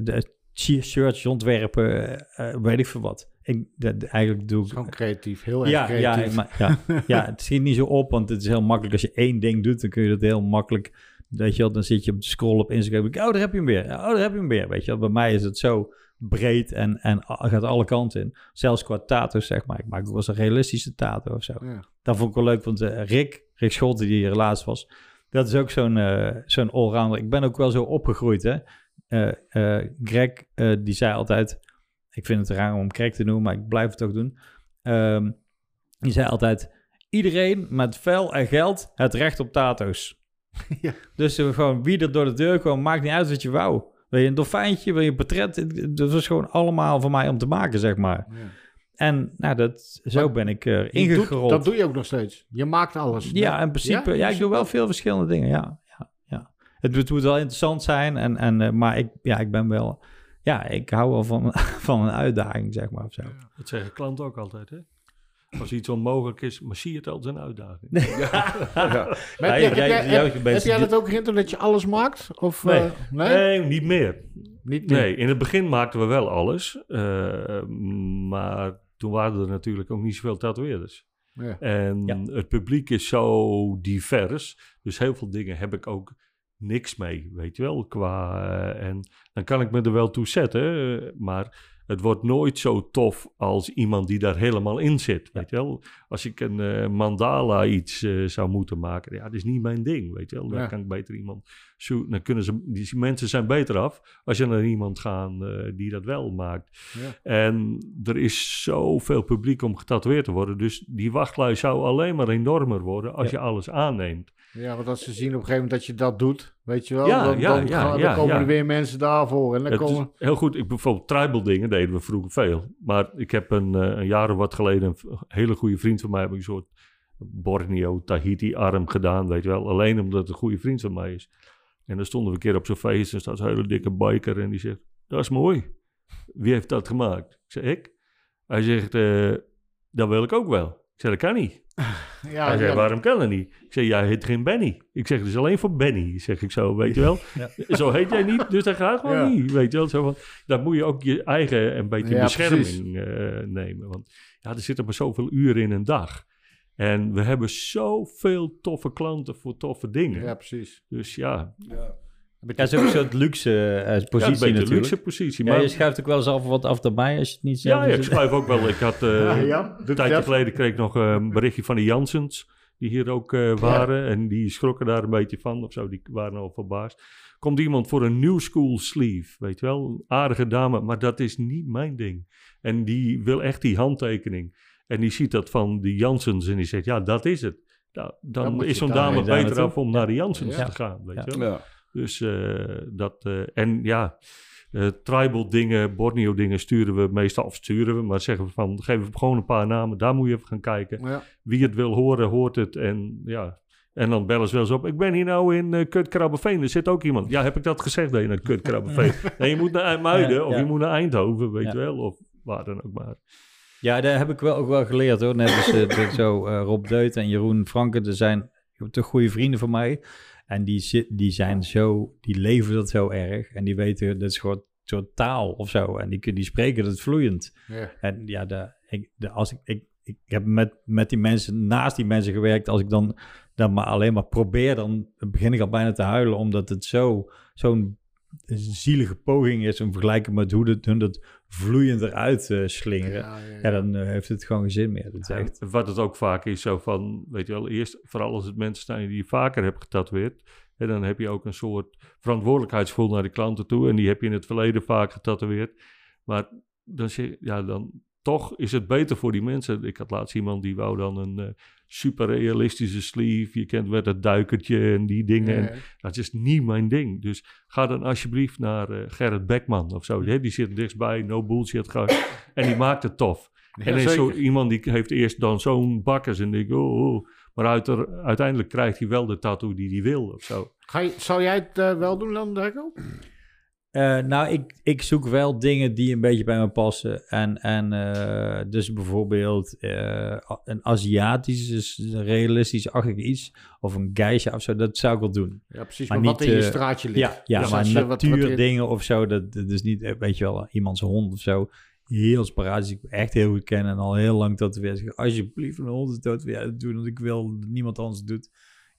de shirts ontwerpen, eh, weet ik veel wat. Ik, dat, eigenlijk doe ik... Gewoon creatief, heel erg Ja, ja, creatief. maar, ja, ja, het schiet niet zo op, want het is heel makkelijk. Als je één ding doet, dan kun je dat heel makkelijk... Weet je wel, dan zit je op de scroll op Instagram. Oh, daar heb je hem weer. Oh, daar heb je hem weer. Weet je wel, bij mij is het zo breed en, en gaat alle kanten in. Zelfs qua tato's, zeg maar. Ik maak ook wel eens een realistische tato of zo. Ja. Dat vond ik wel leuk, want eh, Rick, Rick Scholte, die hier laatst was, dat is ook zo'n eh, zo'n allrounder. Ik ben ook wel zo opgegroeid, hè. Eh, Greg, die zei altijd, ik vind het raar om Greg te noemen, maar ik blijf het ook doen. Ehm, die zei altijd, iedereen met vel en geld het recht op tato's. Ja. Dus gewoon wie er door de deur kwam, maakt niet uit wat je wou. Wil je een dolfijntje, wil je een portret? Dat was gewoon allemaal voor mij om te maken, zeg maar. Ja. En nou, dat, zo Maar ben ik er doet- ingerold. dat doe je ook nog steeds. Je maakt alles. Ja, in principe. Ja, ik doe wel veel verschillende dingen. Ja, ja, ja. Het moet, moet wel interessant zijn. En, en, eh, maar ik, ja, ik ben wel... Ja, ik hou wel van, van een uitdaging, zeg maar, of zo. Dat zeggen klanten ook altijd, hè? Als iets onmogelijk is, maar zie je het als een uitdaging. Ja. Maar Ja, heb, jij, jij- heb, jij, jij- heb- jij bent- heb jij dat ook gehinten dat je alles maakt? Of, Nee. eh, nee? Nee, niet meer. Niet meer. Nee, in het begin maakten we wel alles. eh, maar toen waren er natuurlijk ook niet zoveel tatoeëerders. Ja. En Ja. het publiek is zo divers. Dus heel veel dingen heb ik ook niks mee, weet je wel. Qua, eh, en dan kan ik me er wel toe zetten, maar het wordt nooit zo tof als iemand die daar helemaal in zit, weet je wel. Als ik een eh, mandala iets eh, zou moeten maken, ja, dat is niet mijn ding, weet je wel. Dan Ja. kan ik beter iemand zoeken. Dan kunnen ze, die mensen zijn beter af als je naar iemand gaat eh, die dat wel maakt. Ja. En er is zoveel publiek om getatoeëerd te worden, dus die wachtlijst zou alleen maar enormer worden als je alles aanneemt. Ja, want als ze zien op een gegeven moment dat je dat doet, weet je wel, Ja, dan, ja, dan, ja, komen er weer mensen daarvoor. En dan Het is komen... heel goed. Ik, bijvoorbeeld tribal dingen deden we vroeger veel. Maar ik heb een, eh, een jaar of wat geleden een hele goede vriend van mij heb ik een soort Borneo Tahiti arm gedaan, weet je wel. Alleen omdat het een goede vriend van mij is. En dan stonden we een keer op zo'n feest en staat een hele dikke biker en die zegt, dat is mooi. Wie heeft dat gemaakt? Ik zeg, ik. Hij zegt, eh, dat wil ik ook wel. Ik zeg, dat kan niet. Ja, Hij zei, ja. waarom kan dat niet? Ik zeg, jij heet geen Benny. Ik zeg, het is alleen voor Benny, zeg ik zo, weet je wel. Ja. Zo heet jij niet, dus dat gaat gewoon Ja. niet, weet je wel. Zo van, dan moet je ook je eigen een beetje Ja, bescherming eh, nemen. Want ja, er zitten maar zoveel uren in een dag. En we hebben zoveel toffe klanten voor toffe dingen. ja, precies. Dus ja, Ja, het is ook een soort luxe eh, ja, een positie beetje een natuurlijk. luxe positie. Ja, Maar, je schuift ook wel eens af wat af erbij als je het niet ja, zelf ja, ik doet. schrijf ook wel. Ik had eh, Ja, ja, een tijdje dat. geleden kreeg ik nog eh, een berichtje van de Jansens, die hier ook eh, waren. En die schrokken daar een beetje van, of zo, die waren al verbaasd. Komt iemand voor een new school sleeve, weet je wel? Aardige dame, maar dat is niet mijn ding. En die wil echt die handtekening. En die ziet dat van die Jansens en die zegt, ja, dat is het. Nou, Dan is zo'n dame beter af om naar de Jansens Ja. te gaan, weet Ja. je wel? Ja. Dus eh, dat, eh, en ja, eh, tribal dingen, Borneo dingen sturen we meestal, of sturen we, maar zeggen we van, geven we gewoon een paar namen, daar moet je even gaan kijken. Ja. Wie het wil horen, hoort het en ja... En dan bellen ze wel eens op. Ik ben hier nou in uh, Kutkrabbeveen. Er zit ook iemand. Ja, heb ik dat gezegd dat je naar Kutkrabbeveen... nee, je moet naar IJmuiden Ja, of ja. je moet naar Eindhoven, weet Ja. je wel. Of waar dan ook maar. Ja, daar heb ik wel ook wel geleerd hoor. Net als zo Rob Deut en Jeroen Franken, er zijn toch goede vrienden van mij. En die, zit, die zijn zo, die leven dat zo erg. En die weten, dat is gewoon soort taal of zo. En die, die spreken dat vloeiend. Ja. En ja, de, ik, de, als ik, ik, ik heb met, met die mensen, naast die mensen gewerkt. Als ik dan, dan maar alleen maar probeer, dan begin ik al bijna te huilen. Omdat het zo, zo'n zielige poging is in vergelijking met hoe het, hun dat vloeiend eruit eh, slingeren. Ja, ja, ja. Ja, dan eh, heeft het gewoon geen zin meer. Dat echt... Wat het ook vaak is, zo van, weet je wel, eerst, vooral als het mensen zijn die je vaker hebt getatoeëerd, en dan heb je ook een soort verantwoordelijkheidsgevoel naar de klanten toe, en die heb je in het verleden vaak getatoeëerd. Maar dan, zeg, ja, dan toch is het beter voor die mensen. Ik had laatst iemand die wou dan een eh, super realistische sleeve, je kent met het duikertje en die dingen. Ja, dat is niet mijn ding. Dus ga dan alsjeblieft naar eh, Gerrit Beckman of zo. Die, die zit dichtstbij, no bullshit gast. En die maakt het tof. ja, en er is zo iemand die heeft eerst dan zo'n bakkers en ik, oh, oh. maar uiteindelijk krijgt hij wel de tattoo die hij wil of zo. Ga je, zou jij het eh, wel doen dan, Darko? Eh, nou, ik, ik zoek wel dingen die een beetje bij me passen. En, en eh, dus bijvoorbeeld eh, een Aziatisch, dus realistisch-achtig iets. Of een geisha of zo, dat zou ik wel doen. Ja, precies. Maar Maar, wat in je straatje ligt. Ja, ja Dus maar wat- natuurdingen of zo, dat, dat is niet, weet je wel, iemands hond of zo. Heel sporadisch, ik echt heel goed ken en al heel lang tot weer. Alsjeblieft, een hond is dood, ja, dat doen, want ik wil dat niemand anders doet.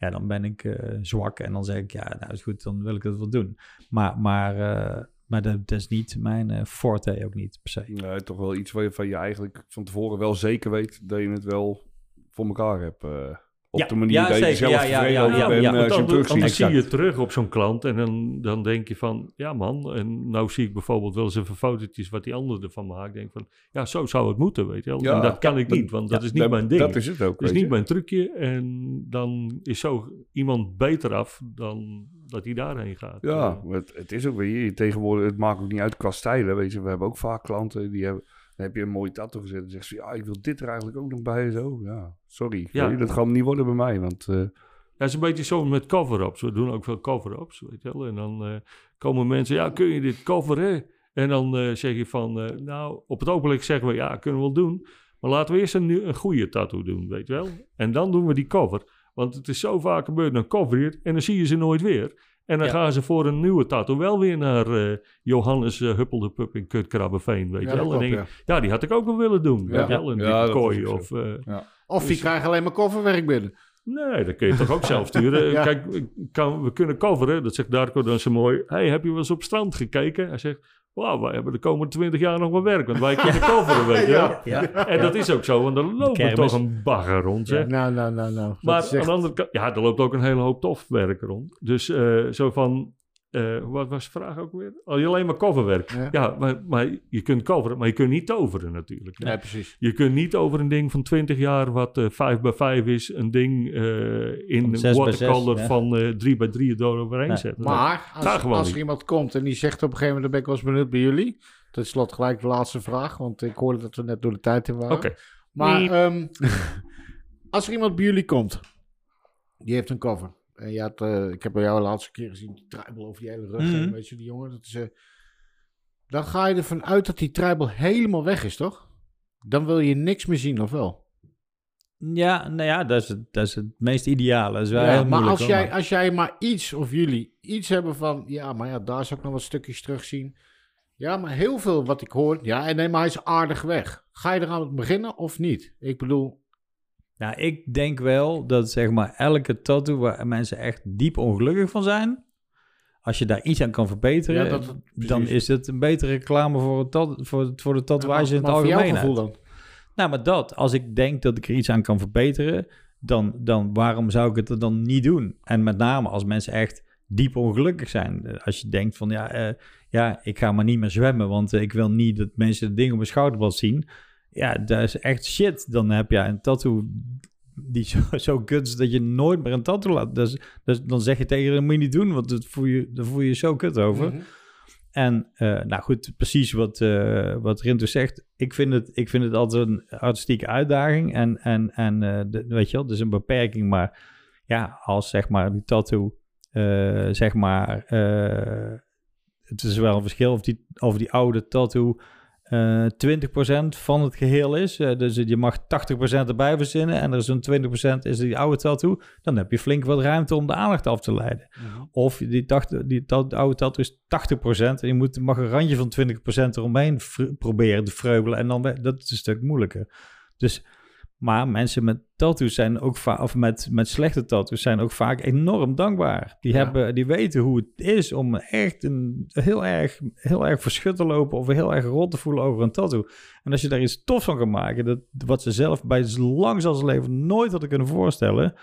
Ja, dan ben ik eh, zwak en dan zeg ik, ja, nou is goed, dan wil ik dat wel doen. Maar, maar, eh, maar dat, dat is niet mijn eh, forte ook niet per se. Nee, toch wel iets waarvan je eigenlijk van tevoren wel zeker weet dat je het wel voor elkaar hebt. Op Ja, de manier ja, dat je zelf Ja, ja, ja, bent eh, als je dan, zie je terug op zo'n klant en dan, dan denk je van, ja man, en nou zie ik bijvoorbeeld wel eens even fotootjes wat die ander ervan maakt. Denk van, ja, zo zou het moeten, weet je wel. En dat kan ik dat- niet, want dat is niet Dat- mijn ding. Dat is het ook. Dat is niet je. mijn trucje. En dan is zo iemand beter af dan dat hij daarheen gaat. Ja, het, het is ook weer tegenwoordig, het maakt ook niet uit qua stijlen. Weet je, we hebben ook vaak klanten die hebben, dan heb je een mooie tattoo gezet en zeggen ze, ja, ik wil dit er eigenlijk ook nog bij. Zo, ja, sorry, Ja. dat gaat hem niet worden bij mij, want eh, Ja, het is een beetje zo met cover-ups. We doen ook veel cover-ups, weet je wel. En dan eh, komen mensen, ja, kun je dit coveren? En dan eh, zeg je van, nou, op het ogenblik zeggen we, ja, kunnen we wel doen. Maar laten we eerst een, een goede tattoo doen, weet je wel. En dan doen we die cover. Want het is zo vaak gebeurd, dan cover je het en dan zie je ze nooit weer. En dan Ja. gaan ze voor een nieuwe tattoo wel weer naar eh, Johannes uh, Huppelde Pup in Kutkrabbeveen, weet Ja, je wel. En denk ja. ja, die had ik ook wel willen doen, weet je wel. Een kooi of... eh, Of je Dus- krijgt alleen maar kofferwerk binnen. Nee, dat kun je toch ook zelf sturen. Ja. Kijk, ik kan, we kunnen coveren. Dat zegt Darko dan zo mooi. hey, heb je wel eens op strand gekeken? Hij zegt, wauw, wij hebben de komende twintig jaar nog wel werk. Want wij kunnen coveren, weet je. Ja. En dat is ook zo, want er kermis. toch een bagger rond, zeg. Nou, nou, nou, nou. Dat Maar aan de andere kant, ja, er loopt ook een hele hoop tof werk rond. Dus eh, zo van, eh, wat was de vraag ook weer? Oh, je alleen maar coverwerk. Ja. Ja, maar, maar je kunt coveren, maar je kunt niet toveren natuurlijk. Nee, precies. Je kunt niet over een ding van 20 jaar, wat eh 5 bij 5 is, een ding eh, in watercolor ja. van eh 3 bij 3 door overheen Nee. zetten. Maar als, als er iemand komt en die zegt op een gegeven moment, dan ben ik wel eens benieuwd bij jullie. Tot slot gelijk de laatste vraag, want ik hoorde dat we net door de tijd in waren. Oké. Maar ehm, als er iemand bij jullie komt, die heeft een cover. En je had, eh, ik heb bij jou de laatste keer gezien, die tribal over die hele rug Mhm. weet je, die jongen. Dat is, eh, dan ga je ervan uit dat die tribal helemaal weg is, toch? Dan wil je niks meer zien, of wel? Ja, nou ja, dat is het, dat is het meest ideale. Dat is wel Ja, heel maar moeilijk, als hoor, jij, als jij maar iets, of jullie, iets hebben van... Ja, maar ja, daar zou ik nog wat stukjes terugzien. Ja, maar heel veel wat ik hoor... Ja, en nee, maar hij is aardig weg. Ga je eraan beginnen of niet? Ik bedoel... Nou, ik denk wel dat zeg maar elke tattoo waar mensen echt diep ongelukkig van zijn, als je daar iets aan kan verbeteren, Ja, dat- dan is het een betere reclame voor, het tat, voor, voor de tatoeage in het maar algemeen. gevoel dan? Nou, maar dat, als ik denk dat ik er iets aan kan verbeteren, dan, dan waarom zou ik het er dan niet doen? En met name als mensen echt diep ongelukkig zijn. Als je denkt van, ja, eh, ja ik ga maar niet meer zwemmen, want ik wil niet dat mensen de dingen op mijn schouderblad zien. Ja, dat is echt shit. Dan heb je een tattoo die zo, zo kut is dat je nooit meer een tattoo laat. Dus, dus dan zeg je tegen je, dat moet je niet doen, want dat voel je, daar voel je je zo kut over. Mhm. En eh, nou goed, precies wat, eh wat Rinto zegt. Ik vind, het, ik vind het altijd een artistieke uitdaging. En, en, en eh, de, weet je wel, het is een beperking. Maar ja, als zeg maar die tattoo, zeg maar, het is wel een verschil of die, of die oude tattoo eh 20% van het geheel is. Eh, dus je mag 80% erbij verzinnen en er is een 20% is die oude tattoo. Dan heb je flink wat ruimte om de aandacht af te leiden. Mhm. Of die, dacht, die de oude tattoo is 80% en je moet, mag een randje van 20% eromheen proberen te vreubelen. En dan, dat is een stuk moeilijker. Dus, maar mensen met tattoos zijn ook vaak, of met, met slechte tattoos zijn ook vaak enorm dankbaar. Die, Ja. hebben, die weten hoe het is om echt een, heel, erg, heel erg verschut te lopen of heel erg rot te voelen over een tattoo. En als je daar iets tofs van kan maken, dat, wat ze zelf bij lang zal zijn leven nooit hadden kunnen voorstellen,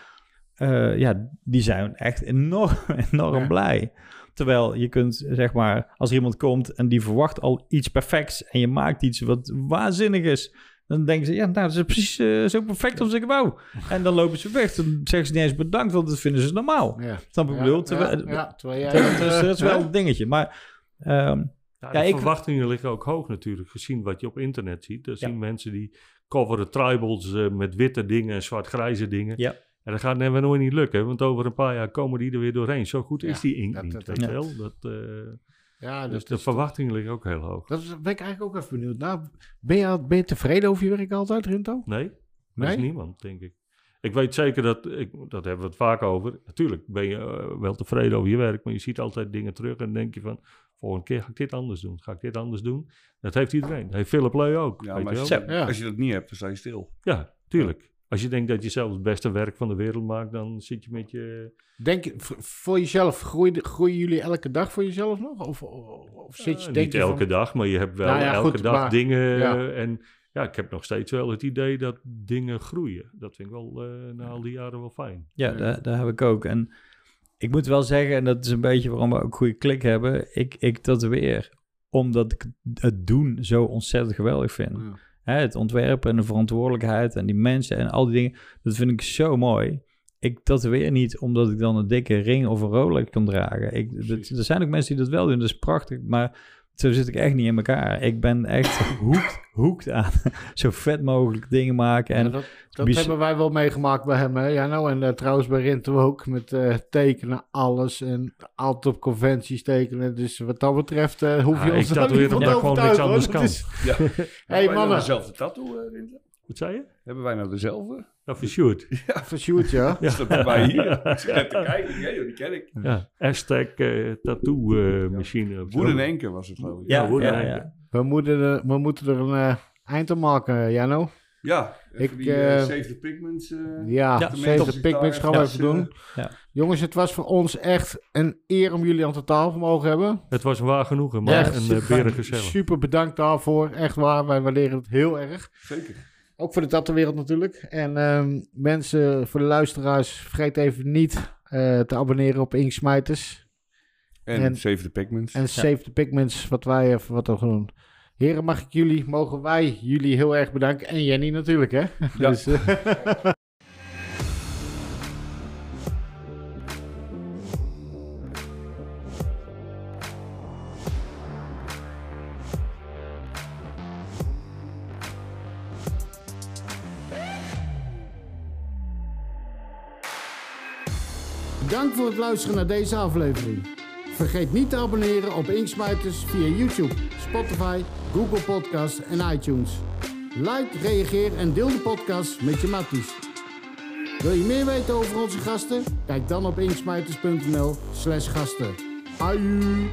eh, ja, die zijn echt enorm, enorm Ja. blij. Terwijl je kunt, zeg maar, als er iemand komt en die verwacht al iets perfects en je maakt iets wat waanzinnig is, dan denken ze, ja, nou, dat is precies eh, zo perfect als ik wou. En dan lopen ze weg. Dan zeggen ze niet eens bedankt, want dat vinden ze normaal. Ja. Snap ik bedoel? Terwijl- ja, ja, terwijl jij... Dat, is, dat is wel Hè? een dingetje. Maar ehm, Ja, Ja, de ik- verwachtingen liggen ook hoog natuurlijk, gezien wat je op internet ziet. Dan Ja. zien mensen die coveren tribals eh, met witte dingen en zwart-grijze dingen. Ja. En dat gaat never nooit niet lukken, want over een paar jaar komen die er weer doorheen. Zo goed is die inkt dat- niet, dat- weet wel. Dat, eh, Ja, dus de verwachtingen liggen ook heel hoog. dat is- ben ik eigenlijk ook even benieuwd. Nou, ben je, ben je tevreden over je werk altijd, Rinto? Nee, dat Nee? is niemand, denk ik. Ik weet zeker dat, ik, dat hebben we het vaak over. Natuurlijk ben je eh, wel tevreden over je werk, maar je ziet altijd dingen terug en dan denk je van, volgende keer ga ik dit anders doen. Ga ik dit anders doen? Dat heeft iedereen. Dat heeft Philip Leu ook. Ja, weet maar je als, wel? je- Ja. als je dat niet hebt, dan sta je stil. Ja, tuurlijk. Als je denkt dat je zelf het beste werk van de wereld maakt, dan zit je met je... Denk voor jezelf, groeien, groeien jullie elke dag voor jezelf nog? Of, of, of zit je, Eh, denk niet je van- elke dag, maar je hebt wel Nou ja, elke goed, dag maar- dingen. ja. eh, En ja, ik heb nog steeds wel het idee dat dingen groeien. Dat vind ik wel eh, na al die jaren wel fijn. ja, daar, daar heb ik ook. En ik moet wel zeggen, en dat is een beetje waarom we ook goede klik hebben. Ik, ik tatoeëer omdat ik het doen zo ontzettend geweldig vind. Ja. Hè, het ontwerpen en de verantwoordelijkheid en die mensen en al die dingen. Dat vind ik zo mooi. Ik tatoeëer niet omdat ik dan een dikke ring of een Rolex kan dragen. Ik, dat, er zijn ook mensen die dat wel doen, dat is prachtig. Maar zo zit ik echt niet in elkaar. Ik ben echt hoekt, hoekt aan zo vet mogelijk dingen maken. En dat, hebben wij wel meegemaakt bij hem, hè? Ja, nou, en eh, trouwens bij Rinto ook, met eh, tekenen, alles. En altijd op conventies tekenen. Dus wat dat betreft eh, hoef je Ah, ons ik niet omdat ik gewoon niks hoor. anders kan. is- Ja. Hey, Hebben wij nou dezelfde tattoo, Rinze? Wat zei je? Hebben wij nou dezelfde? Nou, voor Sjoerd. Voor Sjoerd, ja. Ja. Staat bij hier. Ik zit net te kijken. Ja, joh, die ken ik. Ja, hashtag eh, tattoo eh, machine. Woeden Enke was het, geloof ik. ja, hoe ja, ja. We moeten er, we moeten er een eh, eind aan maken, Jano. Ja, Ik, ik, die Save the Pigments. eh, Ja, Ja, Save the Pigments gaan we even doen. Ja. Jongens, het was voor ons echt een eer om jullie aan de tafel mogen hebben. Het was waar genoegen, maar Echt een uh, berengezellig. super bedankt daarvoor. Echt waar, wij waarderen het heel erg. Zeker. Ook voor de tattoo-wereld natuurlijk. En ehm, mensen, voor de luisteraars, vergeet even niet eh, te abonneren op Inksmijters. En, En- Save the Pigments. En Save the Pigments, wat wij even wat we gaan doen. Heren, mag ik jullie, mogen wij jullie heel erg bedanken. En Jenny natuurlijk, hè? Ja. Dus, eh, Bedankt voor het luisteren naar deze aflevering. Vergeet niet te abonneren op Inksmijters via YouTube, Spotify, Google Podcasts en iTunes. Like, reageer en deel de podcast met je matties. Wil je meer weten over onze gasten? Kijk dan op inksmijters.nl slash gasten. Aju!